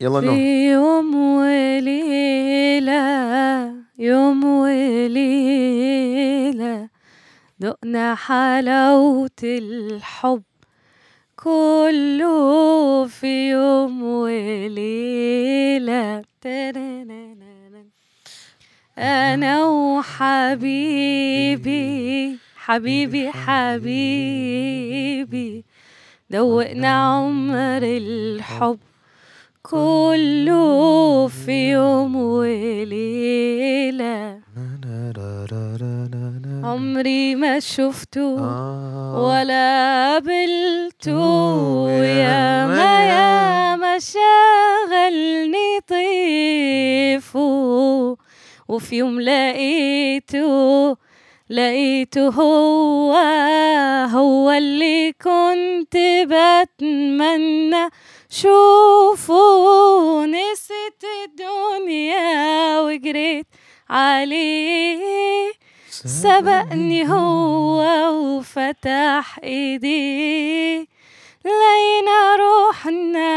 يلا نور في يوم وليلة يوم وليلة دقنا حلاوة الحب. كله في يوم وليلة. أنا وحبيبي حبيبي حبيبي دوقنا عمر الحب. كله في يوم وليلة. عمري ما شفته آه. ولا قابلته. يا ما يا ما شغلني طيفه. وفي يوم لقيته لقيته هو هو اللي كنت بتمنى. شوفه نسيت الدنيا وجريت عليه سبقني هو وفتح ايديه لقينا روحنا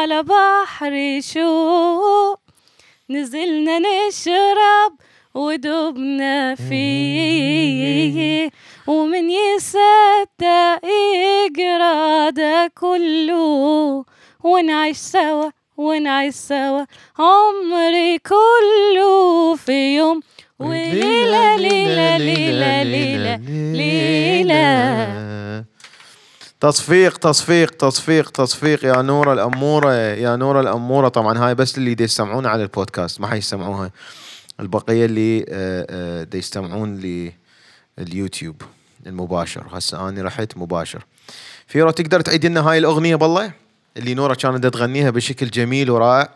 على بحر شوق نزلنا نشرب ودوبنا فيه. ومن يصدق يجرى ده كله. ونعيش سوا ونعيش سوا عمري كله في يوم. وليلة ليلة ليلة ليلة ليلة. تصفيق تصفيق تصفيق تصفيق يا نورة الأمورة يا نورة الأمورة. طبعا هاي بس اللي دي يستمعون على البودكاست ما حيسمعوها البقية اللي آه، آه، دي يستمعون لليوتيوب المباشر. هسه أنا رحت مباشر. فيرو تقدر تعيد لنا هاي الأغنية بالله؟ اللي نورة كانت تغنيها بشكل جميل ورائع.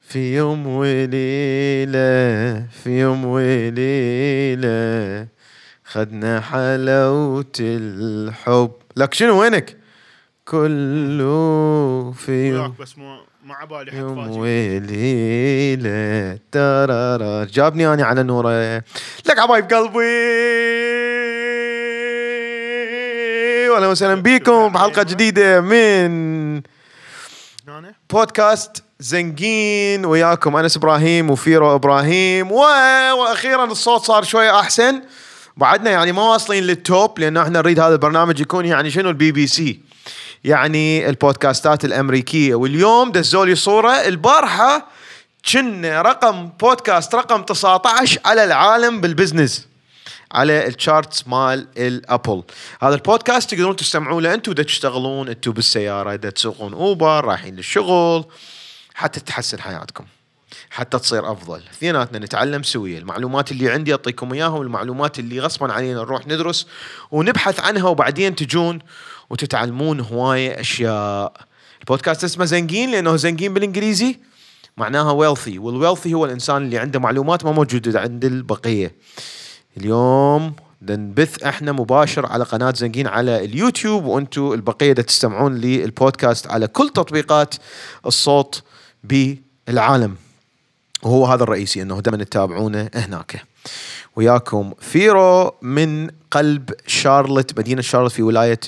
في يوم وليلة في يوم وليلة خدنا حلاوة الحب. لك شنو؟ وينك؟ كله في يوم بس مو ما عبالي يوم وليلة. ترارا جابني أنا على نورة. لك حبايب قلبي. وأهلا وسهلا بكم بحلقة جديدة من هنا بودكاست زنقين وياكم أنس إبراهيم وفيرو إبراهيم. و... وأخيرا الصوت صار شوية أحسن. بعدنا يعني ما واصلين لل top لأن إحنا نريد هذا البرنامج يكون يعني شنو؟ البي بي سي يعني البودكاستات الأمريكية. واليوم دزوا لي صوره البارحة كنا رقم بودكاست رقم 19 على العالم بال business على ال charts مال ال Apple. هذا البودكاست تقدرون تستمعون له أنتم تشتغلون أنتم بالسيارة دا تسوقون أوبر رايحين للشغل حتى تحسن حياتكم حتى تصير أفضل. اثنيناتنا نتعلم سويا المعلومات اللي عندي أعطيكم اياها والمعلومات اللي غصبا علينا نروح ندرس ونبحث عنها وبعدين تجون وتتعلمون هواية أشياء. البودكاست اسمه زنقين لأنه زنقين بالإنجليزي معناها wealthy وال wealthy هو الإنسان اللي عنده معلومات ما موجودة عند البقية. اليوم نبث إحنا مباشر على قناة زنقين على اليوتيوب وأنتم البقية تستمعون للبودكاست على كل تطبيقات الصوت بالعالم. وهو هذا الرئيسي إنه دائما تتابعونه هناك. وياكم فيرو من قلب شارلت مدينة شارلت في ولاية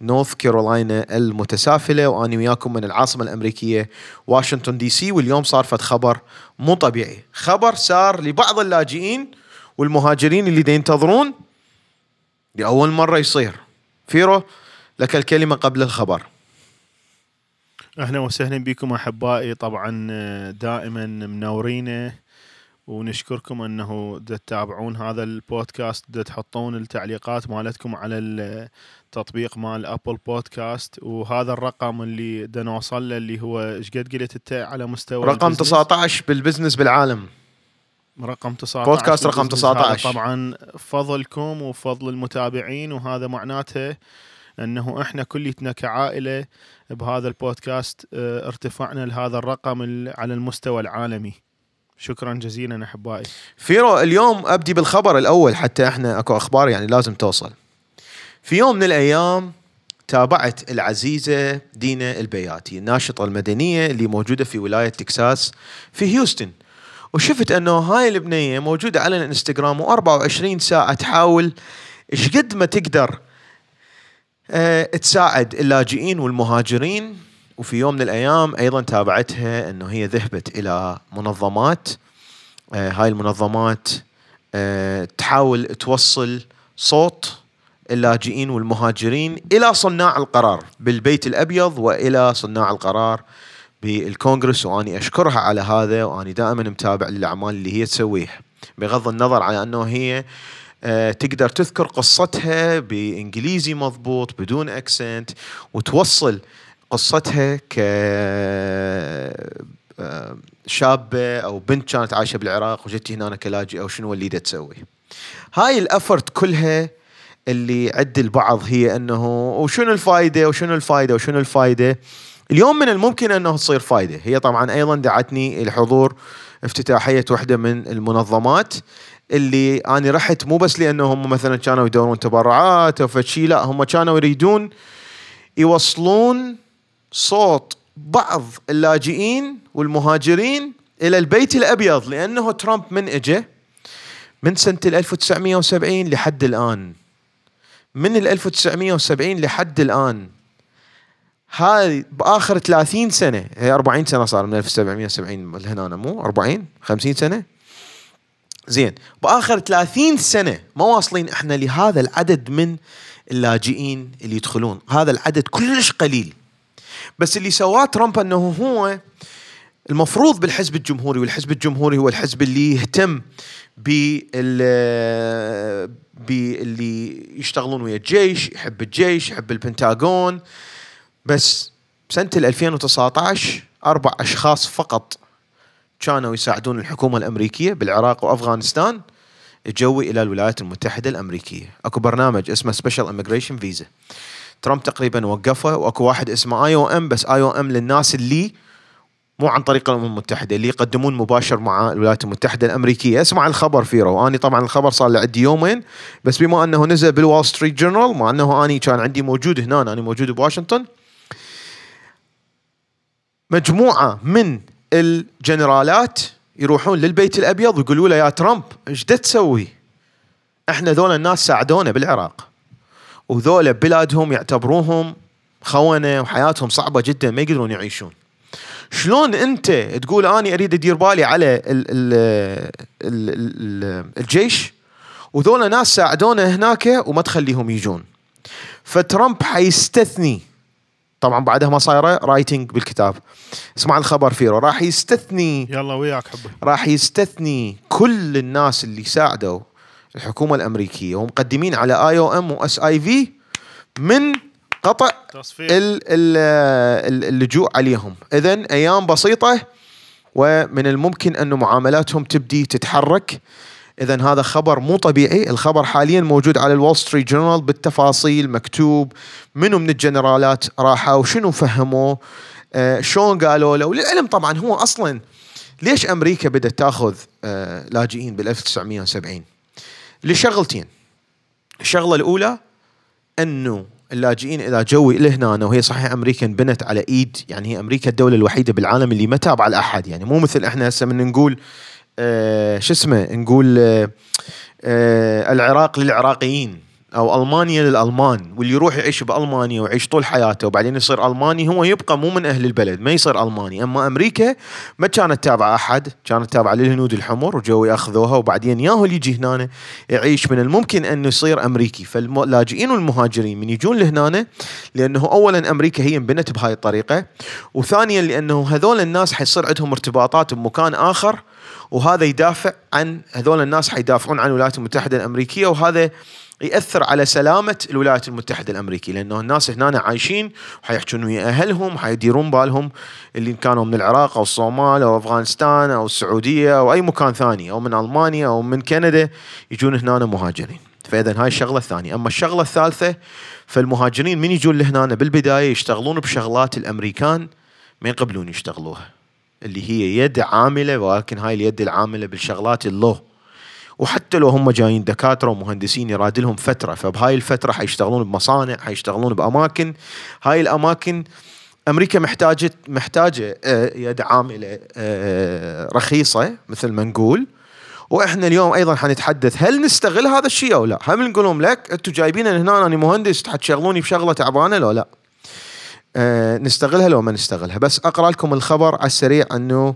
نورث كارولاينا المتسافلة. وأنا وياكم من العاصمة الأمريكية واشنطن دي سي. واليوم صار فد خبر مو طبيعي. خبر صار لبعض اللاجئين والمهاجرين اللي ينتظرون لأول مرة يصير. فيرو لك الكلمة قبل الخبر. أهلا وسهلا بكم أحبائي. طبعا آه، دائما منورينا ونشكركم أنه تتابعون هذا البودكاست تحطون التعليقات مالتكم على التطبيق مال أبل بودكاست. وهذا الرقم اللي دا نوصل له اللي هو إيش قد قلت أنت على مستوى رقم البزنس؟ 19 بالبزنس بالعالم. رقم 19 بودكاست رقم بال business. هذا 19. طبعا فضلكم وفضل المتابعين وهذا معناته أنه إحنا كليتنا كعائلة بهذا البودكاست آه، ارتفعنا لهذا الرقم ال- على المستوى العالمي شكرا جزيلا أحبائي فيرو اليوم أبدي بالخبر الأول حتى إحنا أكو أخبار يعني لازم توصل. في يوم من الأيام تابعت العزيزة دينا البياتي الناشطة المدنية اللي موجودة في ولاية تكساس في هيوستن. وشفت أنه هاي البنية موجودة على الانستغرام و24 ساعة تحاول إيش قد ما تقدر آه، تساعد اللاجئين والمهاجرين. وفي يوم من الأيام أيضا تابعتها أنه هي ذهبت إلى منظمات آه، هاي المنظمات آه، تحاول توصل صوت اللاجئين والمهاجرين إلى صناع القرار بالبيت الأبيض وإلى صناع القرار بالكونغرس وأني أشكرها على هذا وأني دائما متابع للأعمال اللي هي تسويها بغض النظر على أنه هي آه، تقدر تذكر قصتها بإنجليزي مضبوط بدون اكسنت وتوصل قصتها ك آه، شابة أو بنت كانت عايشة بالعراق وجت هنا كلاجئه وشنو اللي تسوي. هاي الأفرت كلها اللي عند البعض هي أنه وشنو الفائده وشنو الفائده وشنو الفائده اليوم من الممكن أنه تصير فائده هي طبعا أيضا دعتني الحضور افتتاحية واحدة من المنظمات اللي أنا رحت مو بس لأنه هم مثلا كانوا يدورون تبرعات أو فشي لا هم كانوا يريدون يوصلون صوت بعض اللاجئين والمهاجرين إلى البيت الأبيض لأنه ترامب من اجى من سنة 1970 لحد الآن. من ال 1970 لحد الآن. هاي بآخر 30 سنة هي 40 سنة صار من 1770 لهنا مو 40 50 سنة؟ زين بآخر 30 سنة ما واصلين إحنا لهذا العدد من اللاجئين اللي يدخلون. هذا العدد كلش قليل. بس اللي سواه ترامب إنه هو المفروض بالحزب الجمهوري والحزب الجمهوري هو الحزب اللي يهتم بال باللي يشتغلون ويا الجيش يحب الجيش يحب البنتاغون. بس سنة 2019 أربع أشخاص فقط كانوا يساعدون الحكومة الأمريكية بالعراق وأفغانستان جوا إلى الولايات المتحدة الأمريكية. أكو برنامج اسمه special immigration visa ترامب تقريبا وقفه وأكو واحد اسمه آي أو إم بس آي أو إم للناس اللي مو عن طريق الأمم المتحدة اللي يقدمون مباشر مع الولايات المتحدة الأمريكية. اسمع الخبر فيرو واني طبعا الخبر صار لي عندي يومين بس بما أنه نزل بال Wall Street Journal مع أنه أني كان عندي موجود هنا أنا موجود بواشنطن مجموعة من الجنرالات يروحون للبيت الأبيض ويقولوا له يا ترامب إيش تسوي؟ إحنا ذولا الناس ساعدونا بالعراق وذولا بلادهم يعتبروهم خونة وحياتهم صعبة جدا ما يقدرون يعيشون. شلون أنت تقول اني أريد أدير بالي على ال ال ال ال الجيش وذولا ناس ساعدونا هناك وما تخليهم يجون. فترامب حيستثني طبعا بعدها ما صايرة رايتنج بالكتاب. اسمع الخبر فيه راح يستثني يلا وياك حبي. راح يستثني كل الناس اللي ساعدوا الحكومة الأمريكية ومقدمين على آي أو إم واس آي في من قطع تصفيق. ال- ال- اللجوء عليهم. اذا أيام بسيطة ومن الممكن انه معاملاتهم تبدي تتحرك. اذا هذا خبر مو طبيعي. الخبر حاليا موجود على الول ستريت جورنال بالتفاصيل مكتوب منو من الجنرالات راحوا شنو فهموا آه شلون قالوا له. وللعلم طبعا هو أصلا ليش أمريكا بدأت تأخذ آه لاجئين بال 1970 لشغلتين. الشغلة الأولى إنه اللاجئين إذا جو لهنا وهي صحيح أمريكا انبنت على إيد يعني هي أمريكا الدولة الوحيدة بالعالم اللي ما تابعه لأحد. يعني مو مثل إحنا هسه من نقول شو اسمه نقول آه آه العراق للعراقيين أو ألمانيا للألمان واللي يروح يعيش بألمانيا ويعيش طول حياته وبعدين يصير ألماني هو يبقى مو من أهل البلد ما يصير ألماني. أما أمريكا ما كانت تابعة أحد كانت تابعة للهنود الحمر وجو يأخذوها وبعدين ياهو اللي يجي هنا يعيش من الممكن أنه يصير أمريكي. فاللاجئين والمهاجرين من يجون لهنا لأنه اولا أمريكا هي انبنت بهاي الطريقة وثانيا لأنه هذول الناس حيصير عندهم ارتباطات بمكان آخر وهذا يدافع عن هذول الناس حيدافعون عن الولايات المتحدة الأمريكية وهذا يأثر على سلامة الولايات المتحدة الأمريكية لأنه الناس هنا عايشين وحيحجون ويا أهلهم حيديرون بالهم اللي كانوا من العراق أو الصومال أو أفغانستان أو السعودية أو أي مكان ثاني أو من ألمانيا أو من كندا يجون هنا مهاجرين. فاذا هاي الشغلة الثانية. أما الشغلة الثالثة فالمهاجرين من يجون لهنا بالبداية يشتغلون بشغلات الأمريكان ما يقبلون يشتغلوها. اللي هي يد عاملة ولكن هاي اليد العاملة بالشغلات اللو وحتى لو هم جايين دكاترة ومهندسين يراد لهم فترة فبهاي الفترة حيشتغلون بمصانع حيشتغلون بأماكن هاي الأماكن أمريكا محتاجة محتاجة آه، يد عاملة آه، رخيصة مثل ما نقول وإحنا اليوم أيضا حنتحدث هل نستغل هذا الشيء أو لا؟ هل نقول لهم لك أنتم جايبين هنا أنا مهندس حتشغلوني بشغلة تعبانة لو لا؟ آه نستغلها لو ما نستغلها بس اقرا لكم الخبر على السريع انه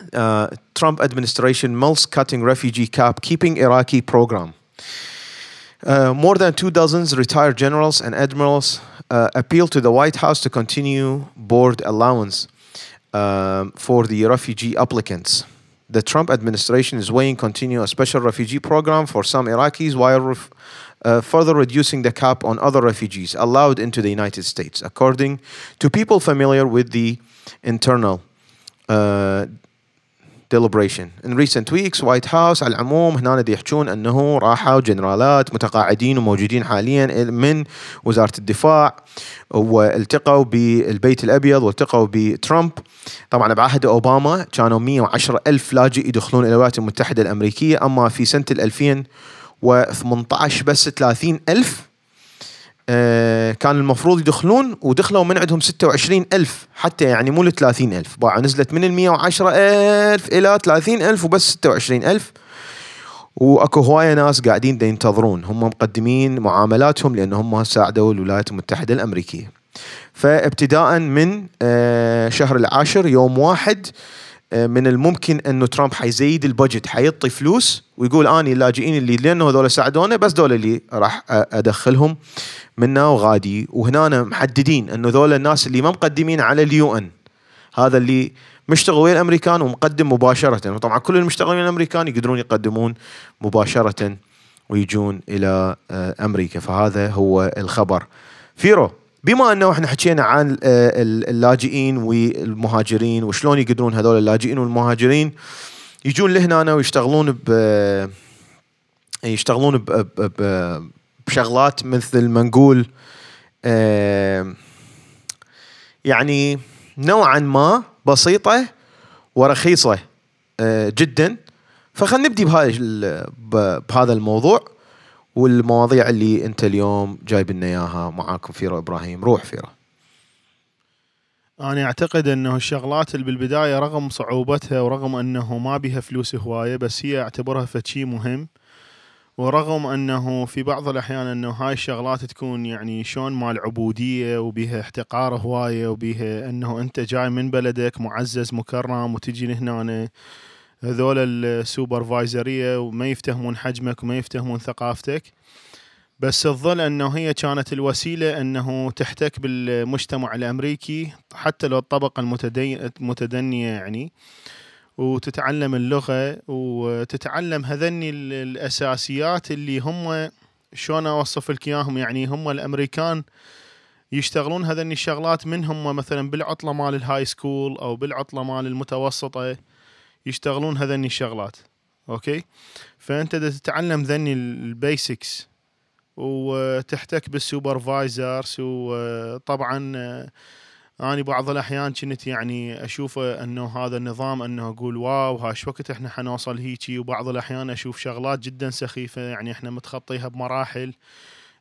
uh, Trump administration mulls cutting refugee cap, keeping Iraqi program. Uh, more than two dozens retired generals and admirals uh, appealed to the White House to continue board allowance um, for the refugee applicants. The Trump administration is weighing continue a special refugee program for some Iraqis while ref- uh, further reducing the cap on other refugees allowed into the United States, according to people familiar with the internal uh, deliberation. In recent weeks, White House على العموم هنا يحجون أنه راحوا جنرالات متقاعدين وموجودين حاليا من وزارة الدفاع والتقوا بالبيت الأبيض والتقوا بترامب طبعا بعهد أوباما كانوا 110 ألف لاجئ يدخلون إلى الولايات المتحدة الأمريكية أما في سنة 2018 بس 30 ألف آه، كان المفروض يدخلون ودخلوا من عندهم 26 ألف حتى يعني مو ل 30 ألف باع نزلت من ال 110 ألف إلى 30 ألف وبس 26 ألف وأكو هواية ناس قاعدين ينتظرون هم مقدمين معاملاتهم لأن هم ساعدوا الولايات المتحدة الأمريكية. فابتداء من آه، شهر العاشر يوم واحد من الممكن إنه ترامب حيزيد البجت حيعطي فلوس ويقول اني اللاجئين اللي لأنه هذول ساعدونا بس دول اللي راح أدخلهم منا وغادي. وهنا محددين إنه ذول الناس اللي ما مقدمين على ال UN هذا اللي مشتغل ويا الامريكان ومقدم مباشرة. وطبعا كل المشتغلين الأمريكان يقدرون يقدمون مباشرة ويجون إلى آه، أمريكا. فهذا هو الخبر. فيرو. بما انه إحنا حكينا عن آه، اللاجئين والمهاجرين وشلون يقدرون هذول اللاجئين والمهاجرين يجون لهنا ويشتغلون ب يشتغلون ب... ب... بشغلات مثل ما نقول آه، يعني نوعا ما بسيطة ورخيصة آه، جدا. فخلنا نبدي بهذا الموضوع. والمواضيع اللي انت اليوم جايب لنا إياها معاكم فيرو إبراهيم. روح فيرو أنا أعتقد أنه الشغلات اللي بالبداية رغم صعوبتها ورغم أنه ما بها فلوس هواية بس هي أعتبرها فشي مهم. ورغم أنه في بعض الأحيان أنه هاي الشغلات تكون يعني شلون مال عبودية وبيها احتقار هواية وبيها أنه أنت جاي من بلدك معزز مكرم وتجي لهنا هذول السوبرفايزرية وما يفتهمون حجمك وما يفتهمون ثقافتك. بس تظل أنه هي كانت الوسيلة أنه تحتك بالمجتمع الأمريكي حتى لو الطبقة المتدنية يعني وتتعلم اللغة وتتعلم هذني الأساسيات اللي هم شلون أوصف لك إياهم؟ يعني هم الأمريكان يشتغلون هذني الشغلات من هم مثلا بالعطلة مال ال high school أو بالعطلة مال المتوسطة. يشتغلون هذني الشغلات okay؟ فأنت تتعلم ذني ال basics وتحتك بال supervisors وطبعا اني بعض الأحيان كنت يعني أشوف إنه هذا النظام إنه أقول واو هاش وقت إحنا حنوصل هيجي وبعض الأحيان أشوف شغلات جدا سخيفة يعني إحنا متخطيها بمراحل.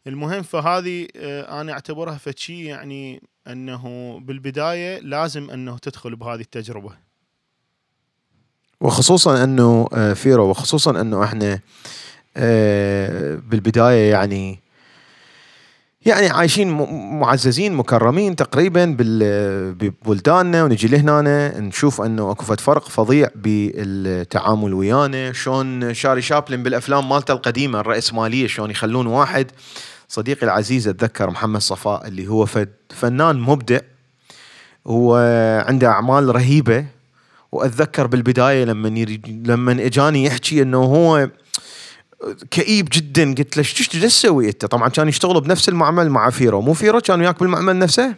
المهم فهذه آه، أنا أعتبرها فشي يعني إنه بالبداية لازم إنه تدخل بهذه التجربة. وخصوصا إنه آه، فيرو وخصوصا إنه إحنا آه، بالبداية يعني يعني عايشين معززين مكرمين تقريبا ببلداننا ونجي لهنا نشوف إنه أكو فرق فظيع بالتعامل ويانا. شلون شاري شابلن بالأفلام مالته القديمة الرأسمالية شلون يخلون واحد. صديقي العزيز أتذكر محمد صفاء اللي هو فنان مبدع. وعنده أعمال رهيبة. وأتذكر بالبداية لما لما إجاني يحكي إنه هو كئيب جدا قلت له إيش تسوي أنت؟ طبعا كانوا يشتغلوا بنفس المعمل مع فيرو. مو فيرو؟ كان وياك بالمعمل نفسه؟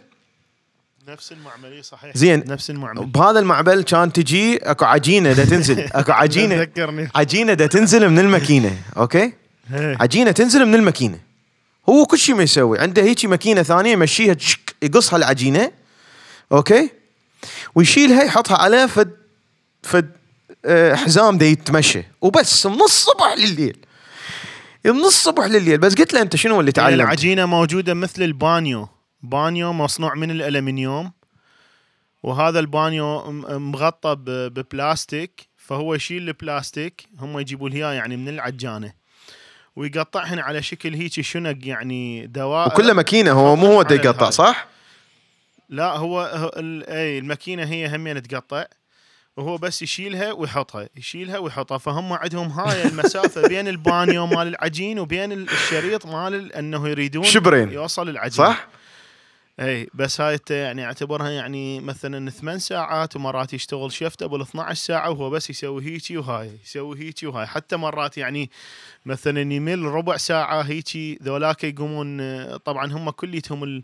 نفس المعمل صحيح. زين. نفس المعمل. بهذا المعمل كان تجي أكو عجينة دا تنزل. أكو عجينة. عجينة دا تنزل من الماكينة. okay؟ عجينة تنزل من الماكينة. هو كل شيء ما يسوي. عنده هيجي ماكينة ثانية يمشيها يقصها العجينة. okay؟ ويشيلها يحطها على فد فد حزام دا يتمشى. وبس من الصبح لليل. من الصبح لليل. بس قلت له أنت شنو اللي تعلمت؟ العجينة موجودة مثل البانيو. بانيو مصنوع من الألمنيوم. وهذا البانيو مغطى ببلاستيك. فهو يشيل البلاستيك. هم يجيبوا لها يعني من العجانة. ويقطعهن على شكل هيك شنق يعني دواء. وكله ماكينة هو مو هو يقطع صح؟ لا هو اي الماكينة هي همين تقطع. وهو بس يشيلها ويحطها يشيلها ويحطها فهم عندهم هاي المسافة بين البانيو مال العجين وبين ال- الشريط مال ال- أنه يريدون شبرين. يوصل العجين صح؟ إي بس هاي يعني أعتبرها يعني مثلا ثمان ساعات ومرات يشتغل شفت أبو 12 ساعة وهو بس يسوي هيجي وهاي يسوي هيجي وهاي حتى مرات يعني مثلا يمل ربع ساعة هيجي ذولاك يقومون طبعا هم كليتهم ال-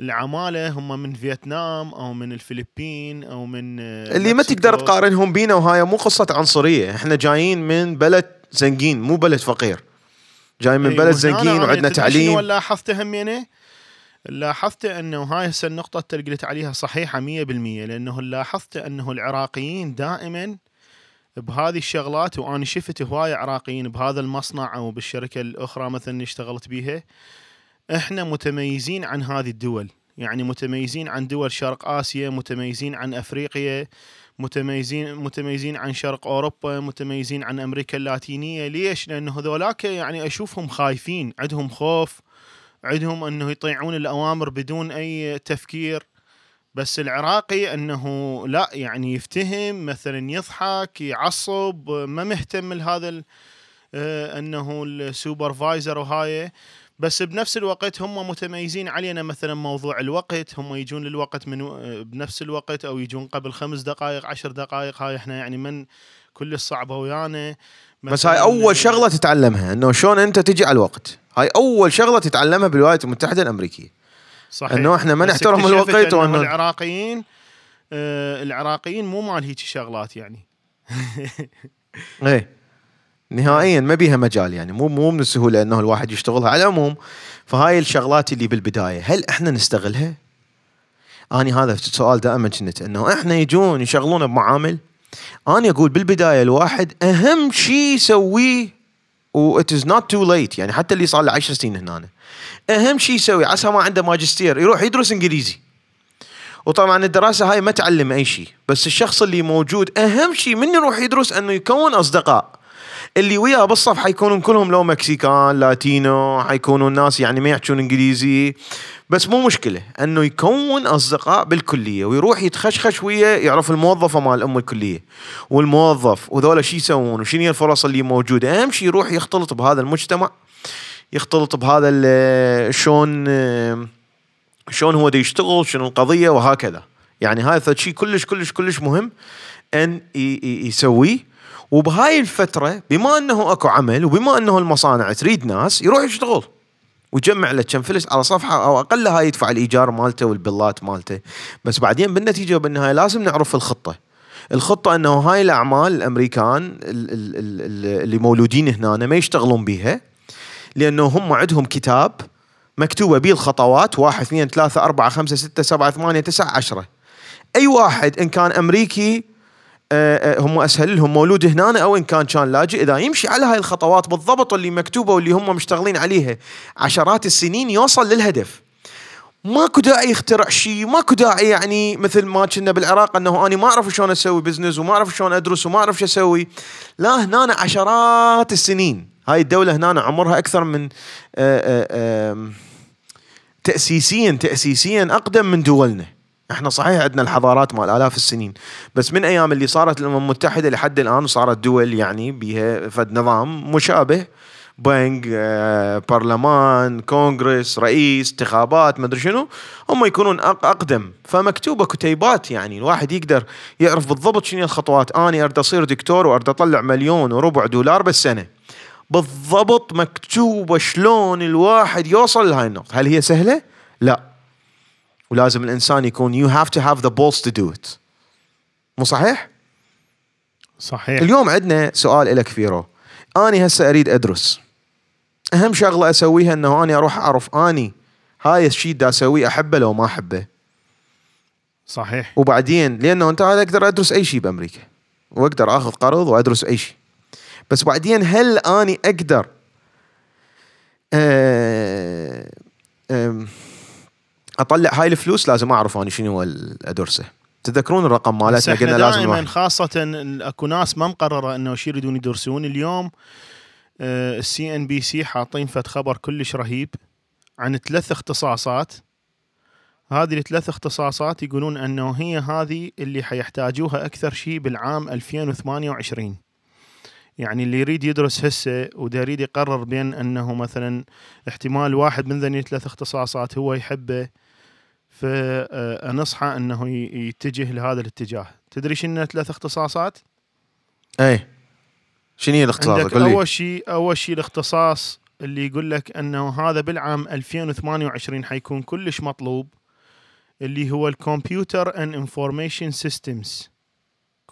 العمالة هم من فيتنام أو من الفلبين أو من آه، اللي ما تقدر. تقارنهم بينا وهاي مو قصة عنصرية. إحنا جايين من بلد زنقين مو بلد فقير. جاي من إي، بلد زنقين وعندنا تدري شنو تعليم. لاحظته همينه لاحظت إنه هاي هسه النقطة اللي قلت عليها صحيحة 100% لأنه لاحظت إنه العراقيين دائما بهذه الشغلات وأنا شفت هواي عراقيين بهذا المصنع أو بالشركة الأخرى مثلا اللي اشتغلت بيها إحنا متميزين عن هذه الدول. يعني متميزين عن دول شرق آسيا متميزين عن أفريقيا متميزين متميزين عن شرق أوروبا متميزين عن أمريكا اللاتينية. ليش؟ لأنه هذولاك يعني أشوفهم خايفين. عندهم خوف عندهم أنه يطيعون الأوامر بدون أي تفكير. بس العراقي أنه لا يعني يفتهم مثلا يضحك يعصب ما مهتم لهذا آه، أنه ال supervisor وهاي. بس بنفس الوقت هم متميزين علينا. مثلا موضوع الوقت هم يجون للوقت من بنفس الوقت أو يجون قبل خمس دقائق عشر دقائق. هاي إحنا يعني من كل الصعبة ويانا. بس هاي أول شغلة تتعلمها إنه شلون أنت تجي على الوقت. هاي أول شغلة تتعلمها بالولايات المتحدة الأمريكية. صحيح. إنه إحنا ما نحترم الوقت وإنه- العراقيين آه العراقيين مو مال هيك شغلات يعني. إيه. نهائيا ما بيها مجال يعني مو مو من السهوله إنه الواحد يشتغلها. على العموم فهاي الشغلات اللي بالبداية هل إحنا نستغلها؟ أني هذا السؤال دائما كنت إنه إحنا يجون يشغلونا بمعامل؟ أنا أقول بالبداية الواحد أهم شيء يسويه و it is not too late يعني حتى اللي صار له 10 سنين هنا أهم شيء يسوي عسى ما عنده ماجستير يروح يدرس إنجليزي. وطبعا الدراسة هاي ما تعلم أي شيء بس الشخص اللي موجود أهم شيء من يروح يدرس إنه يكون أصدقاء. اللي وياه بالصف حيكونون كلهم لو مكسيكان لاتينو حيكونوا ناس يعني ما يحجون إنجليزي. بس مو مشكلة إنه يكون أصدقاء بالكلية ويروح يتخشخش وياه يعرف الموظفة مال أم الكلية والموظف وذولا شو يسوون وشنو هي الفرص اللي موجودة. أهم شيء يروح يختلط بهذا المجتمع يختلط بهذا شلون شلون هو دا يشتغل شنو القضية وهكذا. يعني هذا شيء كلش كلش كلش مهم إن يسويه. وبهاي الفترة بما أنه أكو عمل وبما أنه المصانع تريد ناس يروح يشتغل. ويجمع له كم فلس على صفحة أو أقل هاي يدفع الإيجار مالته والبلات مالته. بس بعدين بالنتيجة وبالنهاية لازم نعرف الخطة. الخطة أنه هاي الأعمال الأمريكان ال- ال- ال- ال- اللي مولودين هنا ما يشتغلون بيها لأنه هم عندهم كتاب مكتوبة بيه الخطوات واحد اثنين ثلاثة أربعة خمسة ستة سبعة ثمانية تسعة عشرة. أي واحد إن كان أمريكي هم أسهل لهم. مولود هنا أو إن كان كان لاجئ إذا يمشي على هاي الخطوات بالضبط اللي مكتوبة واللي هم مشتغلين عليها عشرات السنين يوصل للهدف. ماكو داعي يخترع شيء ماكو داعي يعني مثل ما كنا بالعراق إنه أنا ما أعرف شلون أسوي business وما أعرف شلون أدرس وما أعرف شو أسوي. لا هنا عشرات السنين. هاي الدولة هنا عمرها أكثر من آه، آه، آم، تأسيسيا تأسيسيا أقدم من دولنا. إحنا صحيح عندنا الحضارات مال آلاف السنين بس من أيام اللي صارت الأمم المتحدة لحد الآن وصارت دول يعني بها فد نظام مشابه بنك آه، برلمان كونغرس رئيس انتخابات ما أدري شنو هم يكونون أقدم. فمكتوبة كتيبات يعني الواحد يقدر يعرف بالضبط شنو الخطوات. اني أريد أصير دكتور وأريد أطلع مليون وربع دولار بالسنة. بالضبط مكتوبة شلون الواحد يوصل لهاي النقطة. هل هي سهلة؟ لا. ولازم الإنسان يكون you have to have the balls to do it. مو صحيح؟ صحيح. اليوم عندنا سؤال لك فيرو. أني هسه أريد أدرس. أهم شغلة أسويها إنه أني أروح أعرف أني هاي الشيء دا أسويه أحبه لو ما أحبه. صحيح. وبعدين لأنه أنت هذا أقدر أدرس أي شيء بأمريكا. وأقدر آخذ قرض وأدرس أي شيء. بس بعدين هل أني أقدر آه، آم، أطلع هاي الفلوس لازم اعرف اني شنو ادرسه تذكرون الرقم مالتنا؟ قلنا لازم دائما ال- أكو ناس ما مقررة إنه شو يريدون يدرسون. اليوم ال CNBC حاطين فد خبر كلش رهيب عن ثلاث اختصاصات. هذه الثلاث اختصاصات يقولون إنه هي هذه اللي حيحتاجوها أكثر شيء بالعام 2028 يعني اللي يريد يدرس هسه ودا يريد يقرر بين إنه مثلا احتمال واحد من ذني الثلاث اختصاصات هو يحبه فنصحه أنه يتجه لهذا الاتجاه. تدري شنو ثلاث اختصاصات اي شنو هي لي. أول شيء أول شيء الاختصاص اللي يقول لك أنه هذا بالعام 2028 حيكون كلش مطلوب اللي هو ال computer and information systems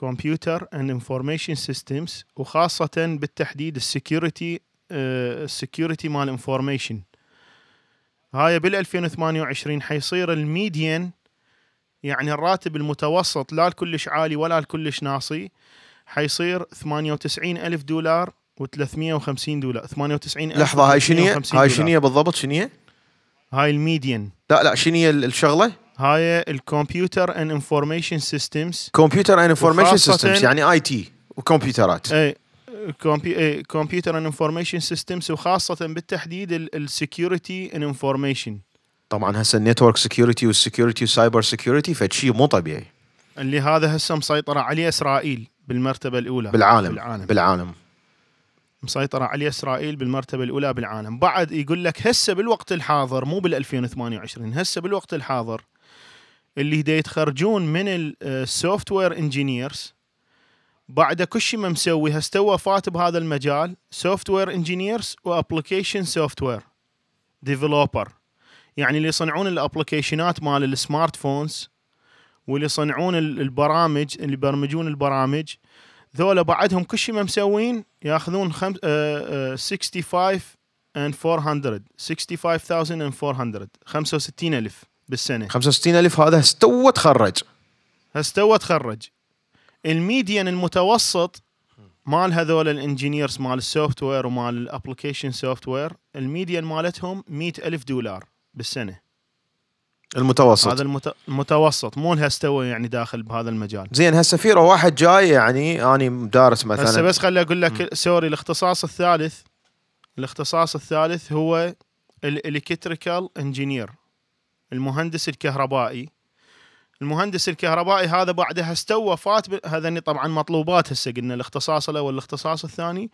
computer and information systems وخاصة بالتحديد ال security ال security مال information هاي بال 2028 حيصير ال median يعني الراتب المتوسط لا الكلش عالي ولا الكلش ناصي حيصير 98 ألف دولار و350 دولار 98 ألف لحظة هاي؟ 350 هاي هي بالضبط هي؟ هاي ال median لا لا شنو هي ال- الشغلة؟ هاي ال computer and information systems computer and information systems يعني IT وكمبيوترات اي computer information systems وخاصة بالتحديد ال security information طبعا هسه ال network security وال security وال cyber security فد شيء مو طبيعي. اللي هذا هسه مسيطرة عليه إسرائيل بالمرتبة الأولى. بالعالم بالعالم. بالعالم. مسيطرة عليه إسرائيل بالمرتبة الأولى بالعالم. بعد يقول لك هسه بالوقت الحاضر مو بال 2028 هسه بالوقت الحاضر اللي دا يتخرجون من ال software engineers بعد كل شيء ما مسوي هستوى فات بهذا المجال software engineers و application software developer يعني اللي يصنعون ال application ات مال ال smartphones واللي يصنعون ال- البرامج اللي يبرمجون البرامج ذولا بعدهم كل شيء ما مسوين ياخذون خم... آه، آه، 65 and 400 65400 65000 بالسنة. 65000 هذا استوى تخرج. هستوى تخرج. ال median المتوسط مال هذول ال engineers مال ال software ومال ال application software ال median مالتهم 100 ألف دولار بالسنة. المتوسط. هذا المت... المتوسط. مو هستوى يعني داخل بهذا المجال. زين هسه في واحد جاي يعني أني دارس هسه مثلا بس خلي أقول لك sorry الاختصاص الثالث الاختصاص الثالث هو ال electrical engineer المهندس الكهربائي. المهندس الكهربائي هذا بعدها استوى فات ب- هذني طبعا مطلوبات هسه قلنا الاختصاص الأول الاختصاص الثاني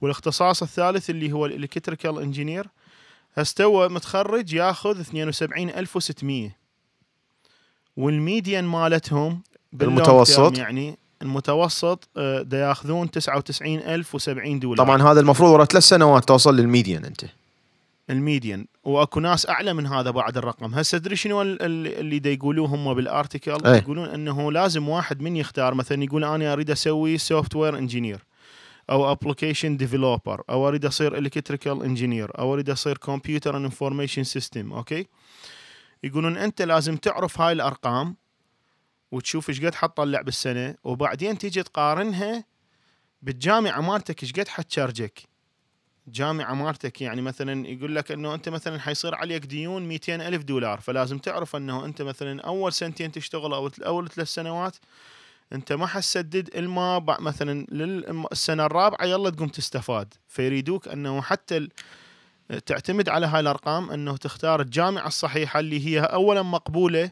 والاختصاص الثالث اللي هو ال electrical engineer استوى متخرج ياخذ 72600 وال median مالتهم المتوسط؟ يعني المتوسط آه، دا ياخذون 99070 دولار. طبعا هذا المفروض ورا ثلاث سنوات توصل لل median أنت. ال median. واكو ناس اعلى من هذا بعد الرقم. هسه تدري شنو ال- ال- اللي دا يقولوه هم بال article أي. يقولون إنه لازم واحد من يختار. مثلا يقول أنا أريد أسوي software engineer أو application developer أو أريد أصير electrical engineer أو أريد أصير computer and information system okay؟ يقولون أنت لازم تعرف هاي الأرقام وتشوف إيش قد حتطلع بالسنه وبعدين تيجي تقارنها بالجامعة مالتك إيش قد حت charge ك. جامعة مالتك يعني مثلا يقول لك إنه أنت مثلا حيصير عليك ديون 200 ألف دولار فلازم تعرف إنه أنت مثلا أول سنتين تشتغل أو أول ثلاث سنوات أنت ما حتسدد بع- مثلا للسنه الرابعة يلا تقوم تستفاد فيريدوك إنه حتى تعتمد على هاي الارقام إنه تختار الجامعة الصحيحة اللي هي اولا مقبولة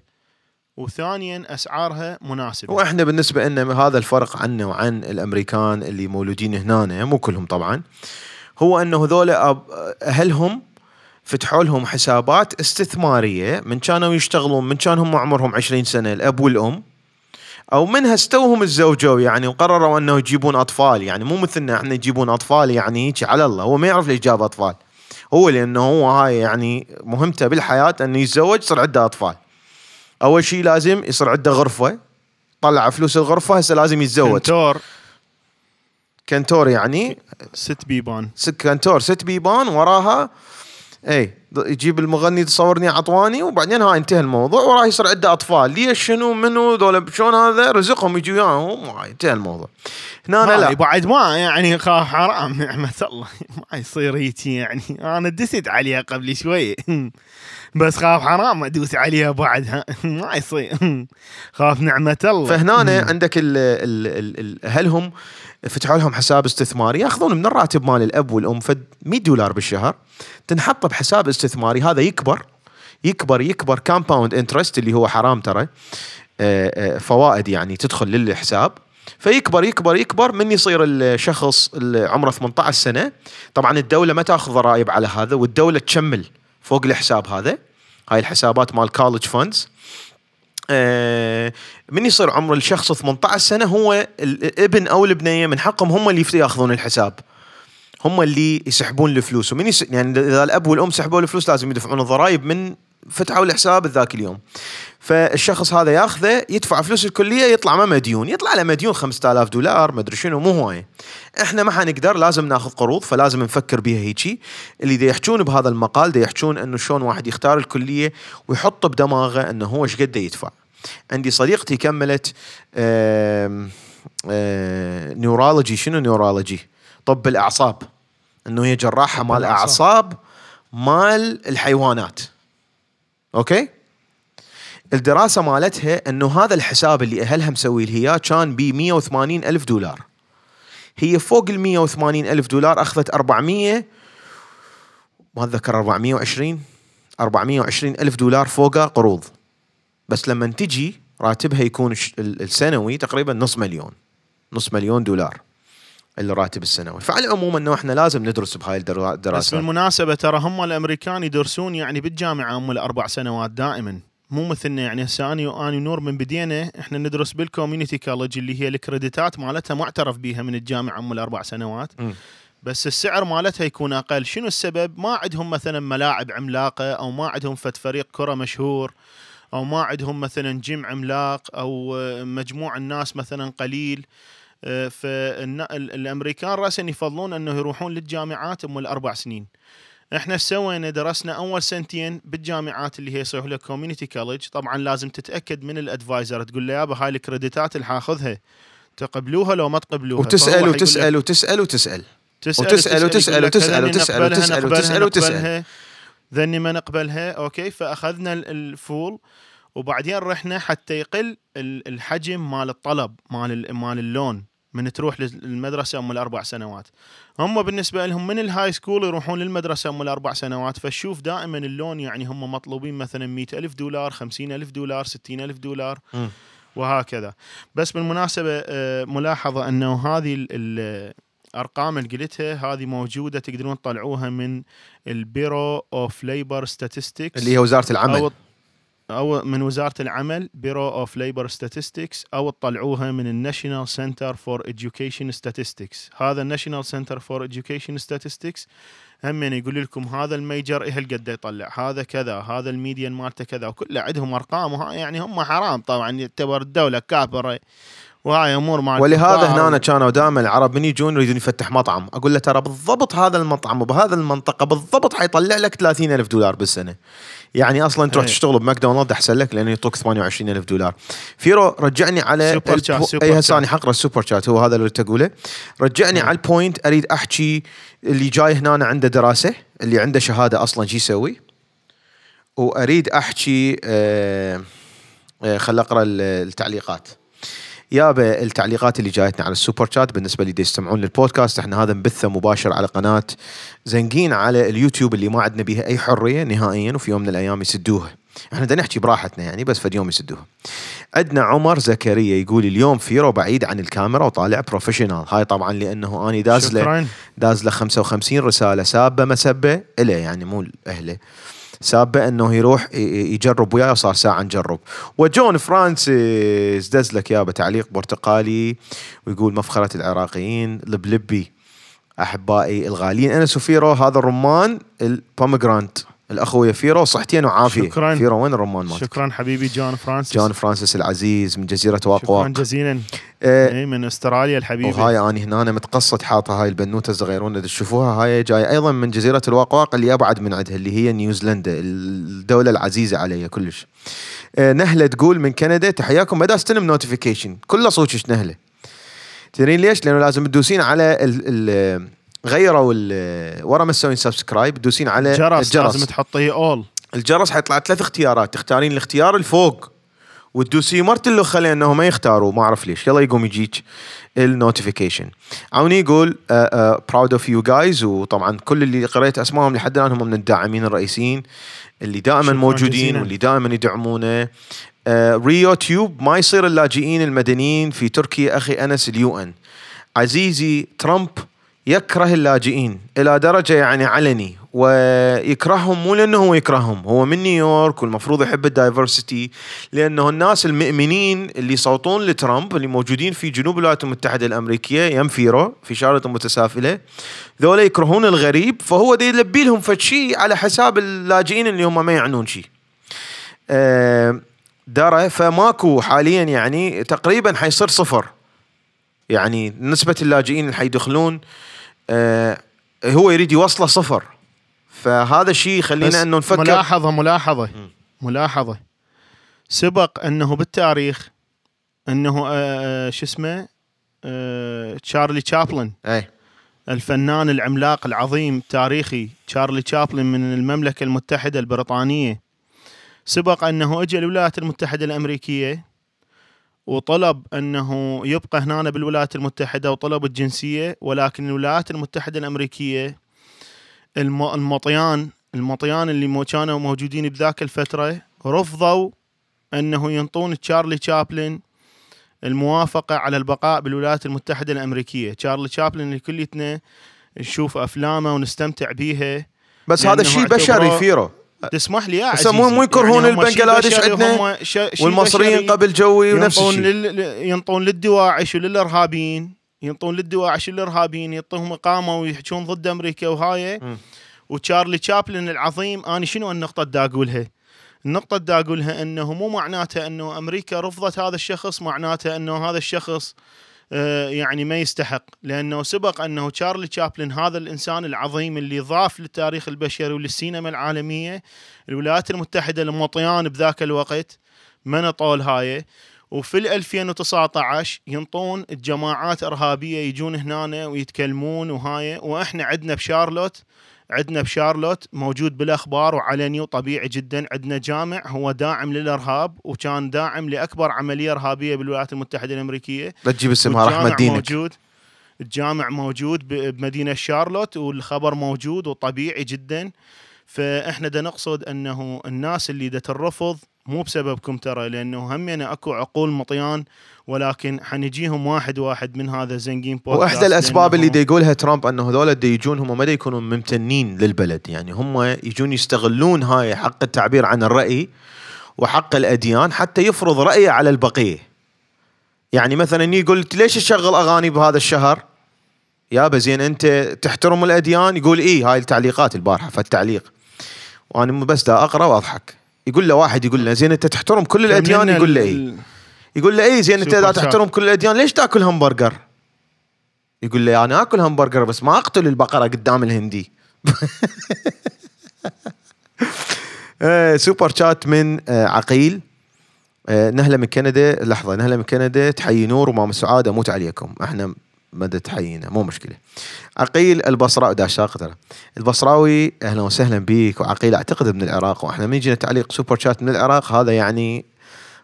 وثانيا أسعارها مناسبة. وإحنا بالنسبة لنا هذا الفرق عنا وعن الأمريكان اللي مولودين هنا مو كلهم طبعا. هو أنه هذول أهلهم فتحوا لهم حسابات استثمارية من كانوا يشتغلون من كان هم عمرهم 20 سنة الأب والأم. أو منها استوهم تزوجوا يعني وقرروا أنه يجيبون أطفال. يعني مو مثلنا إحنا يجيبون أطفال يعني هيك على الله. هو ما يعرف ليش جاب أطفال. هو لأنه هو هاي يعني مهمته بالحياة إنه يتزوج يصير عنده أطفال. أول شيء لازم يصير عنده غرفة. طلع فلوس الغرفة هسه لازم يتزوج. كنتور يعني. ست بيبان. ست كنتور ست بيبان وراها اي يجيب المغني تصورني عطواني وبعدين هاي انتهى الموضوع وراه يصير عنده أطفال. ليش شنو منو ذولا شلون هذا؟ رزقهم يجوا وياهم انتهى الموضوع. هنا أنا لا بعد ما يعني حرام نعمة الله. ما يصير هيك يعني. أنا دست عليها قبل شوي. بس خاف حرام أدوس عليها بعدها. ما يصير. خاف نعمة الله. فهنا عندك ال ال ال ال اهلهم فتحوا لهم حساب استثماري. ياخذون من الراتب مال الأب والأم فد 100 دولار بالشهر. تنحط بحساب استثماري. هذا يكبر يكبر يكبر compound interest اللي هو حرام ترى آه، آه، فوائد يعني تدخل للحساب. فيكبر يكبر يكبر. من يصير الشخص اللي عمره 18 سنة؟ طبعا الدولة ما تأخذ ضرائب على هذا والدولة تشمل فوق الحساب هذا. هاي الحسابات مال college funds من يصير عمر الشخص 18 سنة هو الابن أو البنية من حقهم هم اللي يأخذون الحساب. هم اللي يسحبون الفلوس. ومن يس... يعني إذا الأب والأم سحبوا الفلوس لازم يدفعون الضرائب من فتحوا الحساب ذاك اليوم. فالشخص هذا ياخذه يدفع فلوس الكلية يطلع ما مديون. يطلع له مديون 5000 دولار ما أدري شنو مو هوايه إحنا ما حنقدر لازم ناخذ قروض فلازم نفكر بها هيجي اللي دي يحجون بهذا المقال دي يحجون إنه شلون واحد يختار الكلية ويحط بدماغه إنه هو إيش قد يدفع. عندي صديقتي كملت neurology شنو neurology طب الاعصاب إنه هي جراحة مال أعصاب مال الحيوانات. أوكي؟ الدراسة مالتها إنه هذا الحساب اللي أهلها مسوي لها اياه كان ب 180 ألف دولار. هي فوق ال 180 ألف دولار أخذت 400 ما أتذكر 420 420 ألف دولار فوقه قروض. بس لما تجي راتبها يكون السنوي تقريبا نص مليون نص مليون دولار. الراتب السنوي. فعلى العموم إنه إحنا لازم ندرس بهاي الدراسات بس بالمناسبة ترى هم الأمريكان يدرسون يعني بالجامعة هم الأربع سنوات دائما. مو مثلنا يعني هسه أنا أنا ونور من بدينا إحنا ندرس بال community college اللي هي ال credit ات مالتها معترف بها من الجامعة ام الأربع سنوات. م. بس السعر مالتها يكون أقل. شنو السبب؟ ما عندهم مثلا ملاعب عملاقة أو ما عندهم فد فريق كرة مشهور أو ما عندهم مثلا جيم عملاق أو مجموع الناس مثلا قليل. فالامريكان راسا يفضلون أنه يروحون للجامعات أم الأربع سنين. إحنا سوينا درسنا أول سنتين بالجامعات اللي هي يسوي لك community college طبعا لازم تتأكد من ال advisor تقول له يابا هاي الكريديتات اللي حاخذها. تقبلوها لو ما تقبلوها. وتسأل وتسأل وتسأل وتسأل. تسأل وتسأل وتسأل وتسأل وتسأل وتسأل وتسأل وتسأل. ذني ما نقبلها. okay فأخذنا ال full. وبعدين رحنا حتى يقل الحجم مال الطلب مال مال ال loan من تروح للمدرسة أم الأربع سنوات. هم بالنسبة لهم من ال high school يروحون للمدرسة أم الأربع سنوات فشوف دائما ال loan يعني هم مطلوبين مثلا مئة ألف دولار خمسين ألف دولار ستين ألف دولار م. وهكذا. بس بالمناسبة آه، ملاحظة انه هذه الأرقام اللي قلتها هذه موجودة تقدرون تطلعوها من ال Bureau of Labor Statistics اللي هي وزارة العمل. أو أو من وزارة العمل Bureau of Labor Statistics أو تطلعوها من ال National Center for Education Statistics هذا ال National Center for Education Statistics هم يعني يقول لكم هذا ال major إيه قد يطلع؟ هذا كذا هذا ال median مالته كذا. وكله عندهم أرقام يعني هم حرام طبعا يعتبر الدولة كابره وهاي أمور مع ولهذا هنا كانوا دائما العرب من يجون يريدون يفتح مطعم. أقول له ترى بالضبط هذا المطعم وبهذا المنطقة بالضبط حيطلع لك 30 ألف دولار بالسنة. يعني أصلا تروح إيه. تشتغل بماكدونالد أحسن لك لأنه يعطوك 28 ألف دولار. فيرو رجعني على super chat super اي هسه أنا حقرا ال super chat هو هذا اللي تقوله. رجعني على ال point أريد أحكي اللي جاي هنا عنده دراسة اللي عنده شهادة أصلا شو يسوي. وأريد أحكي آه آه خل أقرأ التعليقات. يابا التعليقات اللي جايتنا على ال super chat بالنسبة اللي يستمعون للبودكاست إحنا هذا نبثه مباشر على قناة زنقين على اليوتيوب اللي ما عندنا بها أي حرية نهائيا وفي يوم من الأيام يسدوها. إحنا بدنا نحكي براحتنا يعني بس في يوم يسدوها. عندنا عمر زكريا يقول اليوم فيرو بعيد عن الكاميرا وطالع professional هاي طبعا لأنه أني داز له داز له 55 رسالة سابة مسبة اله يعني مو اهله سابه إنه يروح يجرب وياه صار ساعة نجرب. وجون فرانسيس دز لك يابا تعليق برتقالي ويقول مفخرة العراقيين لبلبي أحبائي الغاليين. أنا سفيرو هذا الرمان ال pomegranate الاخويه فيرو صحتين وعافية. شكرا. فيرو وين الرمان مالك؟ شكرا حبيبي جون فرانسيس. جون فرانسيس العزيز من جزيرة واق واق شكرا جزيلا. آه من أستراليا الحبيبي. وهاي اني هنا أنا متقصد حاطة هاي البنوتة الصغيرون اللي تشوفوها هاي جاي أيضا من جزيرة الواق واق اللي أبعد من عندها اللي هي نيوزيلندا الدولة العزيزة علي كلش. آه نهلة تقول من كندا تحياكم. بدأ استلم notification كله صوتش نهلة. تدرين ليش؟ لأنه لازم تدوسين على ال ال غيروا ورا ما تسوين subscribe تدوسين على الجرس, الجرس. لازم تحطيه اول الجرس حيطلع ثلاث اختيارات تختارين الاختيار الفوق وتدوسي مرة لخه لأنه ما يختاروا ما أعرف ليش. يلا يقوم يجيك ال notification عوني يقول proud of you guys وطبعا كل اللي قريت أسمائهم لحد الآن هم من الداعمين الرئيسيين اللي دائما موجودين. واللي دائما يدعمونه. آه، ريو تيوب ما يصير اللاجئين المدنيين في تركيا أخي أنس ال UN. عزيزي ترامب يكره اللاجئين إلى درجة يعني علني ويكرههم مو لأنه هو يكرههم هو من نيويورك والمفروض يحب ال diversity لأنه الناس المؤمنين اللي يصوتون لترامب اللي موجودين في جنوب الولايات المتحدة الأمريكية ينفيرو في شارة متسافلة ذولا يكرهون الغريب فهو دي يلبي لهم فد شيء على حساب اللاجئين اللي هم ما يعنون شيء آه، درى فماكو حاليا يعني تقريبا حيصير صفر. يعني نسبة اللاجئين اللي حيدخلون هو يريد يوصله صفر. فهذا الشيء يخلينا إنه نفكر ملاحظة ملاحظة ملاحظة. سبق إنه بالتاريخ إنه آه شو اسمه؟ آه تشارلي تشابلن. اي الفنان العملاق العظيم التاريخي تشارلي تشابلن من المملكة المتحدة البريطانية. سبق أنه أجى الولايات المتحدة الأمريكية وطلب أنه يبقى هنا بالولايات المتحدة وطلب الجنسية ولكن الولايات المتحدة الأمريكية الم- المطيان المطيان اللي كانوا موجودين بذاك الفترة رفضوا أنه ينطون تشارلي تشابلن الموافقة على البقاء بالولايات المتحدة الأمريكية. تشارلي تشابلن اللي كليتنا نشوف أفلامه ونستمتع بيها. بس هذا شيء بشري فيرو تسمح لي يا عزيزي. مو- مو يكرهون شيء البنغلاديش عندنا؟ والمصريين قبل جوي ونفس ينطون الشيء. لل... ينطون للدواعش وللإرهابيين ينطون للدواعش والارهابيين يعطوهم إقامة ويحجون ضد أمريكا وهاي. وتشارلي تشابلن العظيم أنا شنو النقطة اللي دا اقولها؟ النقطة دا اقولها إنه مو معناته إنه أمريكا رفضت هذا الشخص معناته إنه هذا الشخص يعني ما يستحق لأنه سبق أنه تشارلي تشابلن هذا الإنسان العظيم اللي ضاف للتاريخ البشري وللسينما العالمية الولايات المتحدة المطيان بذاك الوقت من طول هاي. وفي ال 2019 ينطون الجماعات إرهابية يجون هنا ويتكلمون وهاي وإحنا عندنا بشارلوت عندنا بشارلوت موجود بالأخبار وعلني وطبيعي جدا. عندنا جامع هو داعم للإرهاب وكان داعم لأكبر عملية إرهابية بالولايات المتحدة الأمريكية. لا تجيب اسمها رحمة دينك موجود. الجامع موجود بمدينة شارلوت والخبر موجود وطبيعي جدا. فإحنا دا نقصد إنه الناس اللي دا ترفض مو بسببكم ترى لأنه همنا أكو عقول مطيان ولكن حنجيهم واحد واحد من هذا زنجين بودكاست وإحدى الأسباب اللي دي يقولها ترامب أنه هذول دي يجون هم ما دي يكونون ممتنين للبلد. يعني هم يجون يستغلون هاي حق التعبير عن الرأي وحق الأديان حتى يفرض رايه على البقية. يعني مثلا يقول ليش تشغل أغاني بهذا الشهر؟ يابا زين أنت تحترم الأديان؟ يقول إيه هاي التعليقات البارحة فالتعليق وأنا بس دا أقرأ وأضحك. يقول له واحد يقول له زين انت تحترم كل الأديان يقول له ال- يقول له إيه زين انت إذا. تحترم كل الأديان ليش تأكل همبرجر؟ يقول لي أنا أكل همبرجر بس ما أقتل البقرة قدام الهندي. super chat من آه، عقيل آه، نهلة من كندا لحظة نهلة من كندا تحيي نور وماما سعادة أموت عليكم إحنا مدى تحيينا. مو مشكلة. عقيل البصراوي داشاق ترى. البصراوي أهلا وسهلا بيك وعقيل أعتقد من العراق. وإحنا من يجينا تعليق سوبر شات من العراق هذا يعني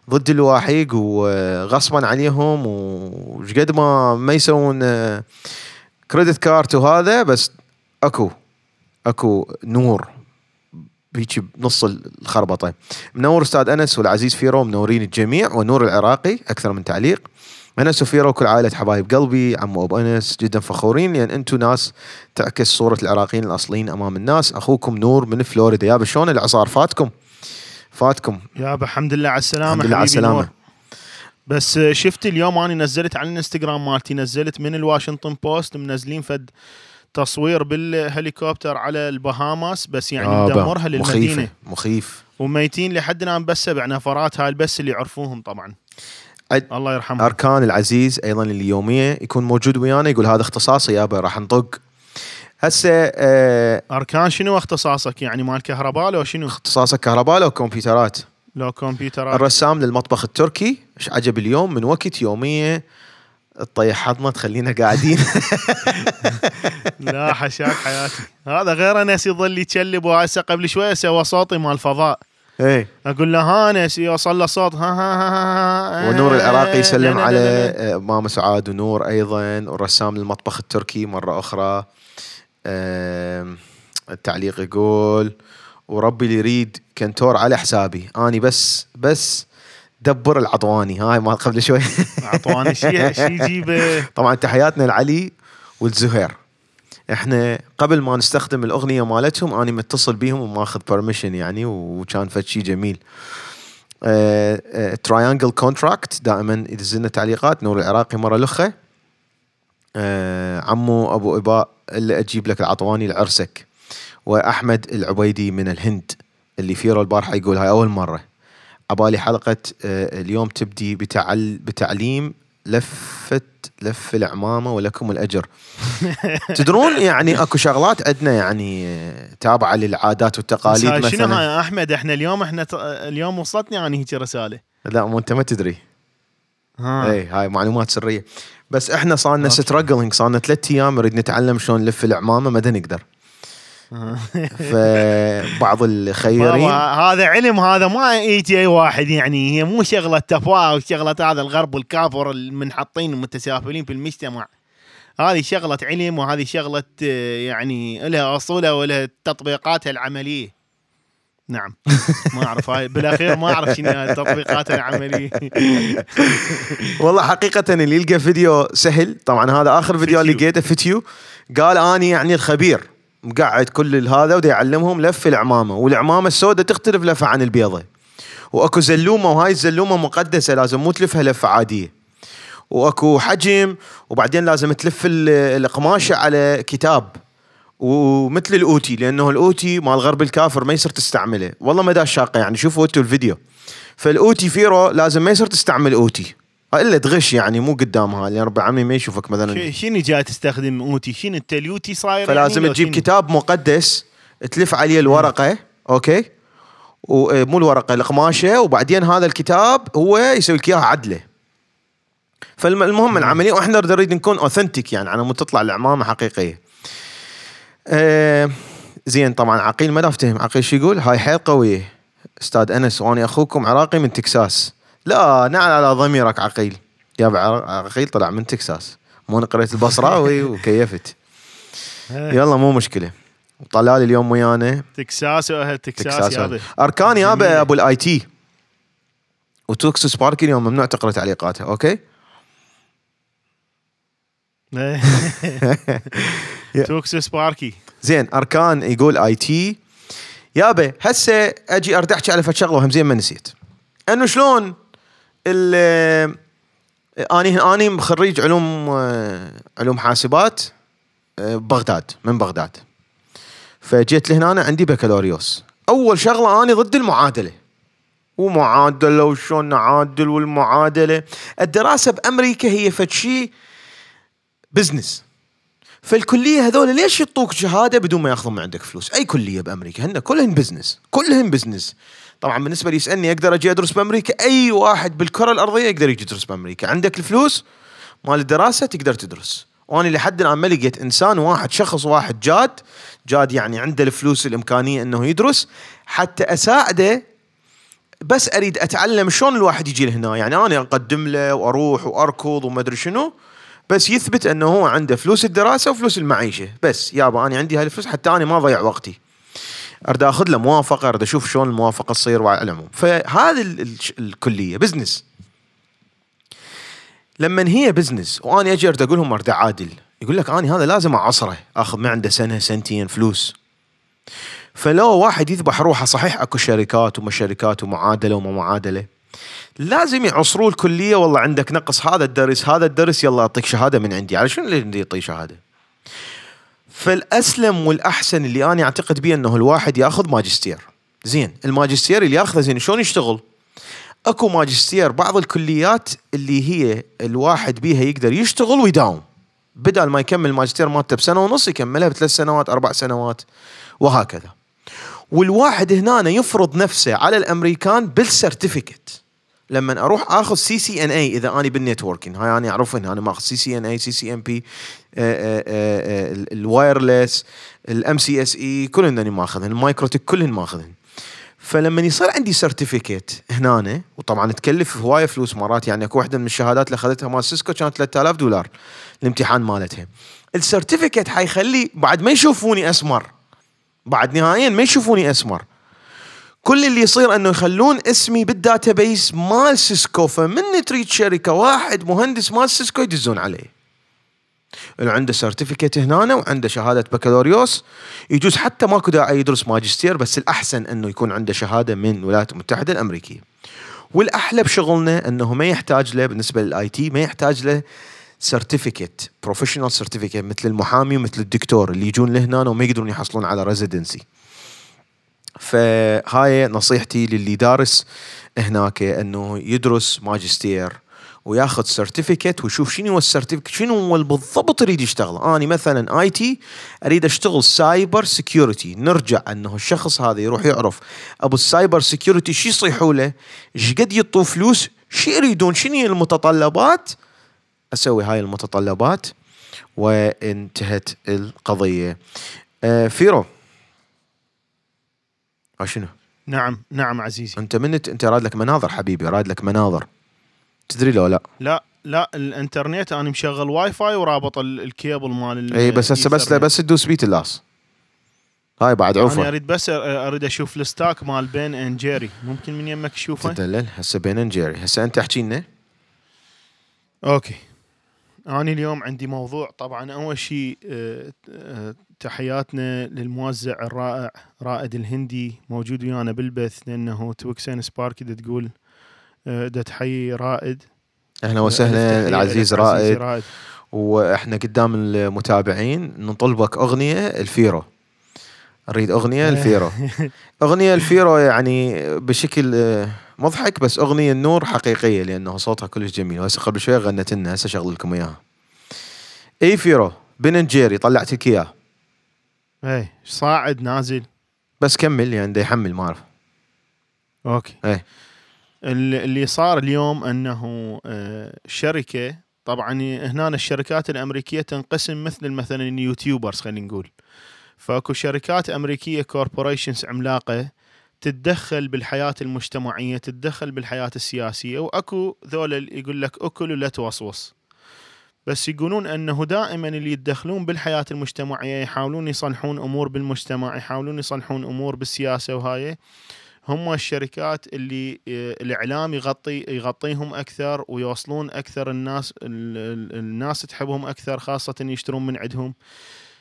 ضد الواحيق وغصبا عليهم. وش قد ما ما يسوون credit card وهذا بس أكو أكو نور هيك بنص الخربطة. منور أستاذ أنس والعزيز فيرو منورين الجميع. والنور العراقي أكثر من تعليق. انس وفيرو وكل عائله حبايب قلبي عمو أبو أنس جدا فخورين لأن أنتم ناس تعكس صورة العراقيين الأصليين أمام الناس. أخوكم نور من فلوريدا. يا شلون الاعصار فاتكم؟ فاتكم. يابا الحمد لله على السلامة الحمد لله على. نور. بس آه، شفت اليوم أنا نزلت على الإنستغرام مالتي نزلت من الواشنطن بوست منزلين فد تصوير بالهليكوبتر على البهاماس بس يعني يابا، مدمرها للمدينة. مخيفة مخيف. وميتين لحد الآن بس سبع نفرات هاي بس اللي يعرفوهم طبعا. الله يرحمه. أركان العزيز أيضا اليوميه يكون موجود ويانا يقول هذا اختصاصي يابا راح نطق هسه آه أركان شنو اختصاصك؟ يعني مال كهرباء لو شنو؟ اختصاصك كهرباء لو كمبيوترات. لو كمبيوتر الرسام للمطبخ التركي إيش عجب اليوم؟ من وقت يوميه تطيح حظنا تخلينا قاعدين. لا حشاك حياتي. هذا غير انس يظل يتشلب وهسه قبل شوية سوى صوتي مال فضاء. إيه. أقول له هانس يوصل له صوت. ها ها ها, ها ونور العراقي يسلم على. آه، ماما سعاد ونور أيضا ورسام المطبخ التركي مرة أخرى. آم، التعليق يقول وربي اللي يريد كنتور على حسابي. آني بس بس دبر العطواني. هاي ما قبل شوي. اعطواني شيء شيء يجيبه. طبعا تحياتنا لعلي والزهير. إحنا قبل ما نستخدم الأغنية مالتهم أني متصل بيهم وماخذ permission يعني وكان فد شيء جميل. Triangle Contract دائما يدز لنا تعليقات نور العراقي مرة لخة. آه، عمو أبو إباء اللي أجيب لك العطواني لعرسك. وأحمد العبيدي من الهند اللي فيرو البارحة يقول هاي أول مرة. عبالي حلقة آه، اليوم تبدي بتعل بتعليم لفه لف العمامة ولكم الأجر. تدرون يعني أكو شغلات عندنا يعني تابعة للعادات والتقاليد شنو مثلا. هاي يا أحمد؟ إحنا اليوم إحنا ت- اليوم وصلتني يعني هيك رسالة. لا مو أنت ما تدري. ها. اي هاي معلومات سرية. بس إحنا صار لنا okay. struggling صار لنا ثلاث أيام نريد نتعلم شلون نلف العمامة ما نقدر. فبعض الخيرين هذا علم هذا ما يجي اي واحد يعني هي مو شغلة تفاهة وشغله هذا الغرب والكافر المنحطين المتسافلين في المجتمع. هذه شغلة علم وهذه شغلة يعني لها أصولها ولها تطبيقاتها العملية. نعم. ما أعرف هاي بالأخير ما أعرف شنو التطبيقات العملية. والله حقيقة اللي يلقى فيديو سهل طبعا هذا آخر فيديو. لقيته فيديو قال أني يعني الخبير. مقعد كل هذا ودي يعلمهم لف العمامة والعمامة السوداء تختلف لفة عن البيضة. وأكو زلومة وهاي الزلومة مقدسة لازم مو تلفها لفة عادية. وأكو حجم وبعدين لازم تلف ال- القماشة على كتاب. ومثل الأوتي لأنه الأوتي مال غرب الكافر ما يصير تستعمله. والله ما دا شاقة يعني شوفوا أنتوا الفيديو. فالأوتي فيرو لازم ما يصير تستعمل أوتي. إلا تغش يعني مو قدامها لأن رب عمي ما يشوفك مثلا شنو جاي تستخدم اوتي شنو انت اليوتي صاير فلازم يعني لو تجيب؟ كتاب مقدس تلف عليه الورقة okay ومو الورقة القماشة وبعدين هذا الكتاب هو يسوي لك إياها عدلة فالمهم العملية وإحنا نريد نكون authentic يعني على مود تطلع العمامه حقيقية. آه زين طبعا عقيل ما افتهم عقيل شو يقول؟ هاي حيل قوية أستاذ أنس وأنا أخوكم عراقي من تكساس. لا نعل على ضميرك عقيل. يا عقيل طلع من تكساس. مو أنا قريت البصراوي وكيفت. يلا مو مشكلة. طلال اليوم ويانا. تكساس واهل تكساس, تكساس. أركان يابا. أبو ال IT. وتوكس سبارك اليوم ممنوع تقرأ تعليقاته okay؟ توكس سباركي. زين أركان يقول IT. يابا هسه أجي اريد احكي على فد شغلة وهم زين ما نسيت. انه شلون؟ آني آني خريج علوم علوم حاسبات بغداد من بغداد. فجيت لهنا عندي بكالوريوس. أول شغلة آني ضد المعادلة. ومعادلة وشلون نعادل والمعادلة. الدراسة بأمريكا هي فد شيء business فالكلية هذول ليش يعطوك شهادة بدون ما يأخذون من عندك فلوس؟ أي كلية بأمريكا؟ هن كلهن business، كلهن business. طبعا بالنسبة لي يسألني أقدر أجي أدرس بأمريكا؟ أي واحد بالكرة الأرضية يقدر يجي يدرس بأمريكا، عندك الفلوس؟ مال الدراسة تقدر تدرس. وأنا لحد الآن ما لقيت إنسان واحد شخص واحد جاد جاد يعني عنده الفلوس الإمكانية إنه يدرس. حتى أساعده بس أريد أتعلم شلون الواحد يجي لهنا. يعني أنا أقدم له وأروح وأركض وما أدري شنو بس يثبت إنه هو عنده فلوس الدراسة وفلوس المعيشة. بس يابا أنا عندي هاي الفلوس حتى أنا ما اضيع وقتي. أريد أخذ له موافقة أريد أشوف شلون الموافقة تصير وعلى العموم فهذه ال- ال- الكلية business لما هي business وأنا أجي أريد أقول لهم أريد أعادل. يقول لك أنا هذا لازم أعصره أخذ ما عنده سنة سنتين فلوس. فلو واحد يذبح روحه صحيح أكو شركات وما شركات ومعادلة وما معادلة. لازم يعصروا الكلية والله عندك نقص هذا الدرس هذا الدرس يلا أعطيك شهادة من عندي. على شنو اللي يعطي شهادة؟ فالأسلم والأحسن اللي أنا أعتقد به إنه الواحد يأخذ ماجستير. زين الماجستير اللي يأخذه زين شلون يشتغل؟ أكو ماجستير بعض الكليات اللي هي الواحد بيها يقدر يشتغل ويداوم. بدل ما يكمل الماجستير مالته بسنة ونص يكملها بثلاث سنوات أربع سنوات وهكذا. والواحد هنا يفرض نفسه على الأمريكان بال certificate لما أروح آخذ CCNA إذا اني بال networking هاي أنا اعرفهم أنا ماخذ سي سي ان اي سي سي ام بي الوايرلس الام سي اس إي كلهن اني ماخذهن ال MikroTik كلهن ماخذهن. فلما يصير عندي certificate هنا وطبعا تكلف هواية فلوس مرات يعني أكو واحدة من الشهادات اللي أخذتها مال Cisco كانت 3000 دولار الامتحان مالتها. ال certificate حيخلي بعد ما يشوفوني أسمر بعد نهائيا ما يشوفوني أسمر. كل اللي يصير إنه يخلون اسمي بال database مال Cisco فمن تريد شركة واحد مهندس مال Cisco يدزون عليه. اللي عنده certificate هنا وعنده شهادة بكالوريوس. يجوز حتى ماكو داعي يدرس ماجستير بس الأحسن إنه يكون عنده شهادة من الولايات المتحدة الأمريكية. والأحلى بشغلنا إنه ما يحتاج له بالنسبة لل IT ما يحتاج له certificate professional certificate مثل المحامي ومثل الدكتور اللي يجون لهنا وما يقدرون يحصلون على residency فهاي نصيحتي للي دارس هناك إنه يدرس ماجستير وياخذ certificate ويشوف شنو هو ال certificate شنو هو بالضبط يريد يشتغل. أنا مثلا IT أريد أشتغل cyber security نرجع أنه الشخص هذا يروح يعرف أبو ال cyber security شو يصيحوا له؟ إيش قد يطوا فلوس؟ شو يريدون؟ شنو المتطلبات؟ أسوي هاي المتطلبات وانتهت القضية. آه فيرو. آه شنو؟ نعم نعم عزيزي. أنت من أنت راد لك مناظر حبيبي راد لك مناظر. تدري لو لا؟ لا لا الانترنت أنا مشغل واي فاي ورابط ال- الكيبل مال اي بس هسه بس. بس تدوس بيت اللاس هاي بعد أنا عوفة. أريد بس أريد أشوف الستاك مال بين ان جيري ممكن من يمك تشوفه؟ تدلل هسه بين جيري هسه أنت احكي لنا. أوكي. أنا اليوم عندي موضوع طبعا أول شيء تحياتنا للموزع الرائع رائد الهندي موجود ويانا بالبث لأنه توكسين سبارك تقول آه، دا تحيي رائد. أهلا وسهلا العزيز رائد. رائد. وإحنا قدام المتابعين نطلبك أغنية الفيرو. نريد أغنية الفيرو. أغنية الفيرو يعني بشكل آه، مضحك بس أغنية النور حقيقية لأنه صوتها كلش جميل. وهسه قبل شوي غنت لنا هسه شغل لكم إياها. إي فيرو Ben Jerry طلعت لك اياه اي صاعد نازل؟ بس كمل يعني يحمل ما أعرف. okay. إيه. ال- اللي صار اليوم أنه آه، شركة طبعا هنا الشركات الأمريكية تنقسم مثل مثلا ال YouTubers خلينا نقول. فاكو شركات أمريكية corporations عملاقة تتدخل بالحياة المجتمعية تتدخل بالحياة السياسية وأكو ذولا يقول لك أكل ولا توصوص بس يقولون أنه دائما اللي يتدخلون بالحياة المجتمعية يحاولون يصلحون أمور بالمجتمع يحاولون يصلحون أمور بالسياسة وهاي. هم الشركات اللي آه، الإعلام يغطي يغطيهم أكثر ويوصلون أكثر الناس ال- ال- الناس تحبهم أكثر خاصة يشترون من عندهم.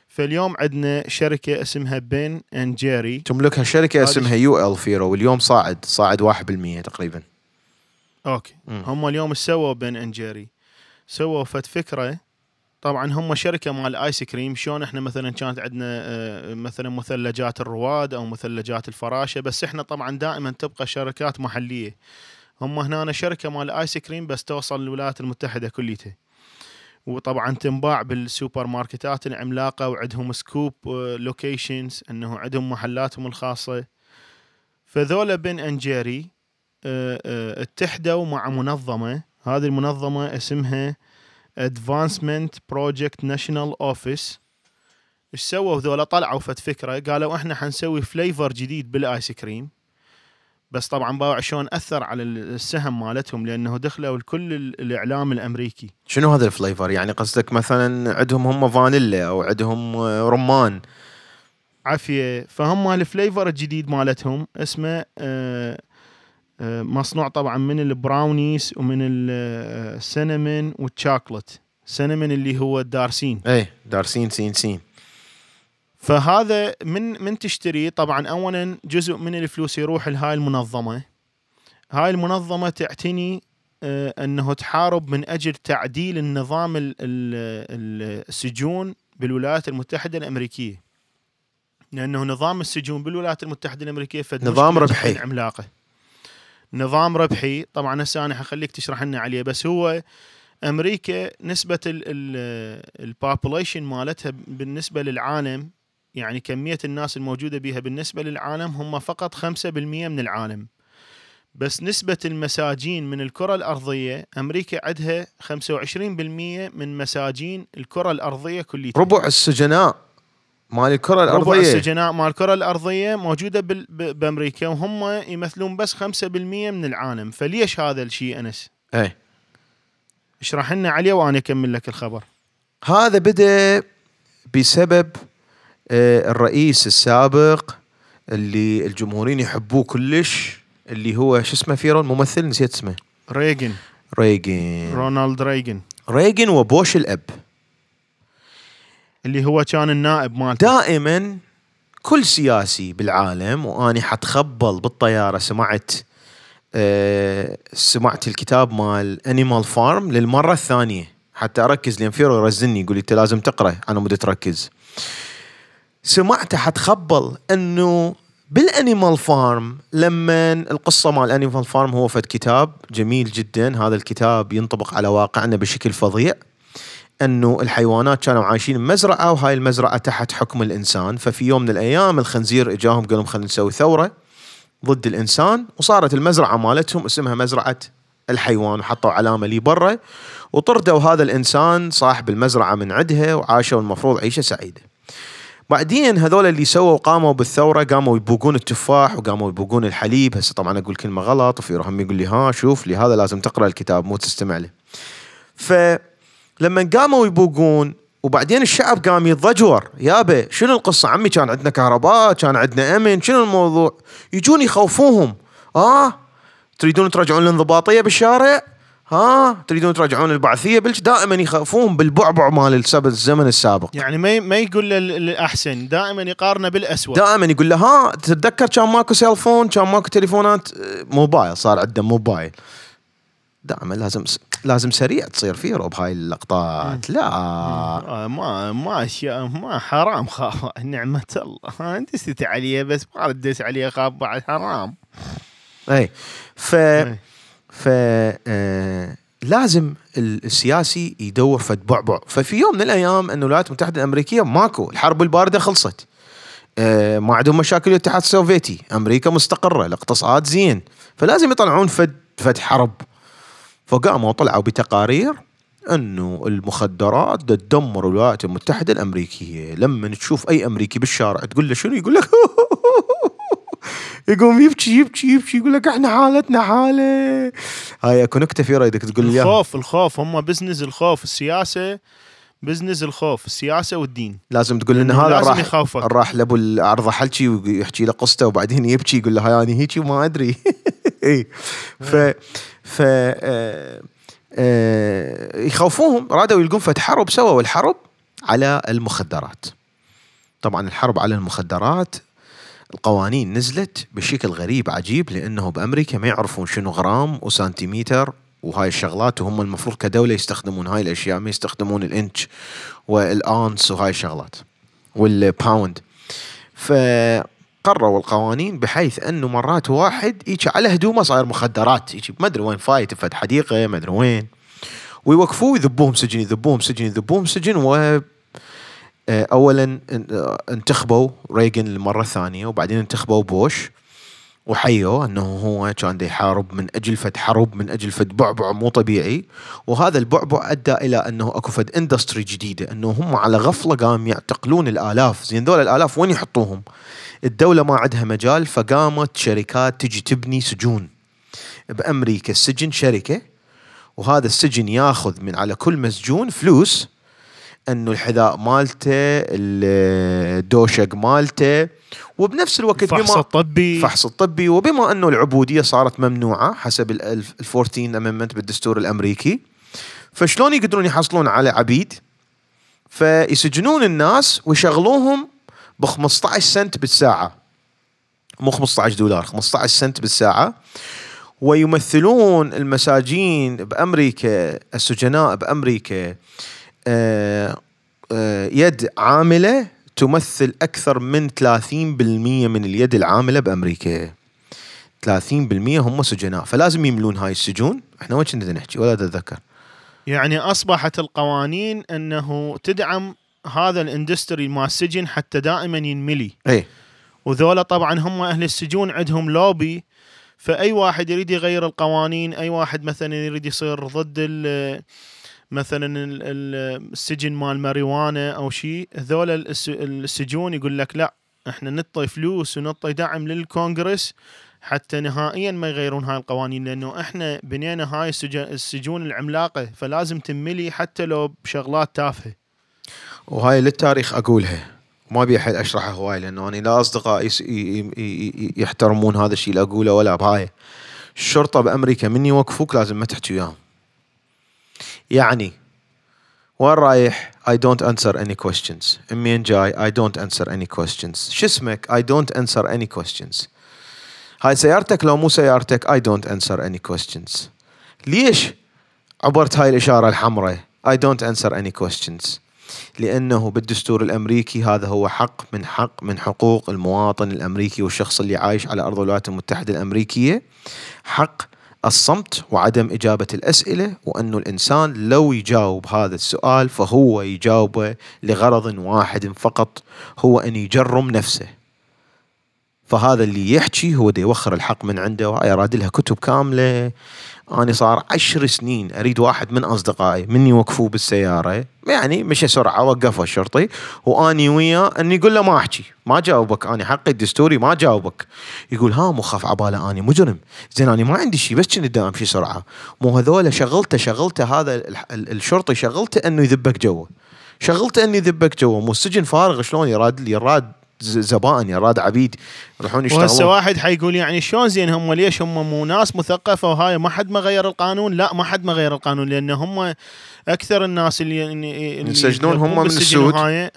فاليوم عندنا شركة اسمها Ben and Jerry. تملكها شركة اسمها UL فيرو واليوم صاعد صاعد 1% تقريبا. أوكي. مم. هم اليوم سووا Ben and Jerry. سووا فد فكرة طبعا هم شركة مال آيس كريم. شلون إحنا مثلا كانت عندنا آه، مثلا مثلجات الرواد أو مثلجات الفراشة بس إحنا طبعا دائما تبقى شركات محلية. هم هنا شركة مال آيس كريم بس توصل للولايات المتحدة كليتها. وطبعا تنباع بالسوبر ماركتات العملاقه وعندهم scoop locations إنه عندهم محلاتهم الخاصة. فذولا Ben and Jerry آه، آه، اتحدوا مع منظمة. هذه المنظمة اسمها Advancement Project National Office إيش سووا ذولا طلعوا فد فكرة. قالوا إحنا حنسوي flavor جديد بالآيس كريم. بس طبعا باوع شلون أثر على السهم مالتهم لأنه دخلوا الكل ال- الإعلام الأمريكي. شنو هذا ال flavor يعني قصدك مثلا عندهم هم فانيلا أو عندهم رمان. عافية. فهم ال flavor الجديد مالتهم اسمه آه، مصنوع طبعا من البراونيز ومن ال cinnamon والشوكولات cinnamon اللي هو الدارسين إيه دارسين سين سين. فهذا من من تشتري طبعا اولا جزء من الفلوس يروح لهاي المنظمة. هاي المنظمة تعتني آه، أنه تحارب من أجل تعديل النظام ال- ال- السجون بالولايات المتحدة الأمريكية. لأنه نظام السجون بالولايات المتحدة الأمريكية فد نظام ربحي. عملاقة. نظام ربحي. طبعا هسه أنا حخليك تشرح لنا عليه بس هو أمريكا نسبة البوبوليشن مالتها بالنسبة للعالم يعني كمية الناس الموجودة بها بالنسبة للعالم هم فقط 5% من العالم. بس نسبة المساجين من الكرة الأرضية أمريكا عندها 25% من مساجين الكرة الأرضية كلها ربع السجناء. مال الكرة ربع الأرضية. السجناء مال الكرة الأرضية موجودة بأمريكا وهم يمثلون بس 5% من العالم. فليش هذا الشيء أنس؟ اي اشرح لنا عليه وأنا أكمل لك الخبر. هذا بدأ بسبب آه، الرئيس السابق اللي الجمهوريين يحبوه كلش اللي هو شو اسمه فيرو الممثل نسيت اسمه. ريغن. ريغن. رونالد ريغن. ريغن وبوش الأب. اللي هو كان النائب مالته دائما كل سياسي بالعالم وأني حتخبل بالطيارة سمعت آه سمعت الكتاب مال Animal Farm للمرة الثانية. حتى أركز لأن فيرو يرزني يقول أنت لازم تقرأ أنا مدة تركز. سمعت حتخبل إنه بال Animal Farm لما القصة مال Animal Farm هو فد كتاب جميل جدا. هذا الكتاب ينطبق على واقعنا بشكل فظيع. أنه الحيوانات كانوا عايشين بمزرعة وهاي المزرعة تحت حكم الإنسان ففي يوم من الأيام الخنزير إجاهم قال لهم خلينا نسوي ثورة ضد الإنسان وصارت المزرعة مالتهم اسمها مزرعة الحيوان وحطوا علامة لي برا وطردوا هذا الإنسان صاحب المزرعة من عندها وعاشوا المفروض عيشة سعيدة. بعدين هذول اللي سووا قاموا بالثورة قاموا يبوقون التفاح وقاموا يبوقون الحليب هسه طبعا أقول كلمة غلط وفي يقول لي ها شوف لهذا لازم تقرأ الكتاب مو تستمع له. فلما قاموا يبوقون وبعدين الشعب قام يتضجور. يابا شنو القصة؟ عمي كان عندنا كهرباء كان عندنا أمن شنو الموضوع؟ يجون يخوفوهم. آه تريدون ترجعون الانضباطيه بالشارع؟ ها تريدون ترجعون البعثيه بالش دائما يخافون بالبعبع مال الزمن السابق. يعني ما ما يقول له الاحسن دائما يقارنه بالاسوء دائما يقول له ها تتذكر كان ماكو cellphone كان ماكو تليفونات؟ آه، موبايل صار عنده موبايل. دائما لازم لازم سريع تصير فيرو بهاي اللقطات. لا. آه ما ما اشياء ما حرام خاف نعمة الله. أنت دست عليه بس ما رديت عليه خاف بعد حرام. أي. ف. ف آه لازم ال- السياسي يدور فد بعبع. ففي يوم من الأيام إن الولايات المتحدة الأمريكية ماكو الحرب الباردة خلصت. آه ما عندهم مشاكل الاتحاد السوفيتي. أمريكا مستقرة الاقتصاد زين. فلازم يطلعون فد فد حرب. فقاموا طلعوا بتقارير أنه المخدرات تدمر الولايات المتحدة الأمريكية. لما تشوف أي أمريكي بالشارع تقول له شنو؟ يقول لك يقوم يبكي يبكي يبكي يقول لك إحنا حالتنا حالة. هاي أكو نكتة في رايدك تقول لي. الخوف الخوف. هم business الخوف. السياسة business الخوف. السياسة والدين. لازم تقول لنا لأنه هذا راح يخوفك. راح لأبو العرضه حلشي ويحكي له قصته وبعدين يبكي يقول له هاي أنا هيجي وما أدري. اي ف ف آه، آه، يخوفوهم رادوا يلقون فد حرب سووا الحرب على المخدرات. طبعا الحرب على المخدرات القوانين نزلت بشكل غريب عجيب لأنه بأمريكا ما يعرفون شنو غرام وسنتيمتر وهاي الشغلات وهم المفروض كدولة يستخدمون هاي الأشياء ما يستخدمون الإنش والآنس وهاي الشغلات وال pound فقرروا القوانين بحيث أنه مرات واحد يجي على هدومه صاير مخدرات. يجي ما أدري وين فايت فد حديقة ما أدري وين. ويوقفوه يذبوهم سجن يذبوهم سجن يذبوهم سجن و آه، اولا آه، انتخبوا ريغن المره الثانية وبعدين انتخبوا بوش. وحيوا أنه هو كان يحارب من أجل فد حرب من أجل فد بعبع مو طبيعي. وهذا البعبع أدى إلى أنه أكو فد اندستري جديدة أنه هم على غفلة قام يعتقلون الآلاف. زين ذول الآلاف وين يحطوهم؟ الدولة ما عندها مجال فقامت شركات تجي تبني سجون. بأمريكا السجن شركة وهذا السجن ياخذ من على كل مسجون فلوس انه الحذاء مالته الدوشق مالته وبنفس الوقت الفحص بما الطبي. الفحص الطبي وبما انه العبودية صارت ممنوعة حسب ال 14 امندمنت بالدستور الأمريكي فشلون يقدرون يحصلون على عبيد؟ فيسجنون الناس ويشغلوهم ب 15 سنت بالساعة. مو 15 دولار 15 سنت بالساعة. ويمثلون المساجين بأمريكا السجناء بأمريكا. يد عاملة تمثل أكثر من 30% من اليد العاملة بأمريكا. 30% هم سجناء فلازم يملون هاي السجون. إحنا وين كنا نحكي؟ ولا اتذكر يعني أصبحت القوانين أنه تدعم هذا الإندستري مال السجن حتى دائما ينملي. إي. وذولا طبعا هم أهل السجون عندهم لوبي فأي واحد يريد يغير القوانين أي واحد مثلا يريد يصير ضد ال- مثلا ال- ال- السجن مال ماريوانا أو شيء هذول الس- السجون يقول لك لا إحنا نعطي فلوس ونعطي دعم للكونغرس حتى نهائيا ما يغيرون هاي القوانين لأنه إحنا بنينا هاي السج- السجون العملاقة فلازم تملي حتى لو بشغلات تافهة. وهاي للتاريخ أقولها. ما أبي أحد أشرحها هواي لأنه أنا لا ي- يحترمون هذا الشيء اللي أقوله ولا بهاي. الشرطة بأمريكا من يوقفوك لازم ما تحكي وياهم. يعني. وين رايح؟ I don't answer any questions. منين جاي I don't answer any questions. شو اسمك؟ I don't answer any questions. هاي سيارتك؟ لو مو سيارتك I don't answer any questions. ليش عبرت هاي الإشارة الحمراء؟ I don't answer any questions. لأنه بالدستور الأمريكي هذا هو حق من حق من حقوق المواطن الأمريكي والشخص اللي عايش على أرض الولايات المتحدة الأمريكية. حق الصمت وعدم إجابة الأسئلة وأنه الإنسان لو يجاوب هذا السؤال فهو يجاوبه لغرض واحد فقط هو أن يجرم نفسه. فهذا اللي يحكي هو دي يوخر الحق من عنده وهاي أراد لها كتب كاملة. أنا صار عشر سنين أريد واحد من أصدقائي من يوقفوه بالسيارة. يعني مشى سرعة وقفه الشرطي وأني وياه أني يقول له ما أحكي ما جاوبك أنا حقي الدستوري ما جاوبك. يقول ها مو خاف عبالة أني مجرم. زين أنا ما عندي شيء بس كنت امشي سرعة. مو هذول شغلته شغلته هذا ال- ال- الشرطي شغلته أنه يذبك جوا شغلته أنه يذبك جوا مو السجن فارغ شلون يراد يراد زبائن يراد عبيد. يروحون وهسه يشتغلون واحد حيقول يعني شلون زين هم؟ ليش هم مو ناس مثقفة وهاي ما حد ما غير القانون؟ لا ما حد ما غير القانون لأن هم أكثر الناس اللي اللي ينسجنون هم من السود. وهاي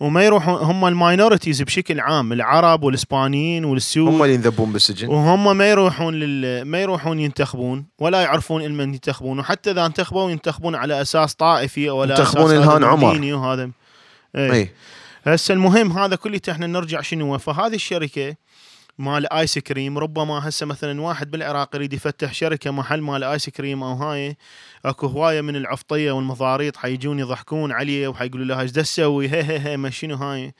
وما يروحون هم ال minorities بشكل عام العرب والإسبانيين والسود. هم اللي ينذبون بالسجن. وهم ما يروحون لل... ما يروحون ينتخبون ولا يعرفون من ينتخبون. وحتى إذا انتخبوا ينتخبون على أساس طائفي ولا ينتخبون هذا عمر. وهذا. اي هسه المهم هذا كله إحنا نرجع شنو؟ فهذه الشركة مال ايس كريم ربما هسه مثلا واحد بالعراق يريد يفتح شركة محل مال ايس كريم أو هاي أكو هواية من العفطية والمضاريط حيجون يضحكون عليه وحيقولوا له إيش تسوي؟ هي هي هي ما شنو هاي؟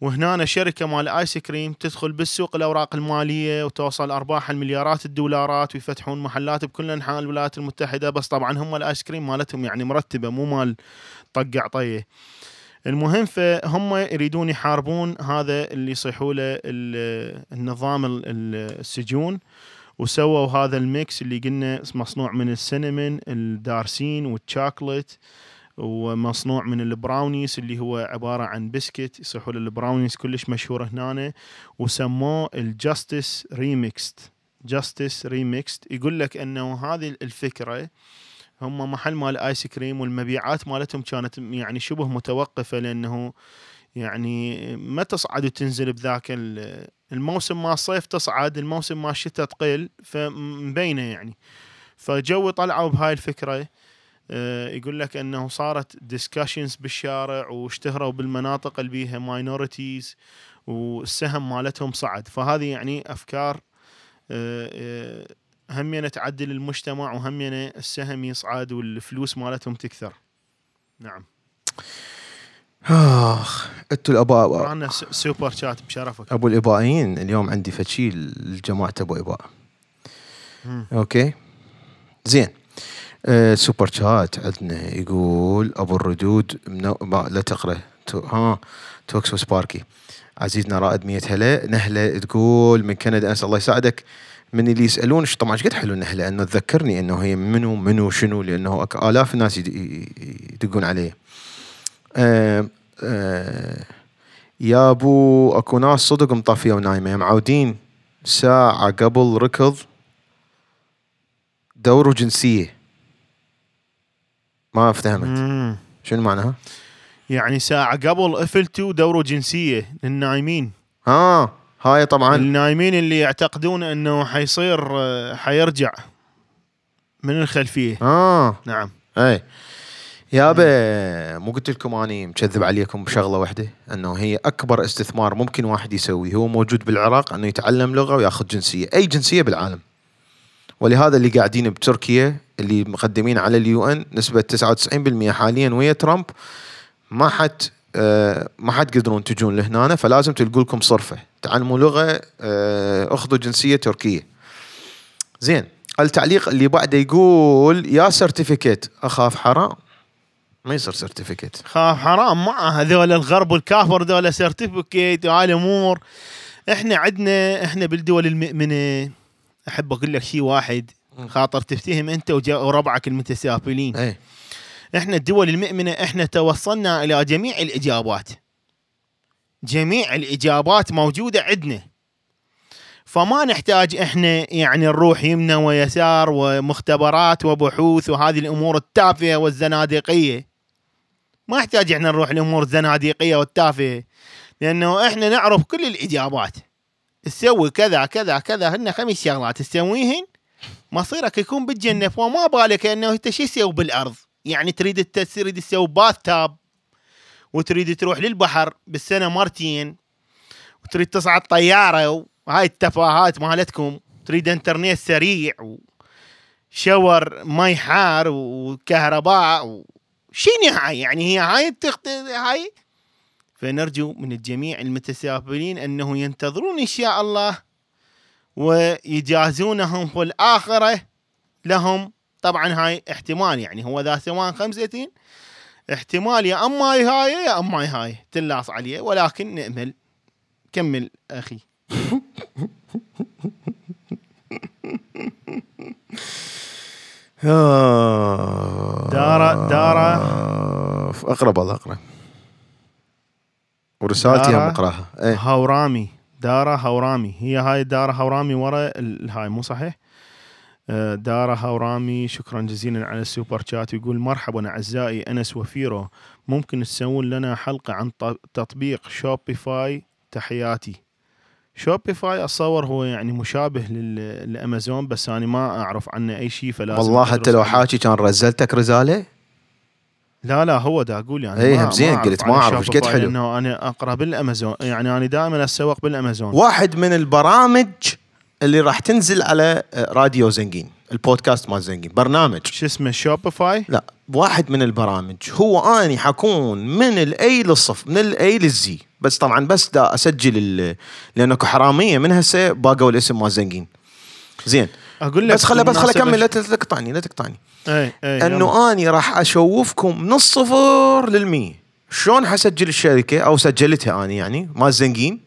وهنا شركة مال ايس كريم تدخل بالسوق الأوراق المالية وتوصل أرباح المليارات الدولارات ويفتحون محلات بكل أنحاء الولايات المتحدة بس طبعا هم الايس كريم مالتهم يعني مرتبة مو مال طق عطيه المهم فهم يريدون يحاربون هذا اللي يصيحوا له ال- النظام ال- ال- السجون وسووا هذا ال mix اللي قلنا مصنوع من ال cinnamon الدارسين والشوكولات ومصنوع من البراونيز اللي هو عبارة عن بسكت يصيحوا البراونيز كلش مشهورة هنا وسموه ال Justice Remixed Justice Remixed يقول لك إنه هذه الفكرة هم محل مال ايس كريم والمبيعات مالتهم كانت يعني شبه متوقفة لأنه يعني ما تصعد وتنزل بذاك ال- الموسم مال الصيف تصعد الموسم مال الشتاء تقل فمبينة يعني. فجو طلعوا بهاي الفكرة آه، يقول لك إنه صارت discussions بالشارع واشتهروا بالمناطق اللي بيها minorities والسهم مالتهم صعد. فهذه يعني أفكار آه، آه، همينة تعدل المجتمع وهمينة السهم يصعد والفلوس مالتهم تكثر. نعم. آخ أنتوا الأباء س- super chat بشرفك. أبو الابائيين اليوم عندي فشي لجماعه أبو إباء. أوكي. زين. آه سوبر شات عندنا يقول أبو الردود منو... ما لا تقرأ. تو... ها توكس وسباركي عزيزنا رائد مية هلا. نهلة تقول من كندا أسأل الله يساعدك. من اللي يسالون طبعا إيش قد حلو نهله إنه تذكرني إنه هي منو منو شنو؟ لأنه آلاف الناس يدقون علي آه آه يا أبو أكو ناس صدق مطفيه ونايمة. معودين ساعة قبل ركض دوروا جنسية. ما افتهمت. شنو معناها؟ يعني ساعة قبل افلتوا دوروا جنسية للنايمين. ها هاي طبعا. النايمين اللي يعتقدون إنه حيصير آه، حيرجع من الخلفية. آه. نعم. اي يابا مو قلت لكم أني مكذب عليكم بشغلة واحدة؟ إنه هي أكبر استثمار ممكن واحد يسويه هو موجود بالعراق إنه يتعلم لغة ويأخذ جنسية. أي جنسية بالعالم. ولهذا اللي قاعدين بتركيا اللي مقدمين على ال UN نسبة 99% حاليا ويا ترامب ما حد ما حد يقدرون تجون لهنا فلازم تلقوا لكم صرفة. تعلموا لغة آه أخذوا جنسية تركية. زين التعليق اللي بعده يقول يا certificate. أخاف حرام؟ ما يصير certificate خاف حرام. معه هذول الغرب والكافر ذولا certificate وهاي الأمور. إحنا عندنا إحنا بالدول المؤمنة. أحب أقول لك شيء واحد. خاطر تفتهم أنت وربعك المتسافلين اي إحنا الدول المؤمنة إحنا توصلنا إلى جميع الإجابات. جميع الإجابات موجودة عندنا. فما نحتاج إحنا يعني نروح يمنى ويسار ومختبرات وبحوث وهذه الأمور التافهة والزنادقية. ما يحتاج إحنا نروح الأمور الزنادقيه والتافهة لأنه إحنا نعرف كل الإجابات. تسوي كذا كذا كذا هن خمس شغلات تسويهن مصيرك يكون بالجنة فما بالك إنه انت شو تسوي بالأرض. يعني تريد تريد تسوي باث تاب وتريد تروح للبحر بالسنة مرتين وتريد تصعد طيارة وهاي التفاهات مالتكم تريد انترنت سريع وشور مي حار وكهرباء. شنو هاي يعني هي هاي التخت... هاي فنرجو من الجميع المتسافلين أنه ينتظرون إن شاء الله ويجازونهم في الآخرة لهم طبعا هاي احتمال يعني هو ذا سواء خمسة احتمال يا اما هاي يا اما هاي تلاص عليه. ولكن نأمل كمل أخي. دارة- دارة. أقرب الله اقرا ورسالتي. هم أقراها. إيه. هورامي دارة هورامي هي هاي دارة هورامي ورا ال- هاي مو صحيح؟ آه، دارة هورامي شكرا جزيلا على ال super chat يقول مرحبا أعزائي أنس وفيرو. ممكن تسوون لنا حلقة عن تطبيق Shopify تحياتي. Shopify اتصور هو يعني مشابه لل- لAmazon بس أنا ما أعرف عنه أي شيء فلازم والله حتى لو. حاكي كان رزلتك رساله لا لا هو دا أقول يعني. هم زين، قلت ما عن أعرف، إيش قد حلو. لأنه أنا اقرا بالأمازون يعني أنا دائما اسوق بالأمازون. واحد من البرامج اللي راح تنزل على آه، راديو زنقين البودكاست مال زنقين برنامج. شو اسمه؟ شوبيفاي لا واحد من البرامج. هو اني حكون من الأي للصف من الأي للزي. بس طبعا بس دا أسجل لأنه حرامية من هسه باقوا الاسم مال زنقين زين. أقول لك بس خله بس خله بالمناسبة- أكمل لا تقطعني لا تقطعني. اي أي. إنه اني راح أشوفكم من الصفر للمية. شلون حسجل الشركة أو سجلتها اني يعني مال زنقين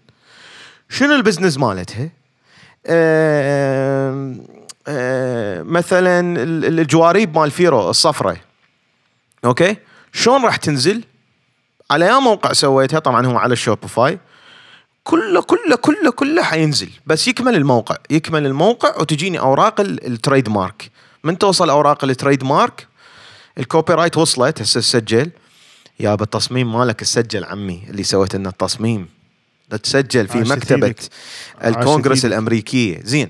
شنو ال business مالتها؟ مثلا ال- الجواريب مال فيرو الصفرة okay؟ شلون راح تنزل؟ على يا موقع سويتها؟ طبعا هو على ال Shopify كله كله كله كله حينزل. بس يكمل الموقع. يكمل الموقع وتجيني أوراق ال- ال trademark من توصل أوراق ال trademark ال copyright وصلت. هسه تسجل يا بالتصميم مالك تسجل عمي اللي سويت لنا التصميم. تسجل في. عاشت الكونغرس. الأمريكية. زين.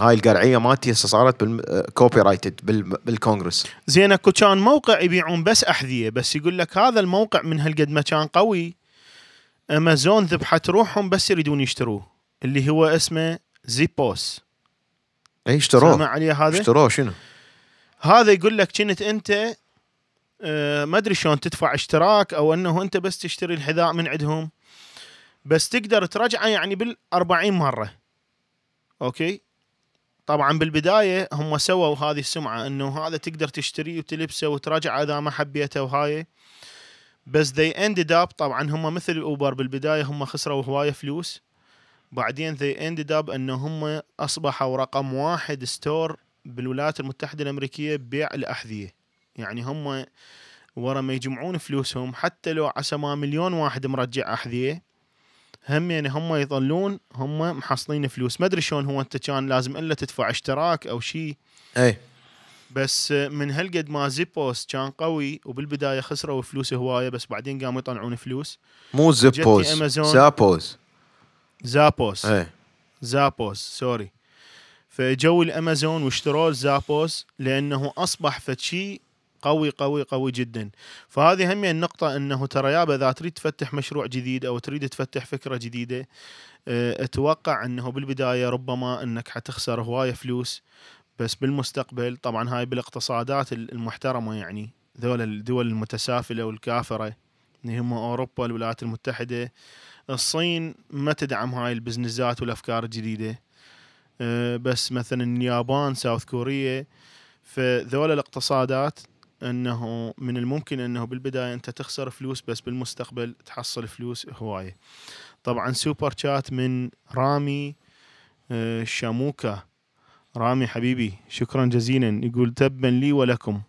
هاي القرعية مالتي هسه صارت بال copyrighted بالكونغرس. زين أكو كان موقع يبيعون بس أحذية بس يقول لك هذا الموقع من هالقد ما كان قوي. امازون ذبحت روحهم بس يريدون يشتروه اللي هو اسمه Zappos اي اشتروه. سمع عليه هذا؟ اشتروه شنو؟ هذا يقول لك كنت أنت آه، ما أدري شلون تدفع اشتراك أو أنه أنت بس تشتري الحذاء من عندهم. بس تقدر ترجعه يعني بال 40 مرة. okay؟ طبعا بالبداية هم سووا هذه السمعة إنه هذا تقدر تشتريه وتلبسه وتراجعه إذا ما حبيته وهاي. بس they ended up طبعا هم مثل Uber بالبداية هم خسروا هواية فلوس. بعدين they ended up انه هم أصبحوا رقم واحد store بالولايات المتحدة الأمريكية ببيع الأحذية. يعني هم ورا ما يجمعون فلوسهم حتى لو عسى ما مليون واحد مرجع أحذية هم يعني هم يظلون هم محصلين فلوس. ما أدري شلون هو أنت كان لازم إلا تدفع اشتراك أو شيء إي. بس من هالقد ما Zappos كان قوي وبالبداية خسروا فلوس هواية بس بعدين قاموا يطلعون فلوس. مو Amazon. Zappos Zappos إي. Zappos sorry. فجو الأمازون واشتروا Zappos لأنه أصبح فد شيء قوي قوي قوي جدا. فهذه هم النقطة أنه ترى يابا إذا تريد تفتح مشروع جديد أو تريد تفتح فكرة جديدة آه، أتوقع أنه بالبداية ربما أنك حتخسر هواية فلوس بس بالمستقبل طبعا هاي بالاقتصادات المحترمة يعني ذول الدول المتسافلة والكافرة اللي هم أوروبا الولايات المتحدة الصين ما تدعم هاي البزنسات والأفكار الجديدة. أه، بس مثلا اليابان ساوث كوريا فذول الاقتصادات انه من الممكن انه بالبداية انت تخسر فلوس بس بالمستقبل تحصل فلوس هواية. طبعا سوبر شات من رامي آه، شاموكا. رامي حبيبي شكرا جزيلا. يقول تبا لي ولكم.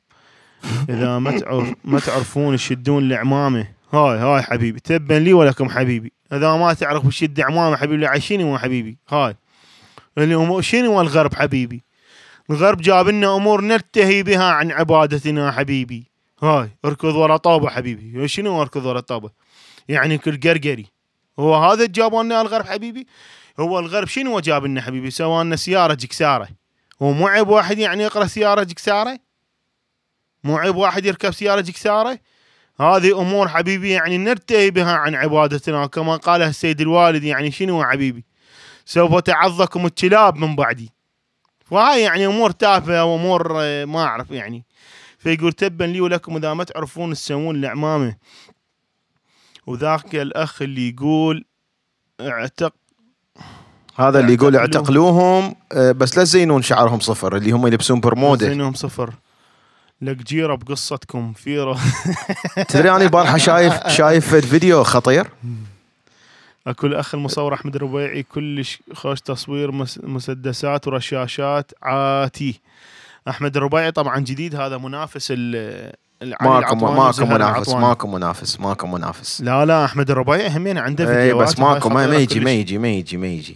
إذا ما تعرف ما تعرفون تشدون العمامه هاي هاي حبيبي. تبا لي ولكم حبيبي. إذا ما تعرف وشد عمامة حبيبي عايشيني مو حبيبي. هاي. اللي هو شنو الغرب حبيبي؟ الغرب جاب لنا أمور نلتهي بها عن عبادتنا حبيبي. هاي اركض ورا طوبه حبيبي. شنو اركض ورا طوبه يعني كل قرقري. هو هذا جابوا لنا الغرب حبيبي؟ هو الغرب شنو جاب لنا حبيبي؟ سوى لنا سيارة جكسارة. هو مو عيب واحد يعني يقرأ سيارة جكسارة؟ مو عيب واحد يركب سيارة جكسارة؟ هذه أمور حبيبي يعني نرتهي بها عن عبادتنا. كما قال السيد الوالد يعني شنو حبيبي؟ سوف تعظكم الكلاب من بعدي. وهاي يعني أمور تافهة وأمور آه، ما أعرف يعني. فيقول تبا لي ولكم إذا ما تعرفون تسوون العمامة. وذاك الأخ اللي يقول اعتق هذا اللي يقول اعتقلوهم. آه، بس لا تزينون شعرهم صفر اللي هم يلبسون برمودة. زينهم صفر. لك جيرة بقصتكم فيرو تدري أنا البارحه شايف شايف فيديو خطير؟ اكو الاخ المصور أحمد الربيعي كلش خوش تصوير مس- مسدسات ورشاشات عاتي أحمد الربيعي طبعا جديد هذا منافس ال ماكو ماكو منافس. ماكو منافس ماكو منافس لا لا أحمد الربيعي همين عنده اي فيديوهات بس ماكو ما, يجي ما. يجي ما يجي ما يجي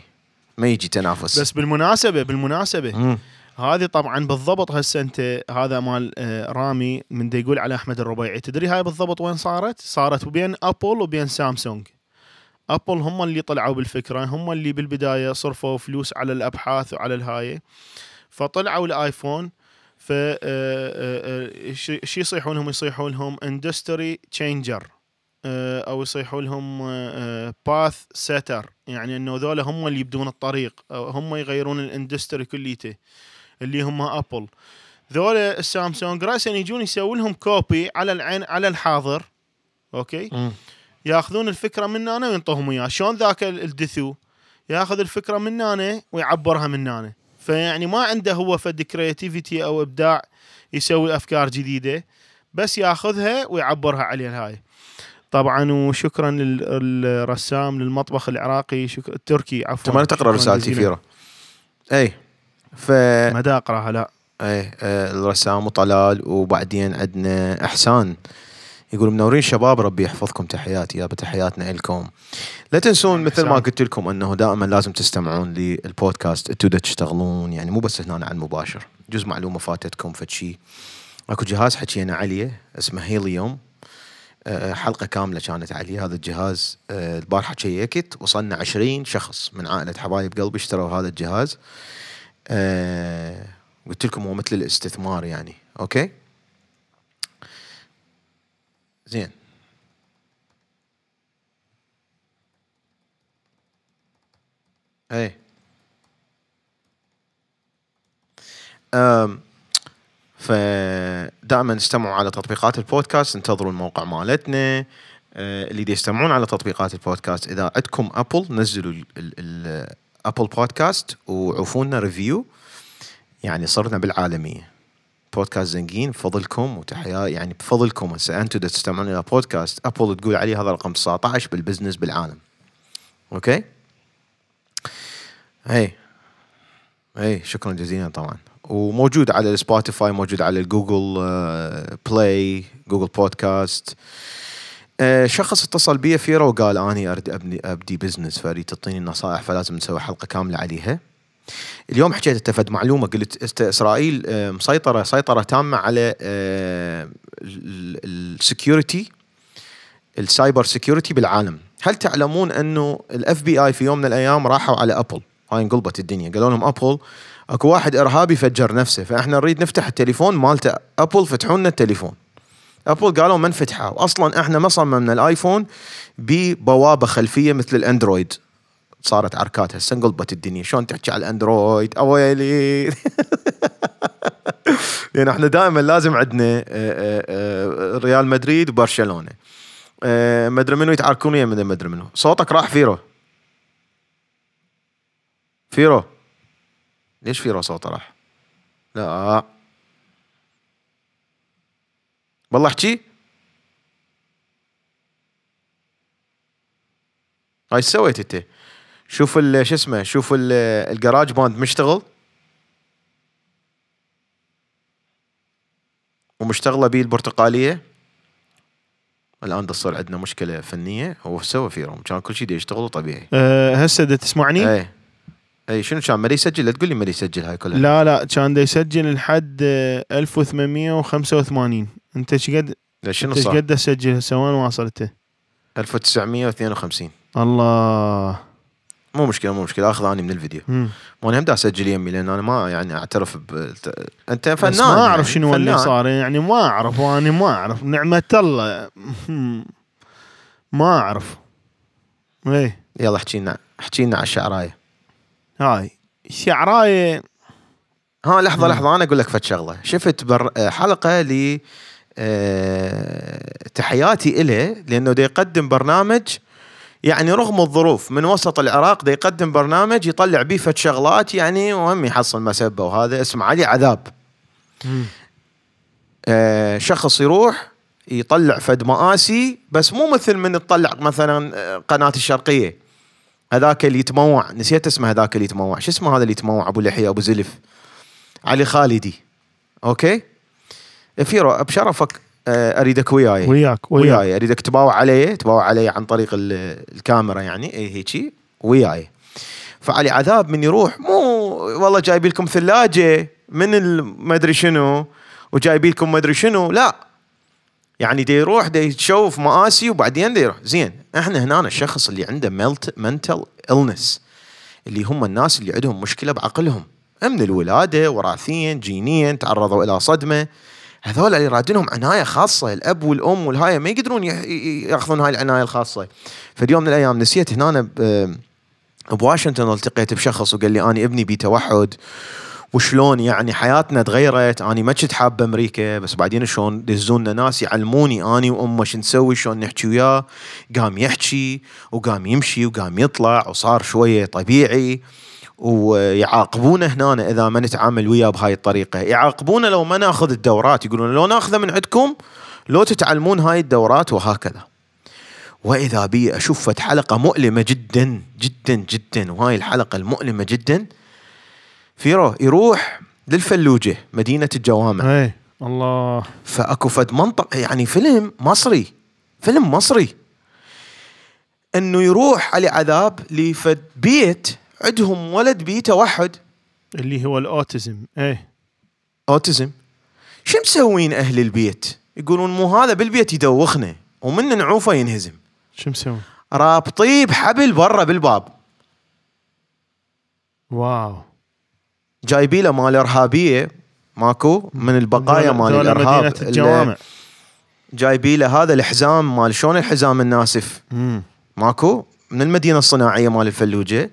ما يجي تنافس بس بالمناسبة بالمناسبة مم. هذه طبعا بالضبط هسه أنت هذا مال آه، رامي من دا يقول على أحمد الربيعي تدري هاي بالضبط وين صارت؟ صارت بين Apple وبين Samsung Apple هم اللي طلعوا بالفكرة هم اللي بالبداية صرفوا فلوس على الأبحاث وعلى الهاي. فطلعوا ال iPhone ف آه، آه، آه، شي يصيحون لهم؟ يصيحون لهم industry changer أو يصيحوا لهم path setter يعني إنه ذولا هم اللي يبدون الطريق أو هم يغيرون ال industry كليته اللي هم Apple. ذولا السامسونج راسا يجون يسوون لهم copy على العين على الحاضر okay. ياخذون الفكرة من أنا وينطوهم اياها شلون ذاك ال- الدثو ياخذ الفكرة من أنا ويعبرها من أنا. فيعني ما عنده هو فد creativity أو إبداع يسوي أفكار جديدة بس ياخذها ويعبرها عليها هاي. طبعا وشكرا للرسام للمطبخ العراقي شكرا التركي عفوا. أنت ما تقرأ رسالتي. فيرا اي ف ما دا أقرأها لا. اي آه، الرسام وطلال وبعدين عندنا إحسان. يقول منورين شباب ربي يحفظكم تحياتي يابا تحياتنا لكم لا تنسون مثل ما. قلت لكم أنه دائما لازم تستمعون للبودكاست أنتوا تشتغلون يعني مو بس هنا على المباشر جزء معلومة فاتتكم فد شيء أكو جهاز حكينا عليه اسمه هيليوم آه، حلقة كاملة كانت عليه. هذا الجهاز آه، البارحه شيكت وصلنا 20 شخص من عائلة حبايب قلبي اشتروا هذا الجهاز. آه، قلت لكم هو مثل الاستثمار يعني. أوكي؟ زين. اي أم فدائما استمعوا على تطبيقات البودكاست انتظروا الموقع مالتنا. أه، اللي دي يستمعون على تطبيقات البودكاست إذا عندكم Apple نزلوا ال Apple Podcast وعوفونا review يعني صرنا بالعالمية. بودكاست زنكين بفضلكم وتحيا يعني بفضلكم هسه أنتم تستمعون إلى بودكاست Apple تقول عليه هذا رقم 19 بال business بالعالم. أوكي؟ هي اي شكرا جزيلا طبعا. وموجود على ال Spotify موجود على ال Google Play Google Podcast شخص اتصل بي فيرا وقال أني أريد ابني أبدي business فأريد تعطيني النصائح فلازم نسوي حلقة كاملة عليها. اليوم حكيت استفد معلومة قلت إسرائيل آه، مسيطره سيطرة تامة على ال security ال cyber security بالعالم. هل تعلمون أنه ال FBI في يوم من الأيام راحوا على Apple؟ هاي انقلبت الدنيا. قالوا لهم Apple أكو واحد إرهابي فجر نفسه فإحنا نريد نفتح التليفون مالته Apple فتحوا لنا التليفون. Apple قالوا ما نفتحه. واصلا إحنا ما صممنا ال iPhone ببوابة خلفية مثل ال Android. صارت عركات هسه انقلبت الدنيا. شلون تحكي على ال Android؟ اويلي يعني إحنا دائما لازم عندنا آه، آه، آه، ريال مدريد وبرشلونة. آه، مدري منو يتعاركون ويا مدري مدري منو. صوتك راح فيرو. فيرو. ليش فيرو صوته راح؟ لا. والله احكي. هاي سويت أنت؟ شوف ال- شو اسمه شوف ال- الجراج باند مشتغل؟ ومشتغلة بيه البرتقالية؟ الآن تصير عندنا مشكلة فنية هو سوى فيهم؟ كان كل شيء يشتغل طبيعي. أه هسه دا تسمعني؟ اي اي شنو كان؟ مري يسجل؟ لا تقول لي مري يسجل هاي كلها. لا لا كان دا يسجل لحد آه، 1885 أنت إيش قد لا شنو أنت إيش صار؟ قد تسجل هسه وين واصلت؟ 1952 الله. مو مشكلة مو مشكلة. آخذ أني من الفيديو. مم. مو أنا هم دا اسجل يمي لأن أنا ما يعني أعترف ب أنت فنان بس ما أعرف يعني، شنو اللي. صار. يعني ما أعرف وأنا ما أعرف. نعمة الله. ما أعرف. إيه. يلا احكي لنا احكي لنا على الشعراية. هاي. شعراية. ها لحظة مم. لحظة. أنا أقول لك فد شغلة. شفت بر... حلقة ل آه، تحياتي إله لأنه دا يقدم برنامج يعني رغم الظروف من وسط العراق دا يقدم برنامج يطلع بيه فد شغلات يعني وهم يحصل مسبة وهذا. اسمه علي عذاب. آه، شخص يروح يطلع فد مآسي بس مو مثل من تطلع مثلا آه، قناة الشرقية. هذاك اللي يتموع. نسيت اسمه هذاك اللي يتموع. شو اسمه هذا اللي يتموع؟ أبو لحية أبو زلف. علي خالدي. أوكي؟ فيرو بشرفك أريدك وياي. وياك وياك. وياي. أريدك تباوع علي تباوع علي عن طريق ال- الكاميرا يعني اي هيجي وياي. فعلي عذاب من يروح مو والله جايبي لكم ثلاجة من المدري شنو وجايبي لكم مدري شنو. لا. يعني دي يروح دي يشوف مآسي وبعدين دي يروح. زين إحنا هنا الشخص اللي عنده mental illness اللي هم الناس اللي عندهم مشكلة بعقلهم. من الولادة وراثيا جينيا تعرضوا إلى صدمة. هذول اللي رادينهم عناية خاصة الأب والأم والهاي ما يقدرون يأخذون هاي العناية الخاصة. ففي يوم من الأيام نسيت هنا بواشنطن التقيت بشخص وقال لي اني ابني بتوحد. وشلون يعني حياتنا تغيرت؟ اني ما كنت حاب أمريكا بس بعدين شلون دزونا ناس يعلموني اني وأمه شو نسوي شلون نحكي وياه. قام يحكي وقام يمشي وقام يطلع وصار شوية طبيعي. ويعاقبونا هنا إذا ما نتعامل وياه بهاي الطريقة. يعاقبونا لو ما ناخذ الدورات يقولون لو ناخذه من عندكم لو تتعلمون هاي الدورات وهكذا. وإذا بي أشوف حلقة مؤلمة جدا جدا جدا وهاي الحلقة المؤلمة جدا فيرو يروح للفلوجة مدينة الجوامع. إيه الله. فأكو فد منطقه يعني فيلم مصري فيلم مصري. إنه يروح علي عذاب لفد بيت عندهم ولد بيه توحد اللي هو الأوتيزم. إيه. أوتيزم. شو مسوين أهل البيت؟ يقولون مو هذا بالبيت يدوخنا ومن نعوفه ينهزم. شو مسوي؟ رابطيه بحبل برا بالباب. واو. جايبي له مال إرهابية ماكو؟ من البقايا مال الإرهاب. مدينة الجوامع. جايبي له هذا الحزام مال شلون الحزام الناسف؟ مم. ماكو؟ من المدينة الصناعية مال الفلوجة.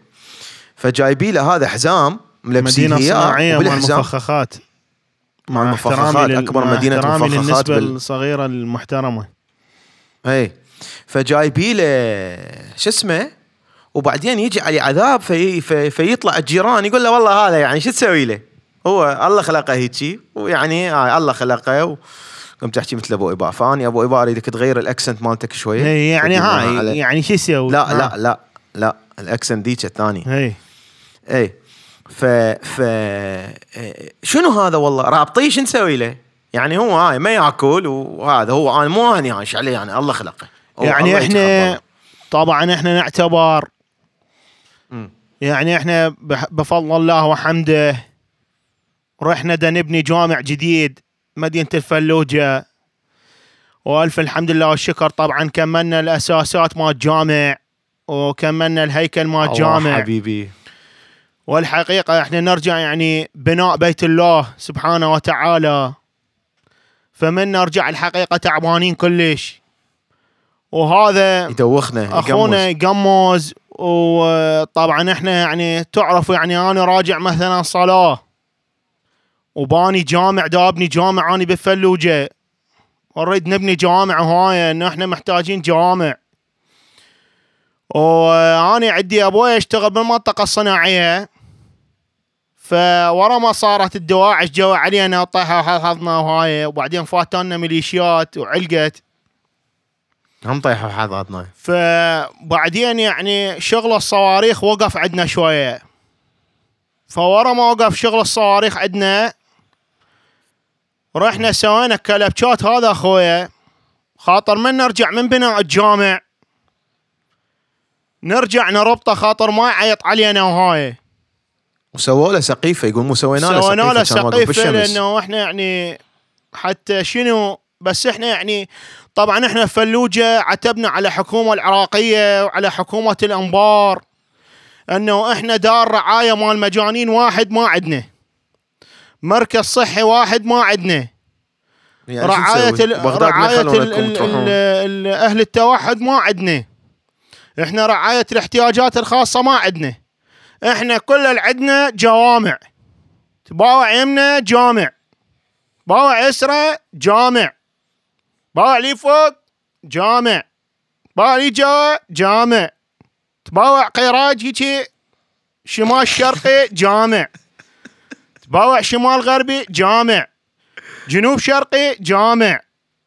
فجايبي له هذا حزام ملبسين وبالحزام مفخخات مع المفخخات. احترامي لل- أكبر مع مدينة مفخخات بال... الصغيرة المحترمة. اي فجايبي له شو اسمه؟ وبعدين يجي عليه عذاب في في فيطلع الجيران يقول له والله هذا يعني شو تسوي له؟ هو الله خلقه هيجي ويعني آه الله خلقه و... قمت تحكي مثل أبو ابا فأني أبو ابا أريدك تغير الأكسنت مالتك شوية إيه يعني هاي يعني شو يسوي؟ لا ها. لا لا لا الأكسنت ذيك الثاني إيه. اي ف ف شنو هذا والله؟ رابطيه شو نسوي له؟ يعني هو هاي ما ياكل وهذا هو. أنا مو اني عايش عليه يعني الله خلقه. يعني إحنا. طبعا إحنا نعتبر. يعني إحنا بفضل الله وحمده رحنا دا نبني جامع جديد مدينة الفلوجة. وألف الحمد لله والشكر. طبعا كملنا الأساسات مال الجامع وكملنا الهيكل مال الجامع. حبيبي. والحقيقة إحنا نرجع يعني بناء بيت الله سبحانه وتعالى. فمن نرجع الحقيقة تعبانين كلش. وهذا يدوخنا أخونا. يقمز وطبعا إحنا يعني تعرفوا يعني أنا راجع مثلا صلاة وباني جامع دابني جامع اني بالفلوجه ونريد نبني جامع هاي انه إحنا محتاجين جامع. وأنا عندي أبوي يشتغل بالمنطقة الصناعية. فورا ما صارت الدواعش جو علينا وطيحوا حظنا وهاي وبعدين فاتونا ميليشيات وعلقت. هم طيحوا حظاتنا فبعدين يعني شغل الصواريخ وقف عندنا شوية. فورا ما وقف شغل الصواريخ عندنا رحنا سوينا كلبشات هذا أخويا. خاطر من نرجع من بناء الجامع. نرجع نربطه خاطر ما يعيط علينا وهاي. وسووا له سقيفة يقول مو سوينا له سوينا له سقيفة. لأنه إحنا يعني حتى شنو بس إحنا يعني طبعا إحنا في فلوجه عتبنا على الحكومة العراقية وعلى حكومة الأنبار إنه إحنا دار رعاية مال مجانين واحد ما عندنا مركز صحي واحد ما عندنا يعني رعايه نسوي؟ ال- بغداد ما رعاية ال- يخلونكم ال- تروحون. ال- ال- أهل التوحد ما عندنا إحنا رعاية الاحتياجات الخاصة ما عندنا إحنا كل عندنا جوامع. تباوع يمنا جامع. باوع يسرى جامع. باوع لي فوق جامع. باوع لي جوا جامع. تباوع قيراج هيجي شمال شرقي جامع. تباوع شمال غربي جامع. جنوب شرقي جامع.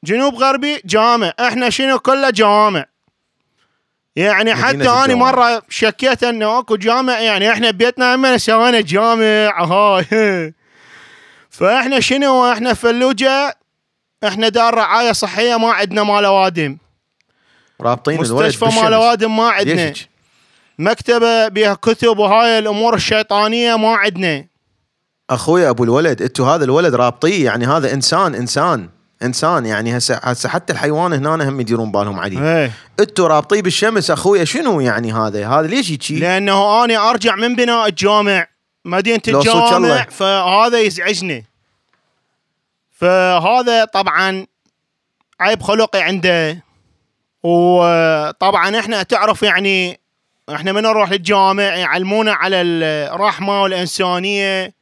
جنوب غربي جامع. إحنا شنو كله جوامع يعني حتى أنا. مرة شكيت إنه أكو جامع يعني إحنا بيتنا هم سوينا جامع هاي فإحنا شنو إحنا فلوجه إحنا دار رعاية صحية ما عندنا مال أوادم رابطين مستشفى مال. أوادم ما عندنا؟ مكتبة بها كتب وهاي الأمور الشيطانية ما عندنا أخوي أبو الولد أنتوا هذا الولد رابطيه يعني هذا إنسان إنسان انسان يعني هسه هسه حتى الحيوان هنا هم يديرون بالهم عليه أنتوا رابطيه بالشمس اخويا شنو يعني هذا؟ هذا ليش يجي لأنه أنا أرجع من بناء الجامع. مدينه الله. فهذا يزعجني. فهذا طبعا عيب خلقي عنده. وطبعا إحنا تعرف يعني إحنا من نروح للجامع؟ يعلمونا على الرحمة والإنسانية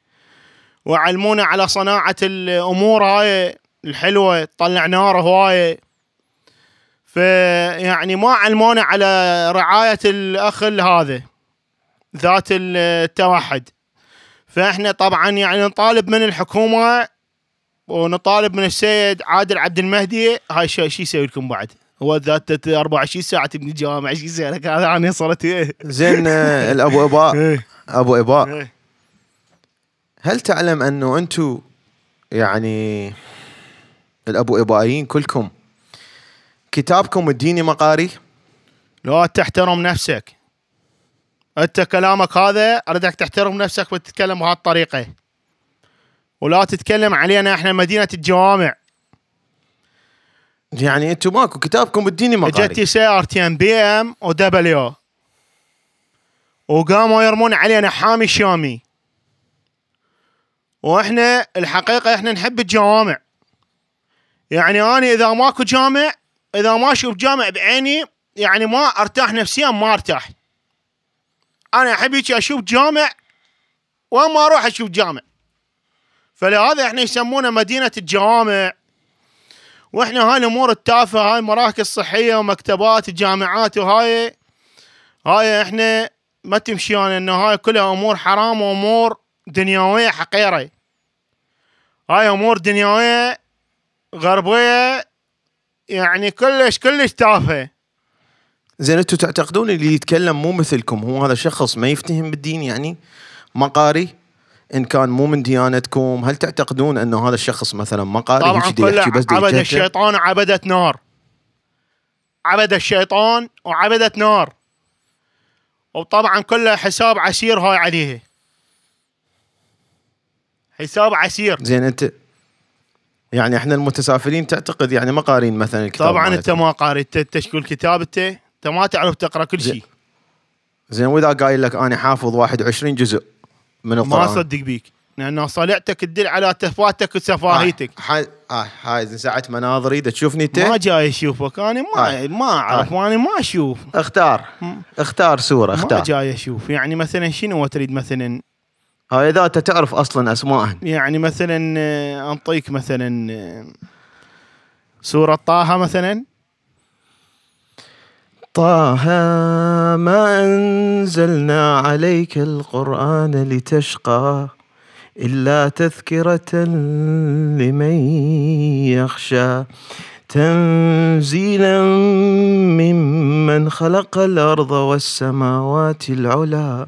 ويعلمونا على صناعة الأمور هاي. الحلوة تطلع نار هواية. فيعني ما علمونا على رعاية الأخ هذا ذات التوحد. فإحنا طبعا يعني نطالب من الحكومة ونطالب من السيد عادل عبد المهدي. هاي شو شو يسوي لكم بعد؟ هو ذات 24 ساعه تبني جامع شو يسوي لك هذا؟ أنا صرت إيه. زين آه، الأبو إباء. إيه. أبو إباء. إيه. هل تعلم أنه أنتم يعني الابو ابائيين كلكم. كتابكم الديني مقاري؟ لا تحترم نفسك. أنت كلامك هذا اريدك تحترم نفسك وتتكلم بهالطريقه ولا تتكلم علينا إحنا مدينة الجوامع. يعني أنتم ماكو كتابكم الديني مقاري؟ اجتي سيارتين بي إم ودبليو وقاموا يرمون علينا حامي شامي. وإحنا الحقيقة إحنا نحب الجوامع. يعني أنا إذا ماكو جامع إذا ما أشوف جامع بعيني يعني ما أرتاح نفسيا ما أرتاح. أنا أحب أشوف جامع وما أروح أشوف جامع. فلهذا إحنا يسمونا مدينة الجوامع. وإحنا هاي الأمور التافهة هاي مراكز صحيه ومكتبات وجامعات وهاي. هاي إحنا ما تمشي يعني إنه هاي كلها أمور حرام وأمور دنيوية حقيرة. هاي أمور دنيوية غربيه يعني كلش كلش تافهة. زين أنتم تعتقدون اللي يتكلم مو مثلكم هو هذا شخص ما يفتهم بالدين يعني مقاري؟ إن كان مو من ديانتكم هل تعتقدون إنه هذا الشخص مثلا مقاري؟ طبعا يحكي بس دي عبد؟ الشيطان وعبدة نار. عبد الشيطان وعبدة نار. وطبعا كله حساب عسير هاي عليه. حساب عسير. زين انت يعني إحنا المتسافرين تعتقد يعني ما قارين مثلا الكتاب طبعا أنت. ما قاري أنت أنت شكون كتاب أنت انت ما تعرف تقرأ كل. شيء. زين وإذا قايل لك أنا حافظ 21 جزء من ما القرآن. اصدق بيك لأن صلعتك تدل على تفاتك وسفاهيتك. هاي هاي هاي زين ساعة مناظري إذا تشوفني انت ما جاي أشوفك أنا ما آه. ما أعرف أنا ما أشوف. اختار. اختار سورة ما اختار. جاي أشوف. يعني مثلا شنو تريد مثلا هاي إذا أنت تعرف أصلا اسمائهن يعني مثلا آه، أنطيك مثلا آه، سورة طه مثلا. طه ما أنزلنا عليك القرآن لتشقى إلا تذكرة لمن يخشى تنزيلا ممن خلق الأرض والسماوات العلى.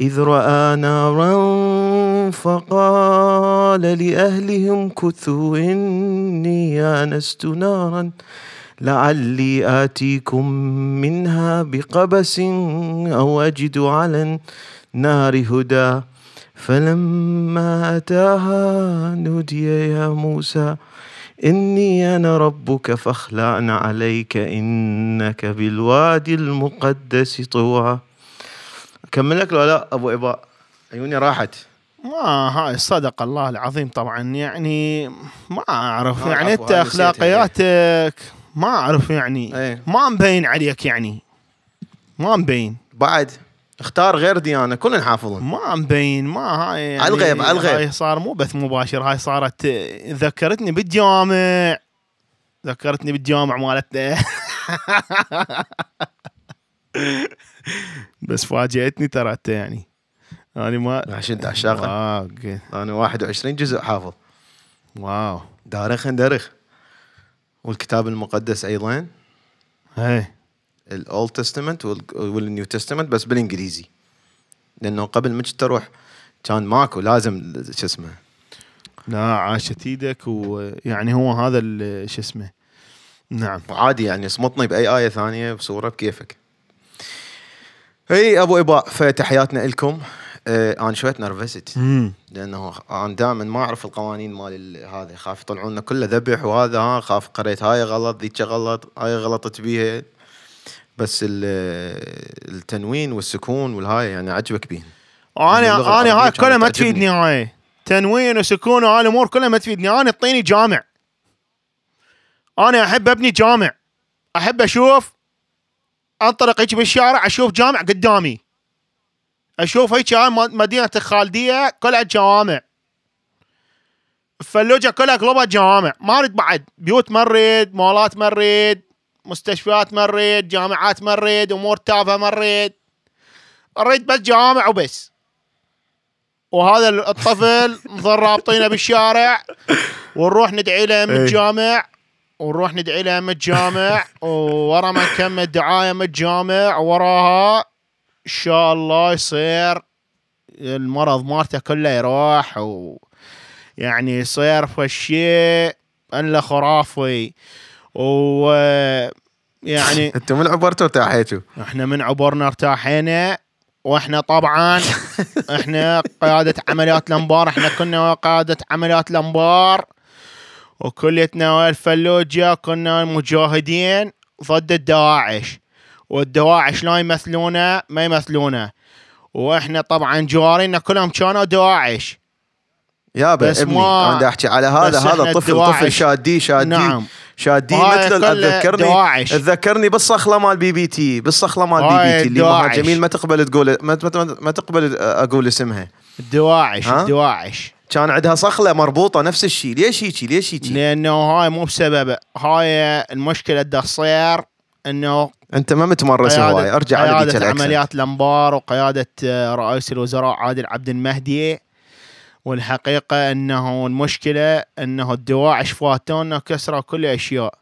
إذ رأى نارا فقال لأهلهم كثوا إني آنست نارا لعلي آتيكم منها بقبس أو أجد على النار هدى. فلما أتاها نودي يا موسى إني أنا ربك فاخلعن عليك إنك بالوادي المقدس طوى أكمل لك ولا لا أبو إباء عيوني راحت. ما هاي صدق الله العظيم طبعا. يعني ما أعرف ما يعني أنت أخلاقياتك ما أعرف يعني. إيه. ما مبين عليك يعني. ما مبين. بعد اختار غير ديانة كلنا حافظون ما مبين ما هاي يعني على الغيب، على الغيب. هاي صار مو بث مباشر هاي صارت ذكرتني بالجامع. ذكرتني بالجامع مالت بس فاجأتني ترى انت يعني. أنا ما عشان انت عشاقة آه، أوكي. أنا 21 جزء حافظ. wow. دارخ درخ والكتاب المقدس أيضا. هي ال Old Testament وال New Testament بس بالإنجليزي. لأنه قبل ما تروح كان ماكو لازم شو اسمه. لا عاشت إيدك ويعني هو هذا شو اسمه. نعم. عادي يعني صمتني بأي آية ثانية بصورة بكيفك. اي أبو إباء فتحياتنا لكم آه أنا شوية نرفزت. لأنه أنا دائما ما أعرف القوانين مال ال- هذا خاف يطلعون لنا كله ذبح وهذا ها خاف قريت هاي غلط ذيك غلط هاي غلطت بيها. بس ال- التنوين والسكون والهاي يعني عجبك بيهن أنا أنا العربية هاي كلها ما. تفيدني هاي. تنوين وسكون وهاي الأمور كلها ما تفيدني. أنا اعطيني جامع. أنا أحب أبني جامع. أحب أشوف انطلق هيك بالشارع أشوف جامع قدامي. أشوف هيك هاي م- مدينة الخالدية كلها جوامع. الفلوجه كلها قلبها جوامع. ما أريد بعد. بيوت ما نريد مولات ما نريد مستشفيات ما نريد جامعات ما نريد أمور تافهة ما نريد أريد بس جوامع وبس. وهذا الطفل نظل رابطينه بالشارع. ونروح ندعي له من إيه. الجامع. ونروح ندعي له من الجامع وورا ما نكمل دعايه من الجامع وراها إن شاء الله يصير المرض مالته كله يروح و يعني يصير في شيء إلا خرافي. و يعني أنتم من عبرتوا ارتاحيتوا. إحنا من عبرنا ارتاحينا وإحنا طبعا إحنا قيادة عمليات الأنبار إحنا كنا قادة عمليات الأنبار. وكليتنا والفلوجة كنا مجاهدين ضد الدواعش والدواعش لا يمثلونا ما يمثلونا وإحنا طبعا جوارينا كلهم كانوا دواعش يابا بس ابني ما- أنا أحكي على هذا هذا طفل الدواعش- طفل شادي شادي نعم. شادي مثل تذكرني دواعش. تذكرني بالصخلة مال بي بي تي بالصخلة مال بي بي تي اللي مها. جميل ما تقبل تقول ما, ما, ما تقبل أقول اسمها. الدواعش ها؟ الدواعش كان عندها صخلة مربوطة نفس الشيء ليش هيجي ليش هيجي لأنه هاي مو بسبب هاي المشكلة اللي تصير إنه أنت ما متمرس هواي. أرجع على الاكسنت عمليات الأنبار وقيادة آه، رئيس الوزراء عادل عبد المهدي. والحقيقة إنه المشكلة إنه الدواعش فاتونا كسروا كل الاشياء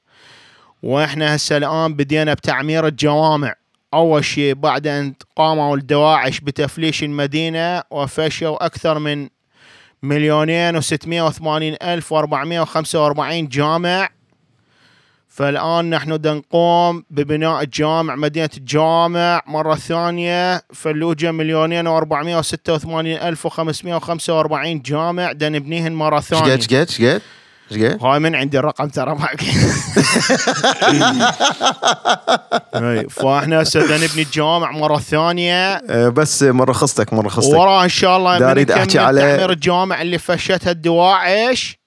وإحنا هسه الآن بدينا بتعمير الجوامع. أول شيء بعد أن قاموا الدواعش بتفليش المدينة وفشوا أكثر من مليونين وستمائة وثمانين ألف وأربعمائة وخمسة وأربعين جامع. فالآن نحن نقوم ببناء الجامع مدينة الجامع مرة ثانية. فلوجة مليونين وأربعمائة وستة وثمانين ألف وخمسمائة وخمسة وأربعين جامع. بدنا نبنيهن مرة ثانية. شقد شقد شقد؟ هاي من عندي الرقم ترى معك فاحنا هسه نبني الجامع مرة ثانية. بس مرة خصتك مرة خصتك. وراه إن شاء الله من أحكي نكمل على- تعمير الجامع اللي فشتها الدواعش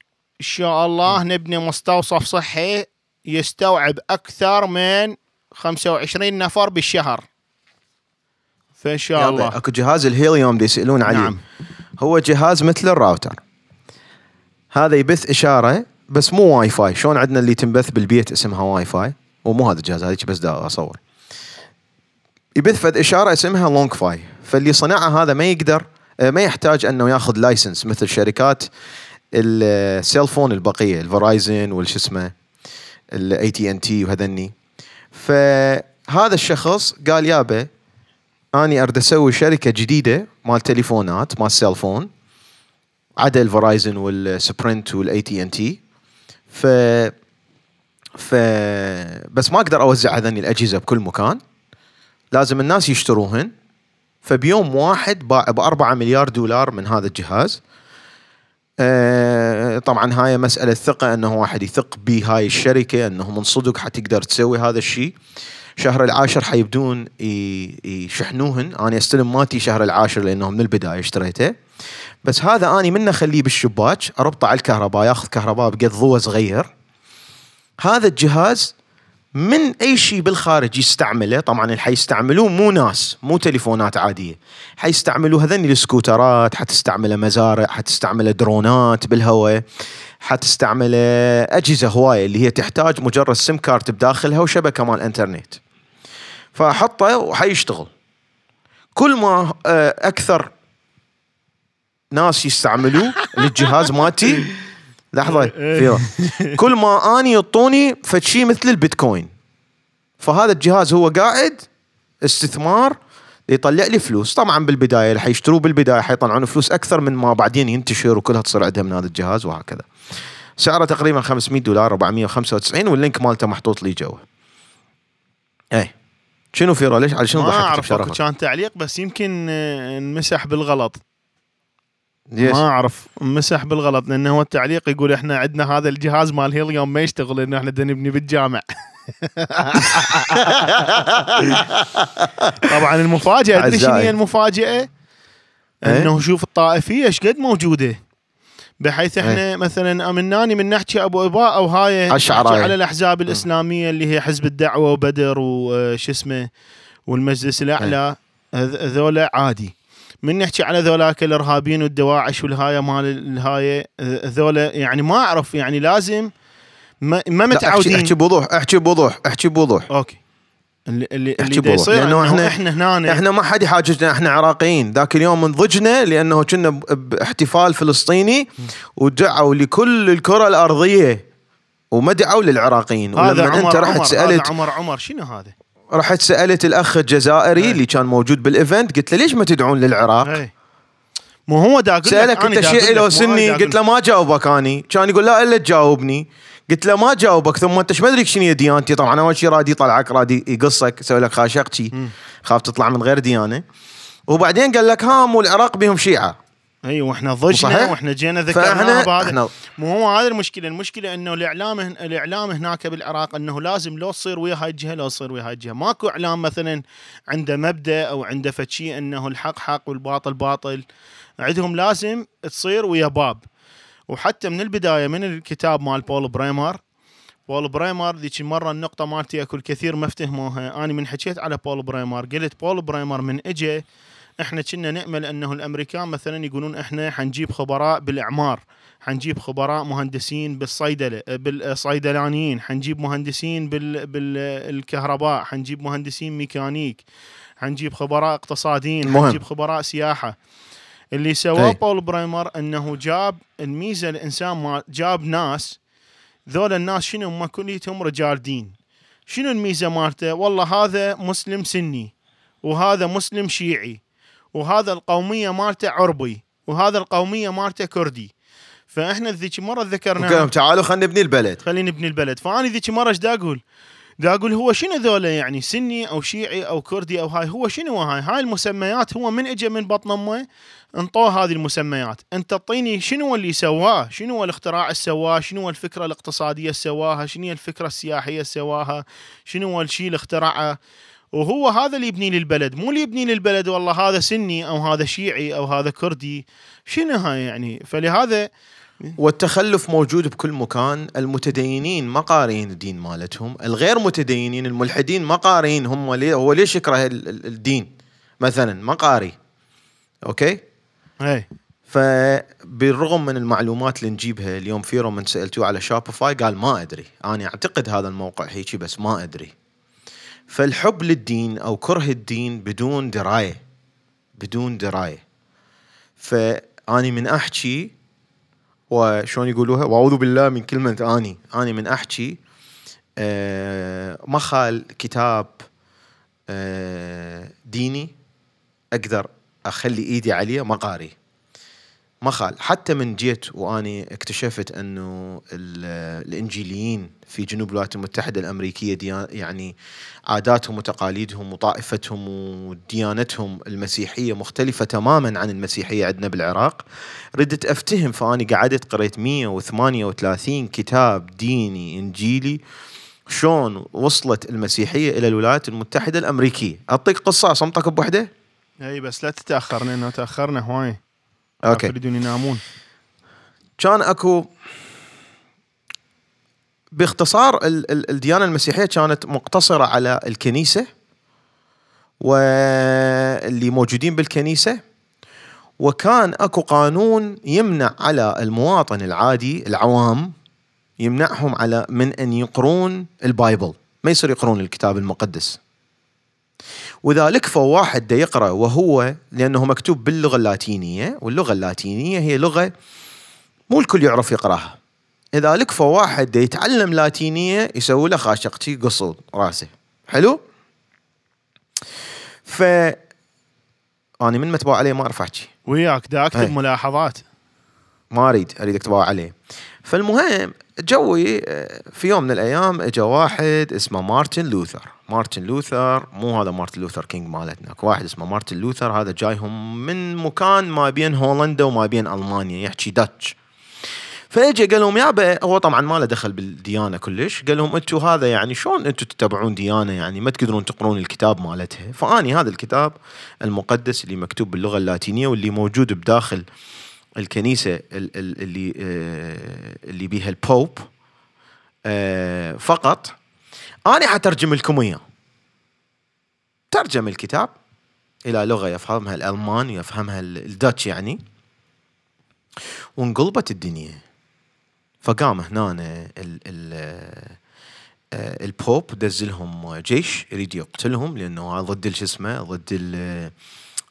إن شاء الله نبني مستوصف صحي يستوعب أكثر من 25 نفر بالشهر. فإن شاء الله. أكو جهاز الهيليوم دي يسالون عليه. نعم. هو جهاز مثل الراوتر. هذا يبث إشارة بس مو واي فاي. شلون عندنا اللي تنبث بالبيت اسمها واي فاي؟ ومو هذا الجهاز هذيك بس دا أصور. يبث فد إشارة اسمها LongFi فاللي صنعها هذا ما يقدر آه، ما يحتاج إنه ياخذ license مثل شركات ال cell phone البقية ال Verizon والش اسمه الاي تي ان تي وهذني. فهذا الشخص قال يابا أني أريد أسوي شركة جديدة مال تليفونات مال cell phone عدا ال Verizon وال Sprint وال AT&T ف ف بس ما أقدر أوزع هذني الأجهزة بكل مكان. لازم الناس يشتروهن. فبيوم واحد باع ب 4 مليار دولار من هذا الجهاز. آه، طبعا هاي مسألة ثقة إنه واحد يثق بهاي الشركة إنه من صدق حتقدر تسوي هذا الشيء. شهر العاشر حيبدون يشحنوهن. أنا أستلم مالتي شهر العاشر لأنه من البداية اشتريته. بس هذا أني منه اخليه بالشباك أربطه على الكهرباء ياخذ كهرباء بقد ضوء صغير. هذا الجهاز من أي شيء بالخارج يستعمله طبعا اللي حيستعملوه مو ناس مو تليفونات عادية. حيستعملوا هذني السكوترات حتستعمله مزارع حتستعمله درونات بالهواء حتستعمله أجهزة هواية اللي هي تحتاج مجرد سيم كارت بداخلها وشبكة مال إنترنت. فاحطه وحيشتغل. كل ما آه، أكثر ناس يستعملوه للجهاز مالتي. لحظة فيرا. كل ما آني يعطوني فد شيء مثل البيتكوين. فهذا الجهاز هو قاعد استثمار يطلع لي فلوس. طبعا بالبداية اللي حيشتروه بالبداية حيطلعون فلوس أكثر من ما بعدين ينتشر وكلها تصير عندها من هذا الجهاز وهكذا. سعره تقريبا 500 دولار 495 واللينك مالته محطوط لي جوا اي شنو فيرا؟ ليش على شنو ما ضحكت أعرف أكو بشرفك كان تعليق بس يمكن آه، انمسح بالغلط. ليش ما أعرف مسح بالغلط لأنه هو التعليق يقول إحنا عندنا هذا الجهاز مال هيليوم ما يشتغل لأنه إحنا نبني بالجامع. طبعا المفاجأة ادري شنو. هي المفاجأة؟ إيه؟ إنه شوف الطائفية إيش قد موجودة؟ بحيث إحنا مثلا آمناني من نحكي أبو إباء أو هاي على الأحزاب الإسلامية اللي هي حزب الدعوة وبدر وش اسمه والمجلس الأعلى هذ- هذولا عادي. من نحكي على ذولاك الإرهابيين والدواعش والهاي مال الهاي هذولا يعني ما أعرف يعني لازم ما, ما متعودين. أحكي بوضوح أحكي بوضوح أحكي بوضوح. أوكي. اللي اللي, أحكي بوضوح، يصير لأنه إنه إحنا- إحنا هنا إحنا ما حد يحاججنا إحنا عراقيين. ذاك اليوم انضجنا لأنه كنا باحتفال فلسطيني ودعوا لكل الكرة الأرضية وما دعوا للعراقيين. هذا ولما عمر انت رحت عمر سالت عمر عمر. شنو هذا؟ رحت سالت الأخ الجزائري إيه. اللي كان موجود بال event قلت له ليش ما تدعون للعراق؟ اي مو هو دا أقول سألك انت لك، لو سني قلت له ما جاوبك أني. كان يقول لا إلا تجاوبني. قلت له ما جاوبك ثم أنت إيش ما أدري شنو ديانتي؟ طبعا أول شيء راد يطلعك راد يقصك يسوي لك خاشقتي خاف تطلع من غير ديانة. وبعدين قال لك ها مو العراق بهم شيعة. إي وإحنا ضجنا؟ وإحنا جينا ذكرناها بهذا إحنا مو هو هذا المشكلة المشكلة إنه الإعلام هن- الإعلام هناك بالعراق إنه لازم لو تصير ويا هاي الجهة لو تصير ويا هاي الجهة. ماكو إعلام مثلا عنده مبدأ أو عنده فشي إنه الحق حق والباطل باطل. عندهم لازم تصير ويا باب. وحتى من البداية من الكتاب مال بول بريمر بول بريمر ذيك المرة النقطة مالتي اكو الكثير ما افتهموها أنا من حكيت على بول بريمر قلت بول بريمر من اجى إحنا كنا نأمل أنه الأمريكان مثلا يقولون إحنا حنجيب خبراء بالإعمار حنجيب خبراء مهندسين بالصيدلة بالصيدلانيين حنجيب مهندسين بال بالكهرباء حنجيب مهندسين ميكانيك حنجيب خبراء اقتصاديين المهم. حنجيب خبراء سياحة. اللي سواه أي. بول بريمر إنه جاب الميزة الإنسان ما جاب ناس ذول الناس شنو هم؟ كليتهم رجال دين شنو الميزة مالته؟ والله هذا مسلم سني وهذا مسلم شيعي. وهذا القومية مالته عربي وهذا القومية مالته كردي. فإحنا ذيك مرة ذكرنا قال لهم تعالوا خلينا نبني البلد. خلينا نبني البلد. فأنا ذيك مرة إيش دا أقول؟ دا أقول هو شنو ذولا يعني سني أو شيعي أو كردي أو هاي هو شنو هاي؟ هاي المسميات هو من اجى من بطن أمه انطوه هذه المسميات. أنت أعطيني شنو اللي سواه؟ شنو الاختراع اللي سواه؟ شنو الفكرة الاقتصادية اللي سواها؟ شنو الفكرة السياحية اللي سواها؟ شنو الشيء اللي اخترعه؟ وهو هذا اللي يبني لي البلد. مو اللي يبني لي البلد والله هذا سني أو هذا شيعي أو هذا كردي. شنو هاي يعني؟ فلهذا والتخلف موجود بكل مكان. المتدينين ما قارين الدين مالتهم. الغير متدينين الملحدين ما قارين. هم ليه هو ليش يكره ال- ال- الدين؟ مثلا ما قاري. أوكي؟ اي فبالرغم من المعلومات اللي نجيبها اليوم فيرو من سألتوه على Shopify قال ما أدري. أنا أعتقد هذا الموقع هيجي بس ما أدري. فالحب للدين أو كره الدين بدون دراية بدون دراية. فأني من أحكي وشلون يقولوها؟ وأعوذ بالله من كلمة أني. أني من أحكي آه ما خال كتاب آه ديني أقدر أخلي إيدي عليه؟ ما ما خال. حتى من جيت وأني اكتشفت أنه ال- الإنجيليين في جنوب الولايات المتحدة الأمريكية يعني عاداتهم وتقاليدهم وطائفتهم وديانتهم المسيحية مختلفة تماما عن المسيحية عندنا بالعراق. ردت أفتهم فأني قعدت قريت 138 كتاب ديني إنجيلي شلون وصلت المسيحية إلى الولايات المتحدة الأمريكية. أعطيك قصة اصمتك بوحدة؟ إي بس لا تتاخر لأنه تأخرنا هواي. أوكي. يريدون ينامون كان أكو باختصار ال- ال- الديانة المسيحية كانت مقتصرة على الكنيسة واللي موجودين بالكنيسة وكان أكو قانون يمنع على المواطن العادي العوام يمنعهم على من أن يقرون البايبل. ما يصير يقرون الكتاب المقدس. وإذا لكفوا واحد دا يقرأ وهو لأنه مكتوب باللغة اللاتينية واللغة اللاتينية هي لغة مو الكل يعرف يقرأها. إذا لكفوا واحد دا يتعلم لاتينية يسوي له خاشقتي قصود راسه. حلو؟ ف أنا من متبوع عليه ما اعرف احكي وياك دا أكتب أي. ملاحظات. ما أريد اريد اكتبها عليه. فالمهم جوي آه، في يوم من الأيام اجى واحد اسمه مارتن لوثر. مارتن لوثر مو هذا مارتن لوثر كينج مالتنا واحد اسمه مارتن لوثر هذا جايهم من مكان ما بين هولندا وما بين ألمانيا يحكي Dutch. فاجى قال لهم يابا هو طبعا ما له دخل بالديانة كلش. قال لهم أنتم هذا يعني شلون أنتم تتبعون ديانة؟ يعني ما تقدرون تقرون الكتاب مالتها. فأني هذا الكتاب المقدس اللي مكتوب باللغة اللاتينية واللي موجود بداخل الكنيسة ال- ال- اللي آه، اللي بيها ال Pope آه، فقط أنا حترجم لكم اياه ترجم الكتاب إلى لغة يفهمها الألمان يفهمها ال- ال Dutch يعني. وانقلبت الدنيا. فقام هنا ال ال آه، ال Pope دز لهم جيش يريد يقتلهم لأنه ضد شو اسمه ضد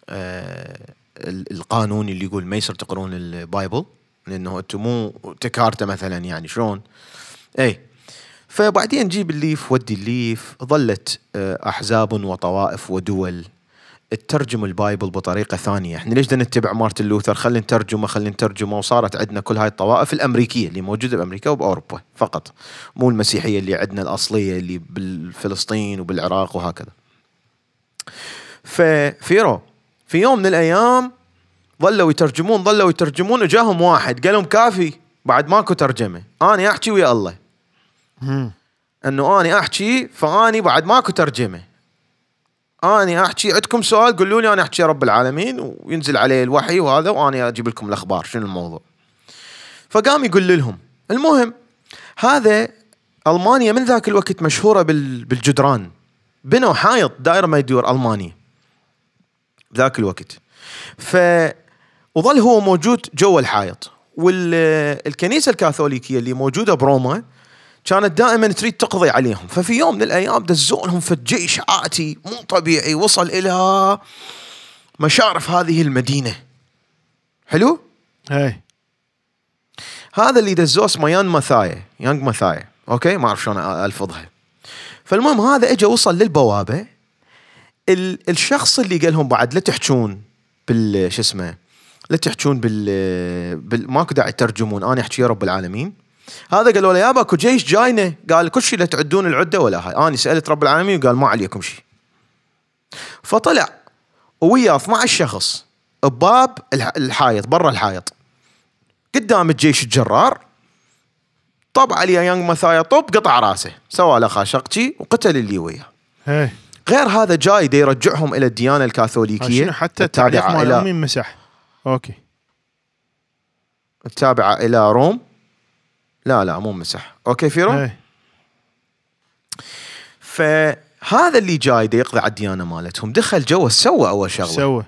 آه، القانون اللي يقول ما يصير تقرون البايبل لأنه أنتم مو تكارته مثلا يعني شلون؟ اي فبعدين جيب الليف ودي الليف ظلت آه، أحزاب وطوائف ودول تترجم ال Bible بطريقة ثانية، إحنا ليش نتبع مارتن لوثر؟ خلينا نترجمه خلينا نترجمه وصارت عندنا كل هاي الطوائف الأمريكية اللي موجودة بأمريكا وبأوروبا فقط، مو المسيحية اللي عندنا الأصلية اللي بالفلسطين وبالعراق وهكذا. ففيرو في يوم من الأيام ظلوا يترجمون ظلوا يترجمون وجاهم واحد قال لهم كافي بعد ماكو ترجمة، أنا أحكي ويا الله. إنه أني أحكي فأني بعد ماكو ترجمة. أني أحكي عندكم سؤال قولوا لي أنا أحكي رب العالمين وينزل عليه الوحي وهذا وأنا أجيب لكم الأخبار شنو الموضوع. فقام يقول لهم المهم هذا ألمانيا من ذاك الوقت مشهورة بال- بالجدران. بنوا حائط دائرة ما يدور ألمانيا. ذاك الوقت. ف وظل هو موجود جوا الحائط. والكنيسه الكاثوليكية اللي موجودة بروما كانت دائما تريد تقضي عليهم. ففي يوم من الأيام دزوا لهم في جيش آتي مو طبيعي وصل إلى مشارف هذه المدينة. حلو؟ اي هذا اللي دزوه اسمه يان ماثايا. يانج ماثايا. أوكي؟ ما أعرف شلون ألفظها. فالمهم هذا اجى وصل للبوابة. الشخص اللي قال لهم بعد لا تحجون بال شو اسمه لا تحجون بال, بال... ماكو داعي ترجمون أنا أحكي يا رب العالمين. هذا قالوا له يابا اكو جيش جاينا قال كل شيء لا تعدون العدة ولا هاي. أنا سألت رب العالمين وقال ما عليكم شيء. فطلع وياه 12 شخص بباب الح- الحائط برا الحائط. قدام الجيش الجرار. طب عليه يانج مثايا طب قطع رأسه. سوى له خاشقجي وقتل اللي وياه. غير هذا جاي دي يرجعهم إلى الديانة الكاثوليكية شنو؟ حتى التعليق مال امي مسح؟ أوكي. التابعة إلى روم؟ لا لا مو مسح. أوكي في روم؟ هي فهذا اللي جاي دي يقضي على الديانة مالتهم. دخل جوا سوى أول شغلة. سوى.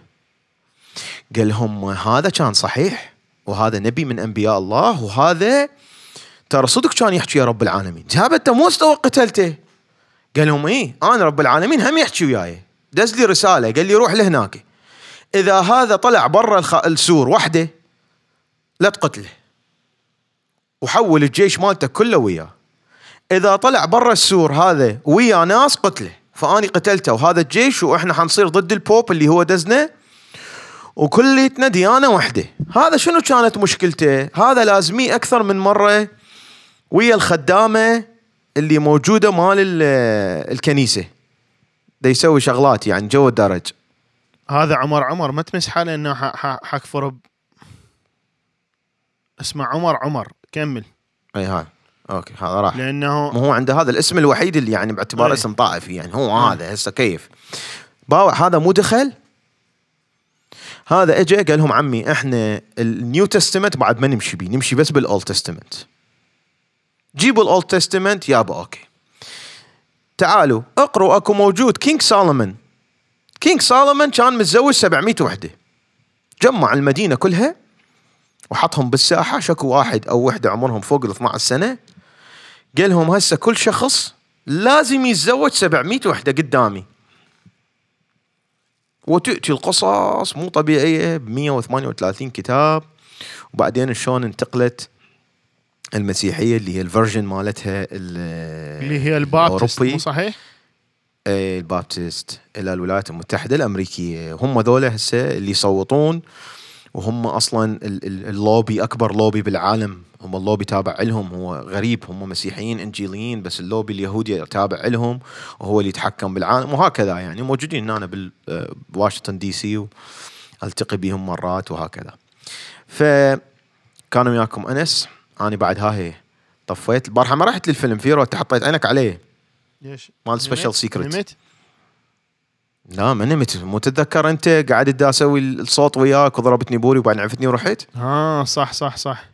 قال لهم هذا كان صحيح؟ وهذا نبي من أنبياء الله وهذا ترى صدق كان يحكي يا رب العالمين. جاب أنت مو استوى قتلته. قال لهم إيه أنا رب العالمين هم يحكي وياي. دز لي رسالة قال لي روح لهناك. إذا هذا طلع برا. السور وحده لا تقتله. وحول الجيش مالته كله وياه. إذا طلع برا السور هذا ويا ناس قتله. فأني قتلته. وهذا الجيش وإحنا حنصير ضد البوب اللي هو دزنا وكليتنا ديانة واحدة هذا شنو كانت مشكلته؟ هذا لازمي أكثر من مرة. ويا الخدامة. اللي موجودة مال ال- الكنيسة. دا يسوي شغلات يعني جو الدرج. هذا عمر عمر ما تمسحه لأنه ح- ح- حكفر ب... اسمه عمر عمر كمل. أي هاي. أوكي هذا راح. لأنه ما هو عنده هذا الاسم الوحيد اللي يعني باعتباره أي. اسم طائفي يعني هو أي. هذا هسه كيف. باوع هذا مو دخل؟ هذا اجى قال لهم عمي إحنا ال New Testament بعد ما نمشي بيه نمشي بس بال Old Testament جيبوا ال Old Testament يابا okay. تعالوا اقروا أكو موجود. King Solomon King Solomon كان متزوج 700 وحدة. جمع المدينة كلها وحطهم بالساحة. شكو واحد أو وحدة عمرهم فوق ال 12 سنة. قال لهم هسه كل شخص لازم يتزوج 700 وحدة قدامي. وتأتي القصص مو طبيعية ب 138 كتاب. وبعدين شلون انتقلت؟ المسيحية اللي هي ال version مالتها ال- اللي هي ال Baptist. مو صحيح؟ إيه، ال Baptist إلى الولايات المتحدة الأمريكية. هم ذولا هسه اللي يصوتون وهم أصلا ال- ال- اللوبي أكبر لوبي بالعالم. هم اللوبي تابع لهم. هو غريب هم مسيحيين إنجيليين بس اللوبي اليهودي تابع لهم وهو اللي يتحكم بالعالم وهكذا يعني. موجودين هنا بال- آه، بواشنطن دي سي وألتقي بهم مرات وهكذا. فكانوا وياكم أنس. أنا بعد هاي طفيت. البارحه ما رحت للفيلم فيرو انت حطيت عينك عليه. ليش؟ مال نمت؟ Secret. نمت؟ لا ما نمت مو تتذكر أنت قاعد دا أسوي الصوت وياك وضربتني بوري وبعدين عفتني ورحت؟ آه صح صح صح.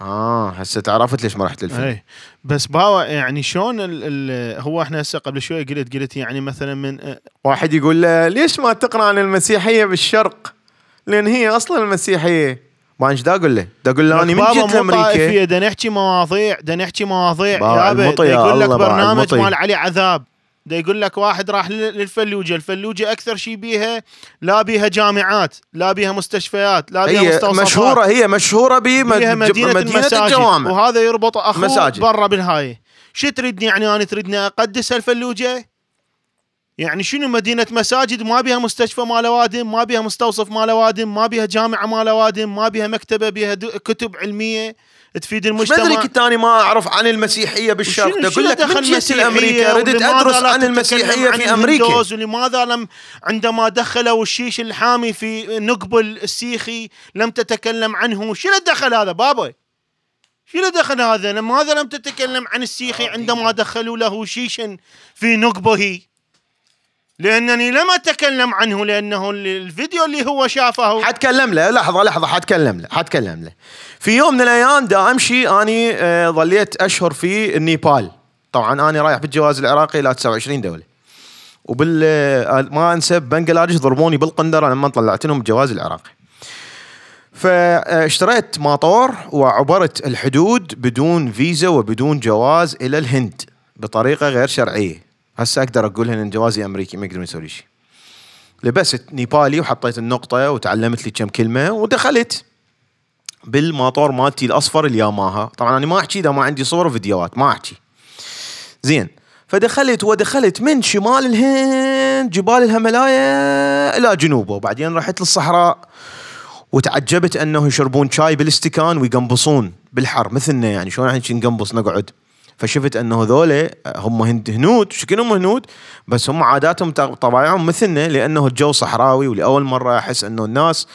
آه هسه تعرفت ليش ما رحت للفيلم. اي بس باوا يعني شلون ال ال هو إحنا هسه قبل شوي قلت قلت يعني مثلا من آه، واحد يقول له ليش ما تقرأ عن المسيحية بالشرق؟ لأن هي أصلا المسيحية. ما إيش دا أقول له دا أقول له أنا من بابا جيت لامريكا دا نحكي مواضيع دا نحكي مواضيع. يابا دا يا يقول لك برنامج المطي. مال علي عذاب. دا يقول لك واحد راح لل- للفلوجة الفلوجة أكثر شيء بيها لا بيها جامعات لا بيها مستشفيات لا بيها هي مستوصفات. مشهورة هي مشهورة بمدينه مدينة, مدينة المساجد. الجوامع. وهذا يربط أخوه. برا بالهاي. شو تريدني يعني أنا تريدني أقدس هالفلوجه يعني شنو مدينة مساجد؟ ما بيها مستشفى مال اوادم ما بيها مستوصف مال اوادم ما بيها جامعة مال اوادم ما بيها مكتبة بيها دو- كتب علمية تفيد المجتمع. كنت أنا ما أعرف عن المسيحية بالشرق؟ شنو- شنو أقول لك دخل من جيت لامريكا ردت أدرس عن المسيحية عن في أمريكا. ولماذا لم عندما دخلوا الشيش الحامي في نقبل السيخي لم تتكلم عنه؟ شو له دخل هذا بابا؟ شو له دخل هذا؟ لماذا لم تتكلم عن السيخي عندما دخلوا له شيشا في نقبه؟ لأنني لم أتكلم عنه لأنه ال- الفيديو اللي هو شافه. حتكلم له لحظة لحظة حتكلم له حتكلم له. في يوم من الأيام دا أمشي أني آه، ظليت أشهر في النيبال طبعا أنا رايح بالجواز العراقي إلى 29 دولة. وبال آه، ما أنسى بنجلاديش ضربوني بالقندرة لما طلعت لهم الجواز العراقي. فاشتريت ماطور وعبرت الحدود بدون فيزا وبدون جواز إلى الهند بطريقة غير شرعية. هسه أقدر أقول إن جوازي أمريكي ما يقدرون يسوي شيء. لبست نيبالي وحطيت النقطة وتعلمت لي كم كلمة ودخلت بالماطور مالتي الأصفر الياماها طبعا أنا ما أحكي إذا ما عندي صور وفيديوهات ما أحكي. زين فدخلت ودخلت من شمال الهند جبال الهيمالايا إلى جنوبه. وبعدين رحت للصحراء وتعجبت أنه يشربون شاي بالإستكان ويقنبصون بالحر. مثلنا يعني شلون إحنا نقنبص نقعد؟ فشفت أنه هذول هم هند هنود شكلهم هنود بس هم عاداتهم طبايعهم مثلنا لأنه الجو صحراوي ولأول مرة أحس أنه الناس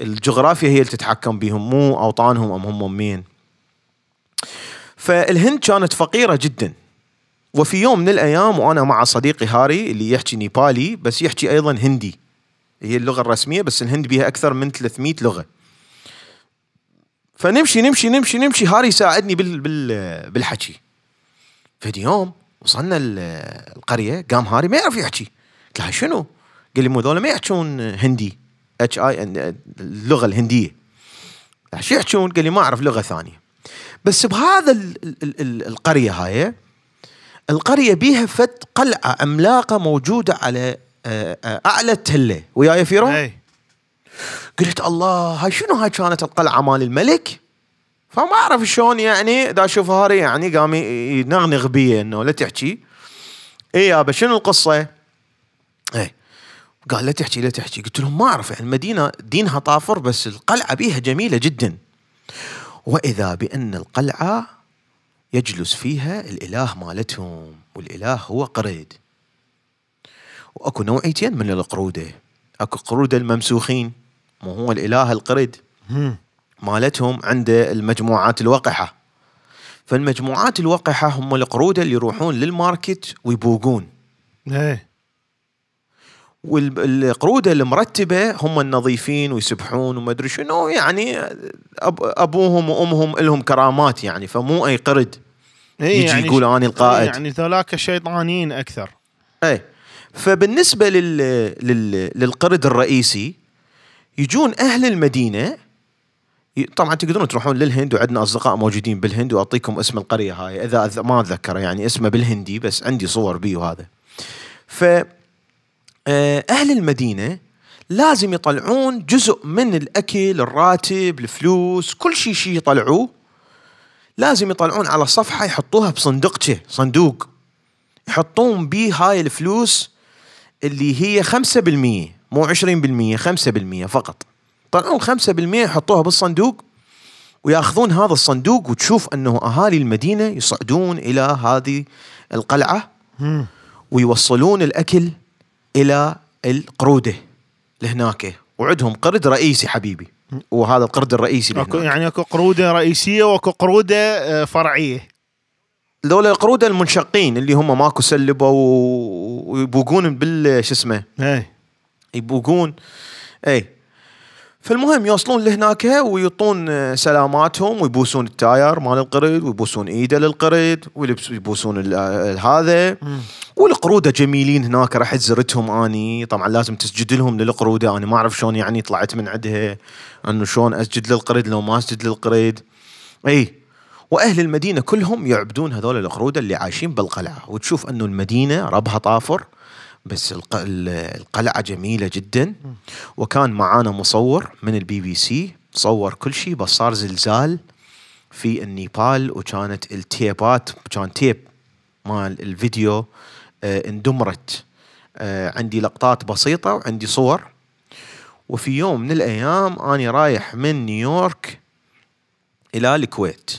الجغرافيا هي اللي تتحكم بهم مو أوطانهم أم هم مين. فالهند كانت فقيرة جدا. وفي يوم من الأيام وأنا مع صديقي هاري اللي يحكي نيبالي بس يحكي أيضا هندي. هي اللغة الرسمية بس الهند بيها أكثر من 300 لغة. فنمشي نمشي نمشي نمشي هاري يساعدني بال بال بالحكي. فدي يوم وصلنا القرية قام هاري ما يعرف يحكي قلت له شنو؟ قال لي مو ذولا ما يحكون هندي اتش اي اللغة الهندية شو يحكون؟ قال لي ما أعرف لغة ثانية بس بهذا ال ال ال القرية هاي القرية بيها فد قلعة عملاقه موجودة على آه، أعلى التلة وياي فيرو؟ اي قلت الله هاي شنو هاي كانت القلعة مال الملك؟ فما أعرف شلون يعني دا أشوف هاري يعني قام ينغنغ بي إنه لا تحكي. اي يابا شنو القصة؟ اي قال لا تحكي لا تحكي. قلت لهم ما أعرف يعني المدينة دينها طافر بس القلعة بيها جميلة جدا. وإذا بأن القلعة يجلس فيها الإله مالتهم والإله هو قريد. وأكو نوعيتين من القرودة. أكو قرودة الممسوخين مو هو الإله القرد مالتهم عنده المجموعات الوقحه فالمجموعات الوقحه هم القرودة اللي يروحون للماركت ويبوقون. إيه. والقروده المرتبة هم النظيفين ويسبحون وما أدري شنو يعني أب أبوهم وأمهم لهم كرامات يعني فمو أي قرد إيه يجي يعني يقول ش- اني القائد. يعني ذولاك شيطانيين أكثر. إيه. فبالنسبة لل... لل... للقرد الرئيسي يجون أهل المدينة طبعا تقدرون تروحون للهند وعندنا أصدقاء موجودين بالهند وأعطيكم اسم القرية هاي. إذا ما اتذكره يعني اسمه بالهندي بس عندي صور بيه وهذا. ف آه، أهل المدينة لازم يطلعون جزء من الأكل الراتب الفلوس كل شيء شيء يطلعوه. لازم يطلعون على صفحة يحطوها بصندوقته صندوق. يحطون بيه هاي الفلوس اللي هي 5% مو 20% 5% فقط. طلعون 5% يحطوها بالصندوق ويأخذون هذا الصندوق وتشوف أنه أهالي المدينة يصعدون إلى هذه القلعة ويوصلون الأكل إلى القرودة لهناك. وعندهم قرد رئيسي حبيبي. وهذا القرد الرئيسي لهناك. يعني أكو قرودة رئيسية وأكو قرودة آه، فرعية. ذولا القرودة المنشقين اللي هم ماكو سلبوا ويبوقون بال شو اسمه؟ إيه. يبوقون. اي فالمهم يوصلون لهناك ويعطون آه، سلاماتهم ويبوسون التاير مال القرد ويبوسون إيده للقرد ويبوسون هذا. والقرودة جميلين هناك رحت زرتهم أني. طبعا لازم تسجد لهم للقرودة أنا ما أعرف شلون يعني طلعت من عندها أنه شلون أسجد للقرد لو ما أسجد للقرد إي. وأهل المدينة كلهم يعبدون هذول القرودة اللي عايشين بالقلعة. وتشوف أنه المدينة ربها طافر. بس الق- ال- القلعة جميلة جدا. وكان معانا مصور من البي بي سي صور كل شيء بس صار زلزال في النيبال وكانت ال tapeات كان tape مال الفيديو آه اندمرت. آه عندي لقطات بسيطة وعندي صور. وفي يوم من الأيام اني رايح من نيويورك إلى الكويت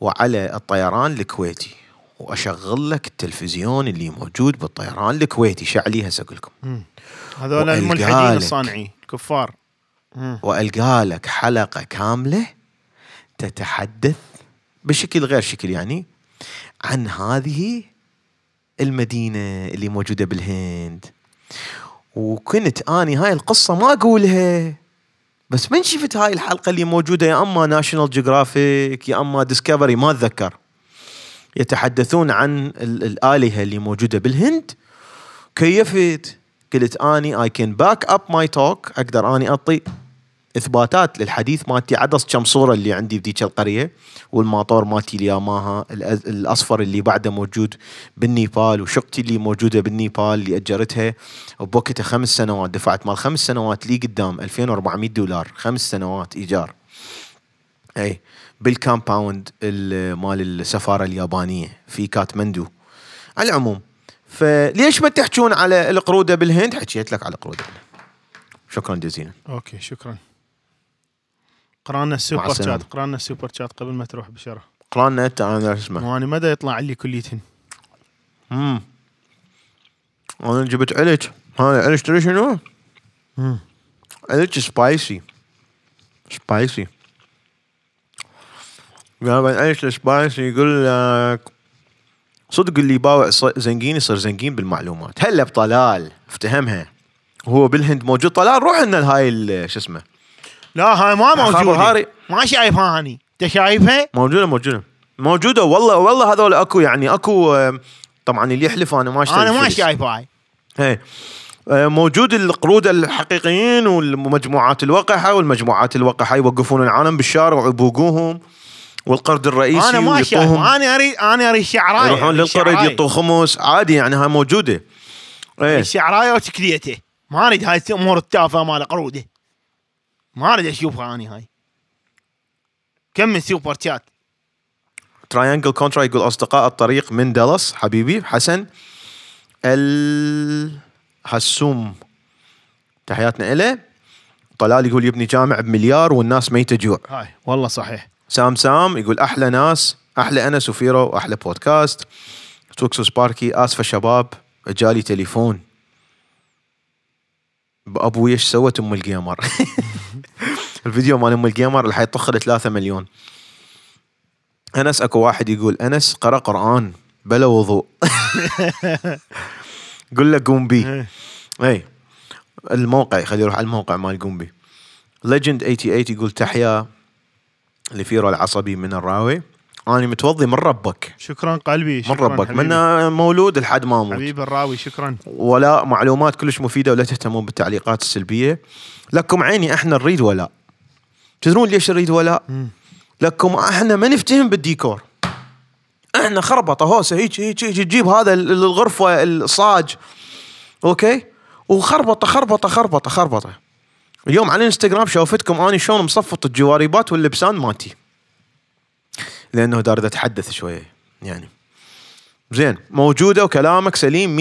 وعلى الطيران الكويتي. وأشغل لك التلفزيون اللي موجود بالطيران الكويتي. شعلي هسه أقول لكم؟ هذول الملحدين. الصانعين الكفار. وألقى لك حلقة كاملة تتحدث بشكل غير شكل يعني عن هذه المدينة اللي موجودة بالهند. وكنت أني هاي القصة ما أقولها بس من شفت هاي الحلقة اللي موجودة؟ يا أما National Geographic يا أما Discovery ما أتذكر. يتحدثون عن ال- الآلهة اللي موجودة بالهند. كيفت؟ قلت أني I can back up my talk أقدر أني أعطي إثباتات للحديث مالتي. عدس كم صورة اللي عندي بذيك القرية والماطور مالتي الياماها الأصفر اللي بعده موجود بالنيبال وشقتي اللي موجودة بالنيبال اللي أجرتها. بوقتها خمس سنوات دفعت مال خمس سنوات لي قدام 2400 دولار. خمس سنوات إيجار. اي بال compound ال- مال السفارة اليابانية في كاتمندو على العموم فليش ما تحجون على القرودة بالهند؟ حكيت لك على القرودة شكرا جزيلا. okay شكرا. قرانا ال super. chat قرانا ال super chat قبل ما تروح بشرة قرانا انت أنا شو اسمه وأنا مدى يطلع لي كليتهن امم أنا جبت علج هذا علج تدري شنو؟ علج سبايسي سبايسي قال علج سبايسي يقول لك صدق اللي يباوع ص- زنقين يصير زنقين بالمعلومات. هلا بطلال افتهمها. هو بالهند موجود. طلال روح لنا هاي شو اسمه؟ لا هاي ما موجودة. ما شايفها هاني أنت شايفها؟ موجودة موجودة. موجودة والله والله هذول أكو يعني أكو آم، طبعا اللي يحلف أنا ما أشتري أنا ما. شايفها هاي. إيه آه، موجود القرود الحقيقيين والمجموعات الوقحة والمجموعات الوقحة يوقفون العالم بالشارع ويبوقوهم. والقرد الرئيسي أنا ما شايفها أنا اريد أنا اريد شعرايه يروحون للقرد يعطوا خمس عادي يعني هاي موجودة. إيه. الشعرايه وتكليته. ما أريد هاي الأمور التافهة مال قرودة. ما أريد أشوفها اني هاي. كم من super chat. Triangle Contra يقول أصدقاء الطريق من دالاس حبيبي حسن. الهسوم تحياتنا إله طلال يقول يبني جامع بمليار والناس ميتة جوع هاي والله صحيح. سام سام يقول أحلى ناس أحلى انس وفيرو واحلى بودكاست. توكسو سباركي آسفة شباب جالي تليفون. أبوي إيش سوت أم الجيمر؟ الفيديو مال أم الجيمر اللي حيطخ له 3 مليون. أنس أكو واحد يقول أنس قرأ قرآن بلا وضوء. قل له قوم بي إي. الموقع خليه يروح على الموقع مال قومبي. ليجند 88 يقول تحيا لفيرو العصبي من الراوي. أنا متوضي من ربك. شكرا قلبي من شكرا ربك. حبيبي. من مولود لحد ما أموت. حبيب الراوي شكرا. ولا معلومات كلش مفيدة ولا تهتمون بالتعليقات السلبية. لكم عيني إحنا نريد ولاء تدرون ليش نريد ولاء؟ لكم إحنا ما نفتهم بالديكور. إحنا خربطة هوسة. هيك هيك هيك تجيب هذا ال- الغرفة الصاج. okay؟ وخربطة خربطة خربطة خربطة. اليوم على الانستغرام شوفتكم أني شلون مصفط الجواريبات واللبسان مالتي لأنه دارد أتحدث شوية يعني. زين موجودة وكلامك سليم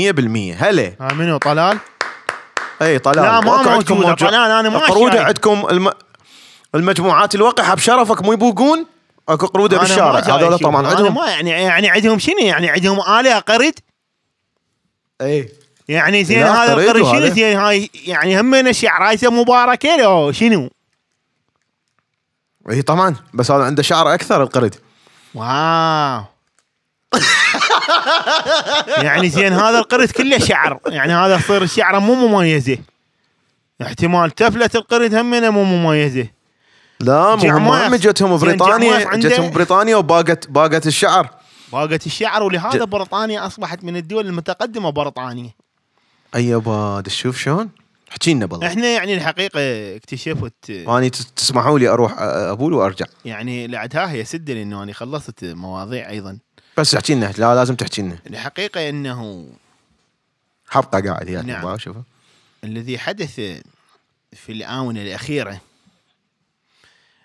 100% هلا. منو طلال؟ أي طلال لا، ما موجودة. موجود- طلال أنا ما قروده. عندكم الم... المجموعات الوقحه بشرفك مو يبوقون؟ أكو قرودة بالشارع. هذول. طبعا عندهم ما يعني يعني عندهم شنو؟ يعني عندهم آلهة قرد؟ أي. يعني زين هذا قرد القرد شنو. زين؟ هاي يعني هم من الشعرايته مباركه لو شنو؟ إي طبعا بس هذا عنده شعر أكثر القرد واو. يعني زين هذا القرد كله شعر. يعني هذا يصير الشعره مو مميزة. احتمال تفلة القرد همنا مو مميزة. لا مو جعماف. هم جتهم زين بريطانيا جتهم بريطانيا وباقت باقت الشعر. باقت الشعر ولهذا بريطانيا أصبحت من الدول المتقدمة بريطانيا. أي يابا تشوف شلون احكي لنا بالله. إحنا يعني الحقيقة اكتشفت اني تس- تسمحوا لي أروح أبول وأرجع. يعني لعدها هي سد لأنه أنا خلصت مواضيع أيضا. بس احكي لنا لا لازم تحكي لنا. الحقيقة انه حبقه قاعد يعني نعم. شوفه الذي حدث في الآونة الأخيرة.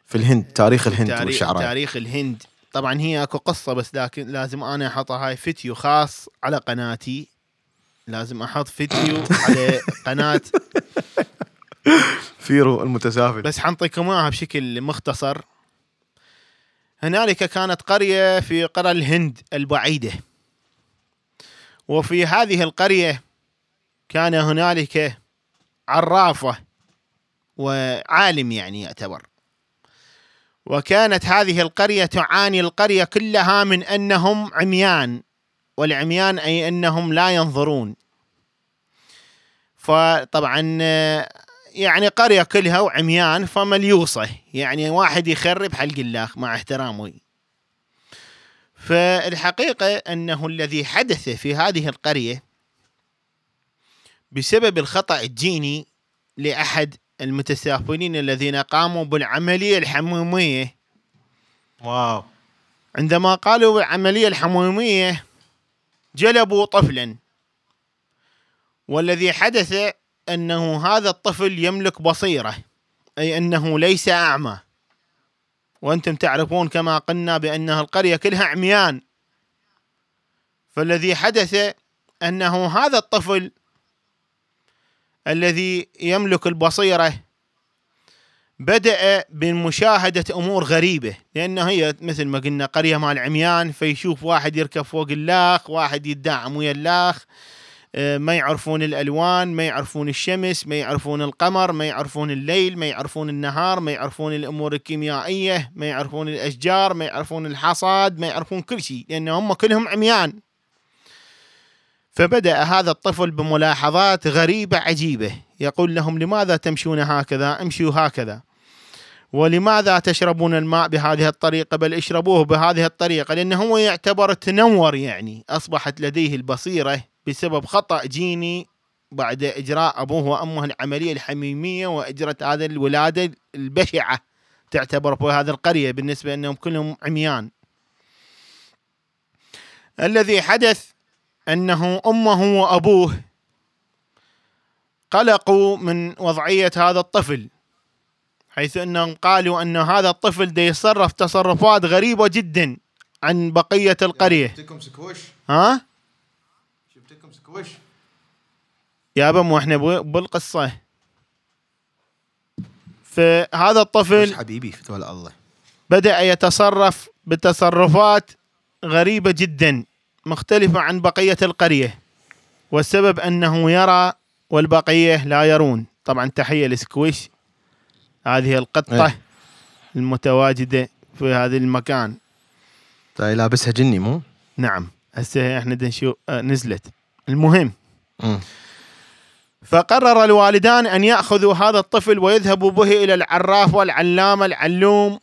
في الهند تاريخ الهند تاريخ, والشعراء. تاريخ الهند. طبعا هي أكو قصة بس لكن لازم أنا أحطها هاي فيديو خاص على قناتي. لازم أحط فيديو على قناة. فيرو المتسافل. بس حنطيكم إياها بشكل مختصر. هنالك كانت قرية في قرى الهند البعيدة. وفي هذه القرية كان هنالك عرافة وعالم يعني يعتبر. وكانت هذه القرية تعاني القرية كلها من أنهم عميان. والعميان أي إنهم لا ينظرون. فطبعا يعني قرية كلها وعميان فمليوصة. يعني واحد يخرب حلق الله مع احترامي فالحقيقة أنه الذي حدث في هذه القرية بسبب الخطأ الجيني لأحد المتسافلين الذين قاموا بالعملية الحمومية. واو. عندما قالوا بالعملية الحمومية جلبوا طفلا. والذي حدث أنه هذا الطفل يملك بصيرة أي أنه ليس أعمى. وأنتم تعرفون كما قلنا بانها القرية كلها عميان. فالذي حدث أنه هذا الطفل الذي يملك البصيرة بدأ بمشاهدة أمور غريبة. لأنه هي مثل ما قلنا قرية مال عميان فيشوف واحد يركب فوق اللاخ واحد يدعم ويا اللاخ. آه، ما يعرفون الألوان ما يعرفون الشمس ما يعرفون القمر ما يعرفون الليل ما يعرفون النهار ما يعرفون الأمور الكيميائية ما يعرفون الأشجار ما يعرفون الحصاد ما يعرفون كل شيء لأن هم كلهم عميان. فبدأ هذا الطفل بملاحظات غريبة عجيبة. يقول لهم لماذا تمشون هكذا؟ امشوا هكذا. ولماذا تشربون الماء بهذه الطريقة؟ بل اشربوه بهذه الطريقة لأنه هو يعتبر تنور يعني. أصبحت لديه البصيرة بسبب خطأ جيني بعد إجراء أبوه وأمه العملية الحميمية وإجرت هذه الولادة البشعة تعتبر في هذه القرية بالنسبة أنهم كلهم عميان. الذي حدث أنه أمه وأبوه قلقوا من وضعية هذا الطفل. حيث أنهم قالوا أن هذا الطفل دي يتصرف تصرفات غريبة جدا عن بقية القرية. جبتكم سكوش؟ ها؟ جبتكم سكوش؟ يابا مو إحنا بالقصة. فهذا الطفل حبيبي فتولى الله بدأ يتصرف بتصرفات غريبة جدا مختلفة عن بقية القرية والسبب أنه يرى والبقية لا يرون. طبعا تحية لسكويش هذه القطة إيه. المتواجدة في هذا المكان طيب لابسها جني مو؟ نعم هسه إحنا نشوف آه، نزلت المهم. فقرر الوالدان أن يأخذوا هذا الطفل ويذهبوا به إلى العراف والعلامة العلوم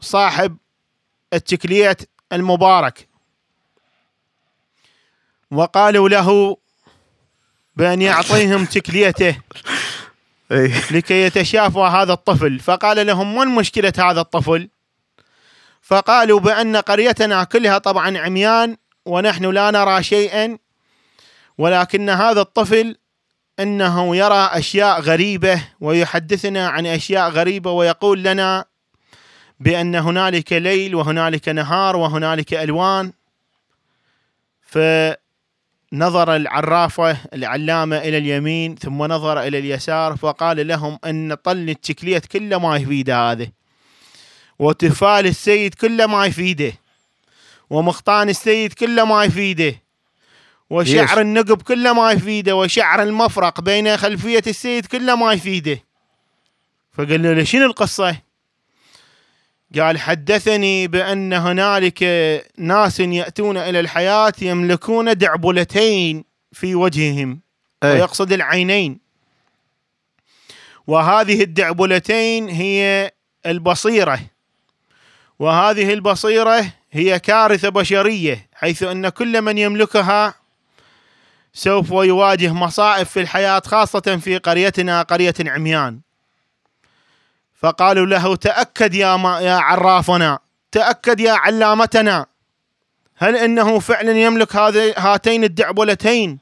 صاحب التكليت المبارك وقالوا له بأن يعطيهم تكليته لكي يتشافى هذا الطفل. فقال لهم من مشكلة هذا الطفل؟ فقالوا بأن قريتنا كلها طبعا عميان ونحن لا نرى شيئا ولكن هذا الطفل إنه يرى أشياء غريبة ويحدثنا عن أشياء غريبة ويقول لنا بأن هنالك ليل وهنالك نهار وهنالك ألوان. فنظر العرافة العلامة إلى اليمين ثم نظر إلى اليسار فقال لهم إن طل التكليت كله ما يفيده هذا وتفال السيد كله ما يفيده. ومخطان السيد كله ما يفيده؟ وشعر النقب كله ما يفيده. وشعر المفرق بين خلفية السيد كله ما يفيده. فقال له شنو القصة؟ قال حدثني بأن هنالك ناس يأتون إلى الحياة يملكون دعبلتين في وجههم ويقصد العينين. وهذه الدعبلتين هي البصيرة. وهذه البصيرة هي كارثة بشرية حيث أن كل من يملكها سوف يواجه مصائب في الحياة خاصة في قريتنا قرية عميان. فقالوا له تأكد يا, ما يا عرافنا تأكد يا علامتنا. هل إنه فعلا يملك هاتين الدعبلتين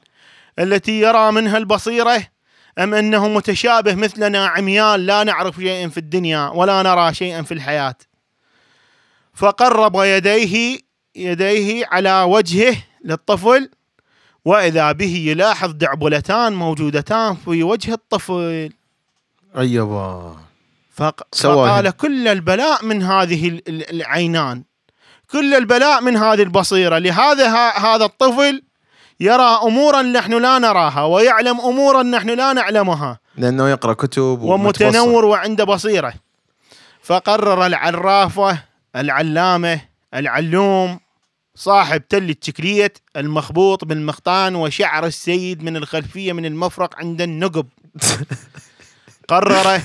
التي يرى منها البصيرة؟ أم إنه متشابه مثلنا عميان لا نعرف شيئا في الدنيا ولا نرى شيئا في الحياة. فقرب يديه يديه على وجهه للطفل وإذا به يلاحظ دعبلتان موجودتان في وجه الطفل. أيوه. فقال كل البلاء من هذه ال- ال- العينان. كل البلاء من هذه البصيرة. لهذا ه- هذا الطفل يرى أمورا نحن لا نراها ويعلم أمورا نحن لا نعلمها. لأنه يقرأ كتب ومتنور وعنده بصيرة. فقرر العرافة العلامة العلوم صاحب تل التكليت المخبوط بالمخطان وشعر السيد من الخلفية من المفرق عند النقب. قرر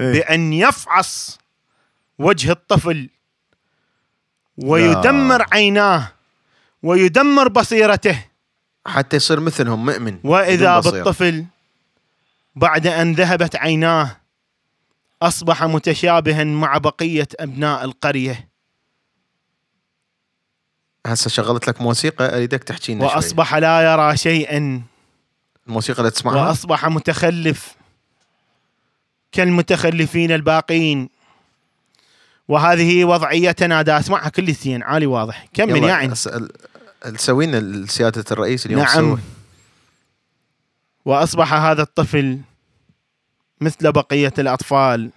بأن يفعص وجه الطفل ويدمر عيناه ويدمر بصيرته. حتى يصير مثلهم مؤمن بصيرة. بالطفل بعد أن ذهبت عيناه أصبح متشابها مع بقية أبناء القرية. هسه شغلت لك موسيقى أريدك تحكي لنا شوي. وأصبح لا يرى شيئا. الموسيقى اللي تسمعها؟ وأصبح متخلف. كالمتخلفين الباقين. وهذه وضعيتنا دا اسمعها كل زين عالي واضح. كمل يا عين سوينا سيادة الرئيس اليوم؟ نعم. سوى. وأصبح هذا الطفل مثل بقية الأطفال.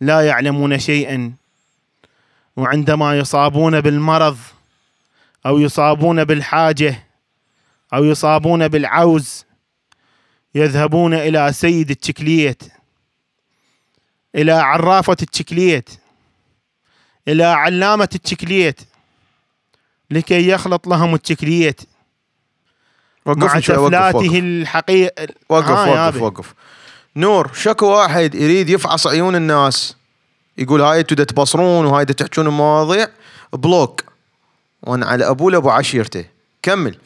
لا يعلمون شيئا. وعندما يصابون بالمرض أو يصابون بالحاجة أو يصابون بالعوز يذهبون إلى سيد التشكليت إلى عرافة التشكليت إلى علامة التشكليت لكي يخلط لهم التشكليت مع وقف وقف تفلاته وقف. الحقيقة. وقف يا وقف أبي. وقف. نور شكو واحد يريد يفعص عيون الناس يقول هاي أنتوا تبصرون وهاي تحجون المواضيع بلوك. وأنا على ابوه لأبو عشيرته. كمل.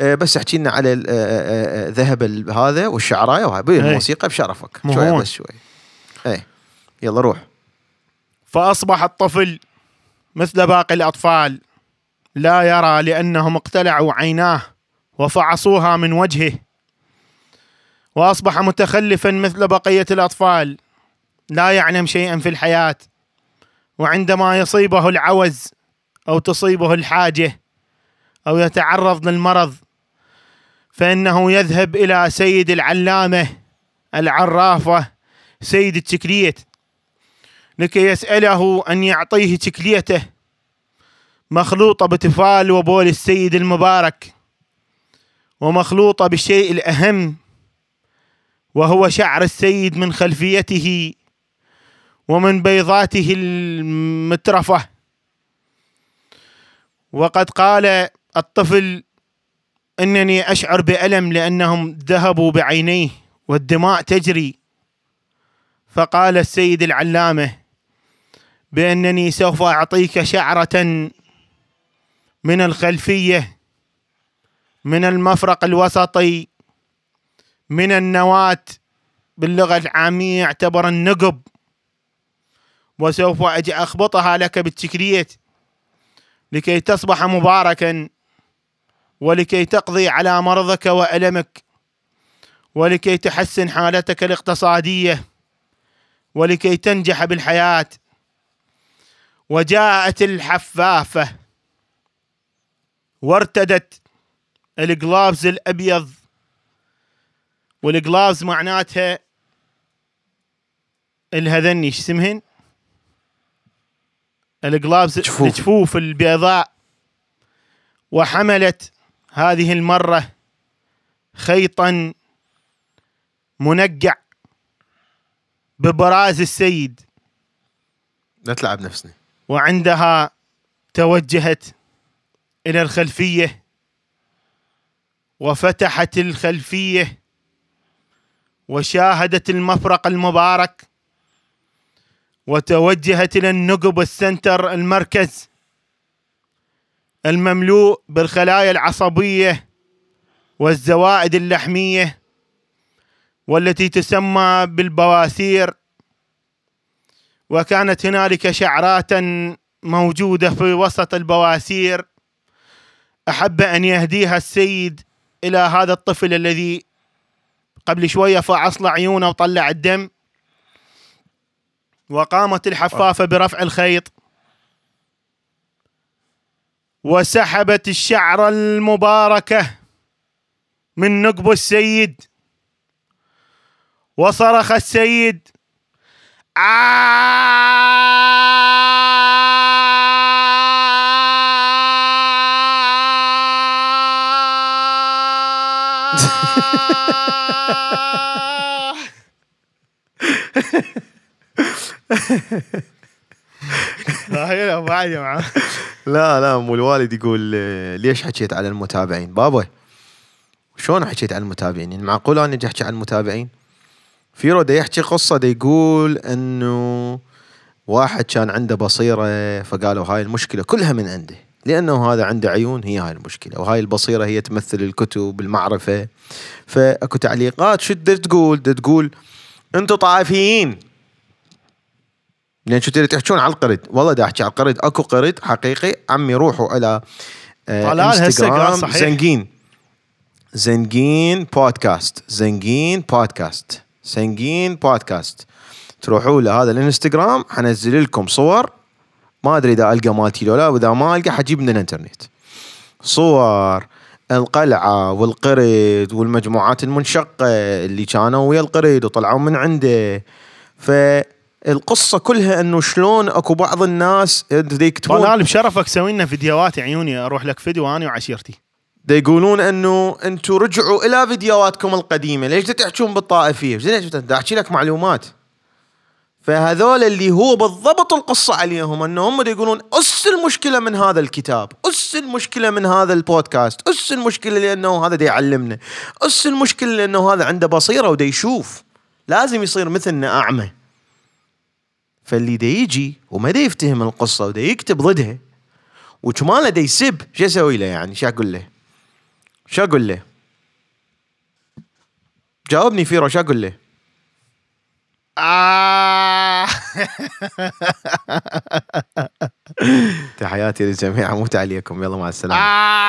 أه بس احكي لنا على أه، أه، ذهب هذا والشعراية وهاي. إيه. الموسيقى بشرفك. شوي. بس شوي. اي يلا روح. فأصبح الطفل مثل باقي الأطفال لا يرى لأنهم اقتلعوا عيناه وفعصوها من وجهه. وأصبح متخلفا مثل بقية الأطفال لا يعلم شيئا في الحياة. وعندما يصيبه العوز أو تصيبه الحاجة أو يتعرض للمرض فإنه يذهب إلى سيد العلامة العرافة سيد التكليت لكي يسأله أن يعطيه تكليته مخلوطة بتفال وبول السيد المبارك ومخلوطة بالشيء الأهم وهو شعر السيد من خلفيته ومن بيضاته المترفة. وقد قال الطفل إنني أشعر بألم لأنهم ذهبوا بعينيه والدماء تجري. فقال السيد العلامة بأنني سوف أعطيك شعرة من الخلفية من المفرق الوسطي من النواة باللغة العامية يعتبر النقب. وسوف أجي أخبطها لك بالتكريت لكي تصبح مباركا ولكي تقضي على مرضك وألمك ولكي تحسن حالتك الاقتصادية ولكي تنجح بالحياة. وجاءت الحفافة. وارتدت الجلافز الأبيض. والجلافز معناتها الهذني إيش اسمهن؟ الجلافز جفوف. الجفوف البيضاء. وحملت هذه المرة خيطا منقع ببراز السيد. لا تلعب نفسني. وعندها توجهت إلى الخلفية وفتحت الخلفية وشاهدت المفرق المبارك وتوجهت إلى النقب السنتر المركز المملوء بالخلايا العصبية والزوائد اللحمية والتي تسمى بالبواسير وكانت هنالك شعرات موجودة في وسط البواسير. أحب أن يهديها السيد إلى هذا الطفل الذي قبل شوية فعص له عيونه وطلع الدم. وقامت الحفافة برفع الخيط. وسحبت الشعره المباركة من نقب السيد. وصرخ السيد لا بعد يا. لا لا مو الوالد يقول ليش حكيت على المتابعين بابا شلون حكيت على المتابعين يعني معقول أنا أجي أحكي على المتابعين فيرو دا يحكي قصة دا يقول إنه واحد كان عنده بصيرة فقالوا هاي المشكلة كلها من عنده لأنه هذا عنده عيون هي هاي المشكلة وهاي البصيرة هي تمثل الكتب المعرفة. فأكو تعليقات شو تقول؟ دا تقول أنتم طائفيين. لأن شو تريد تحكون على القرد؟ والله دا أحكي على القرد أكو قرد حقيقي عمي روحوا على آه، طلال هسه إنستغرام. قال صحيح. زنقين زنقين بودكاست. زنقين بودكاست. زنقين بودكاست. تروحوا لهذا الانستغرام حنزل لكم صور. ما أدري إذا ألقى مالتي لو لا وإذا ما ألقى حجيب من الانترنت صور القلعة والقرد والمجموعات المنشقة اللي كانوا ويا القرد وطلعوا من عنده. فالقصة كلها إنه شلون أكو بعض الناس يكتبون طلال بشرفك سوي لنا فيديوهات عيوني أروح لك فيديو أنا وعشيرتي. دا يقولون إنه أنتم رجعوا إلى فيديوهاتكم القديمة ليش بالطائفية؟ زين دا أحكي لك معلومات فهذول اللي هو بالضبط القصة عليهم إنه هم يقولون أس المشكلة من هذا الكتاب، أس المشكلة من هذا البودكاست، أس المشكلة لأنه هذا دا يعلمنا، أس المشكلة لأنه هذا عنده بصيرة ودا يشوف، لازم يصير مثلنا أعمى. فاللي دا يجي وما دا يفتهم القصة ودا يكتب ضدها وكماله دا يسب شو أسوي له يعني؟ شو أقول له؟ شو أقول له؟ جاوبني فيرو شو أقول له؟ آه. تحياتي للجميع أموت عليكم يلا مع السلامة آه.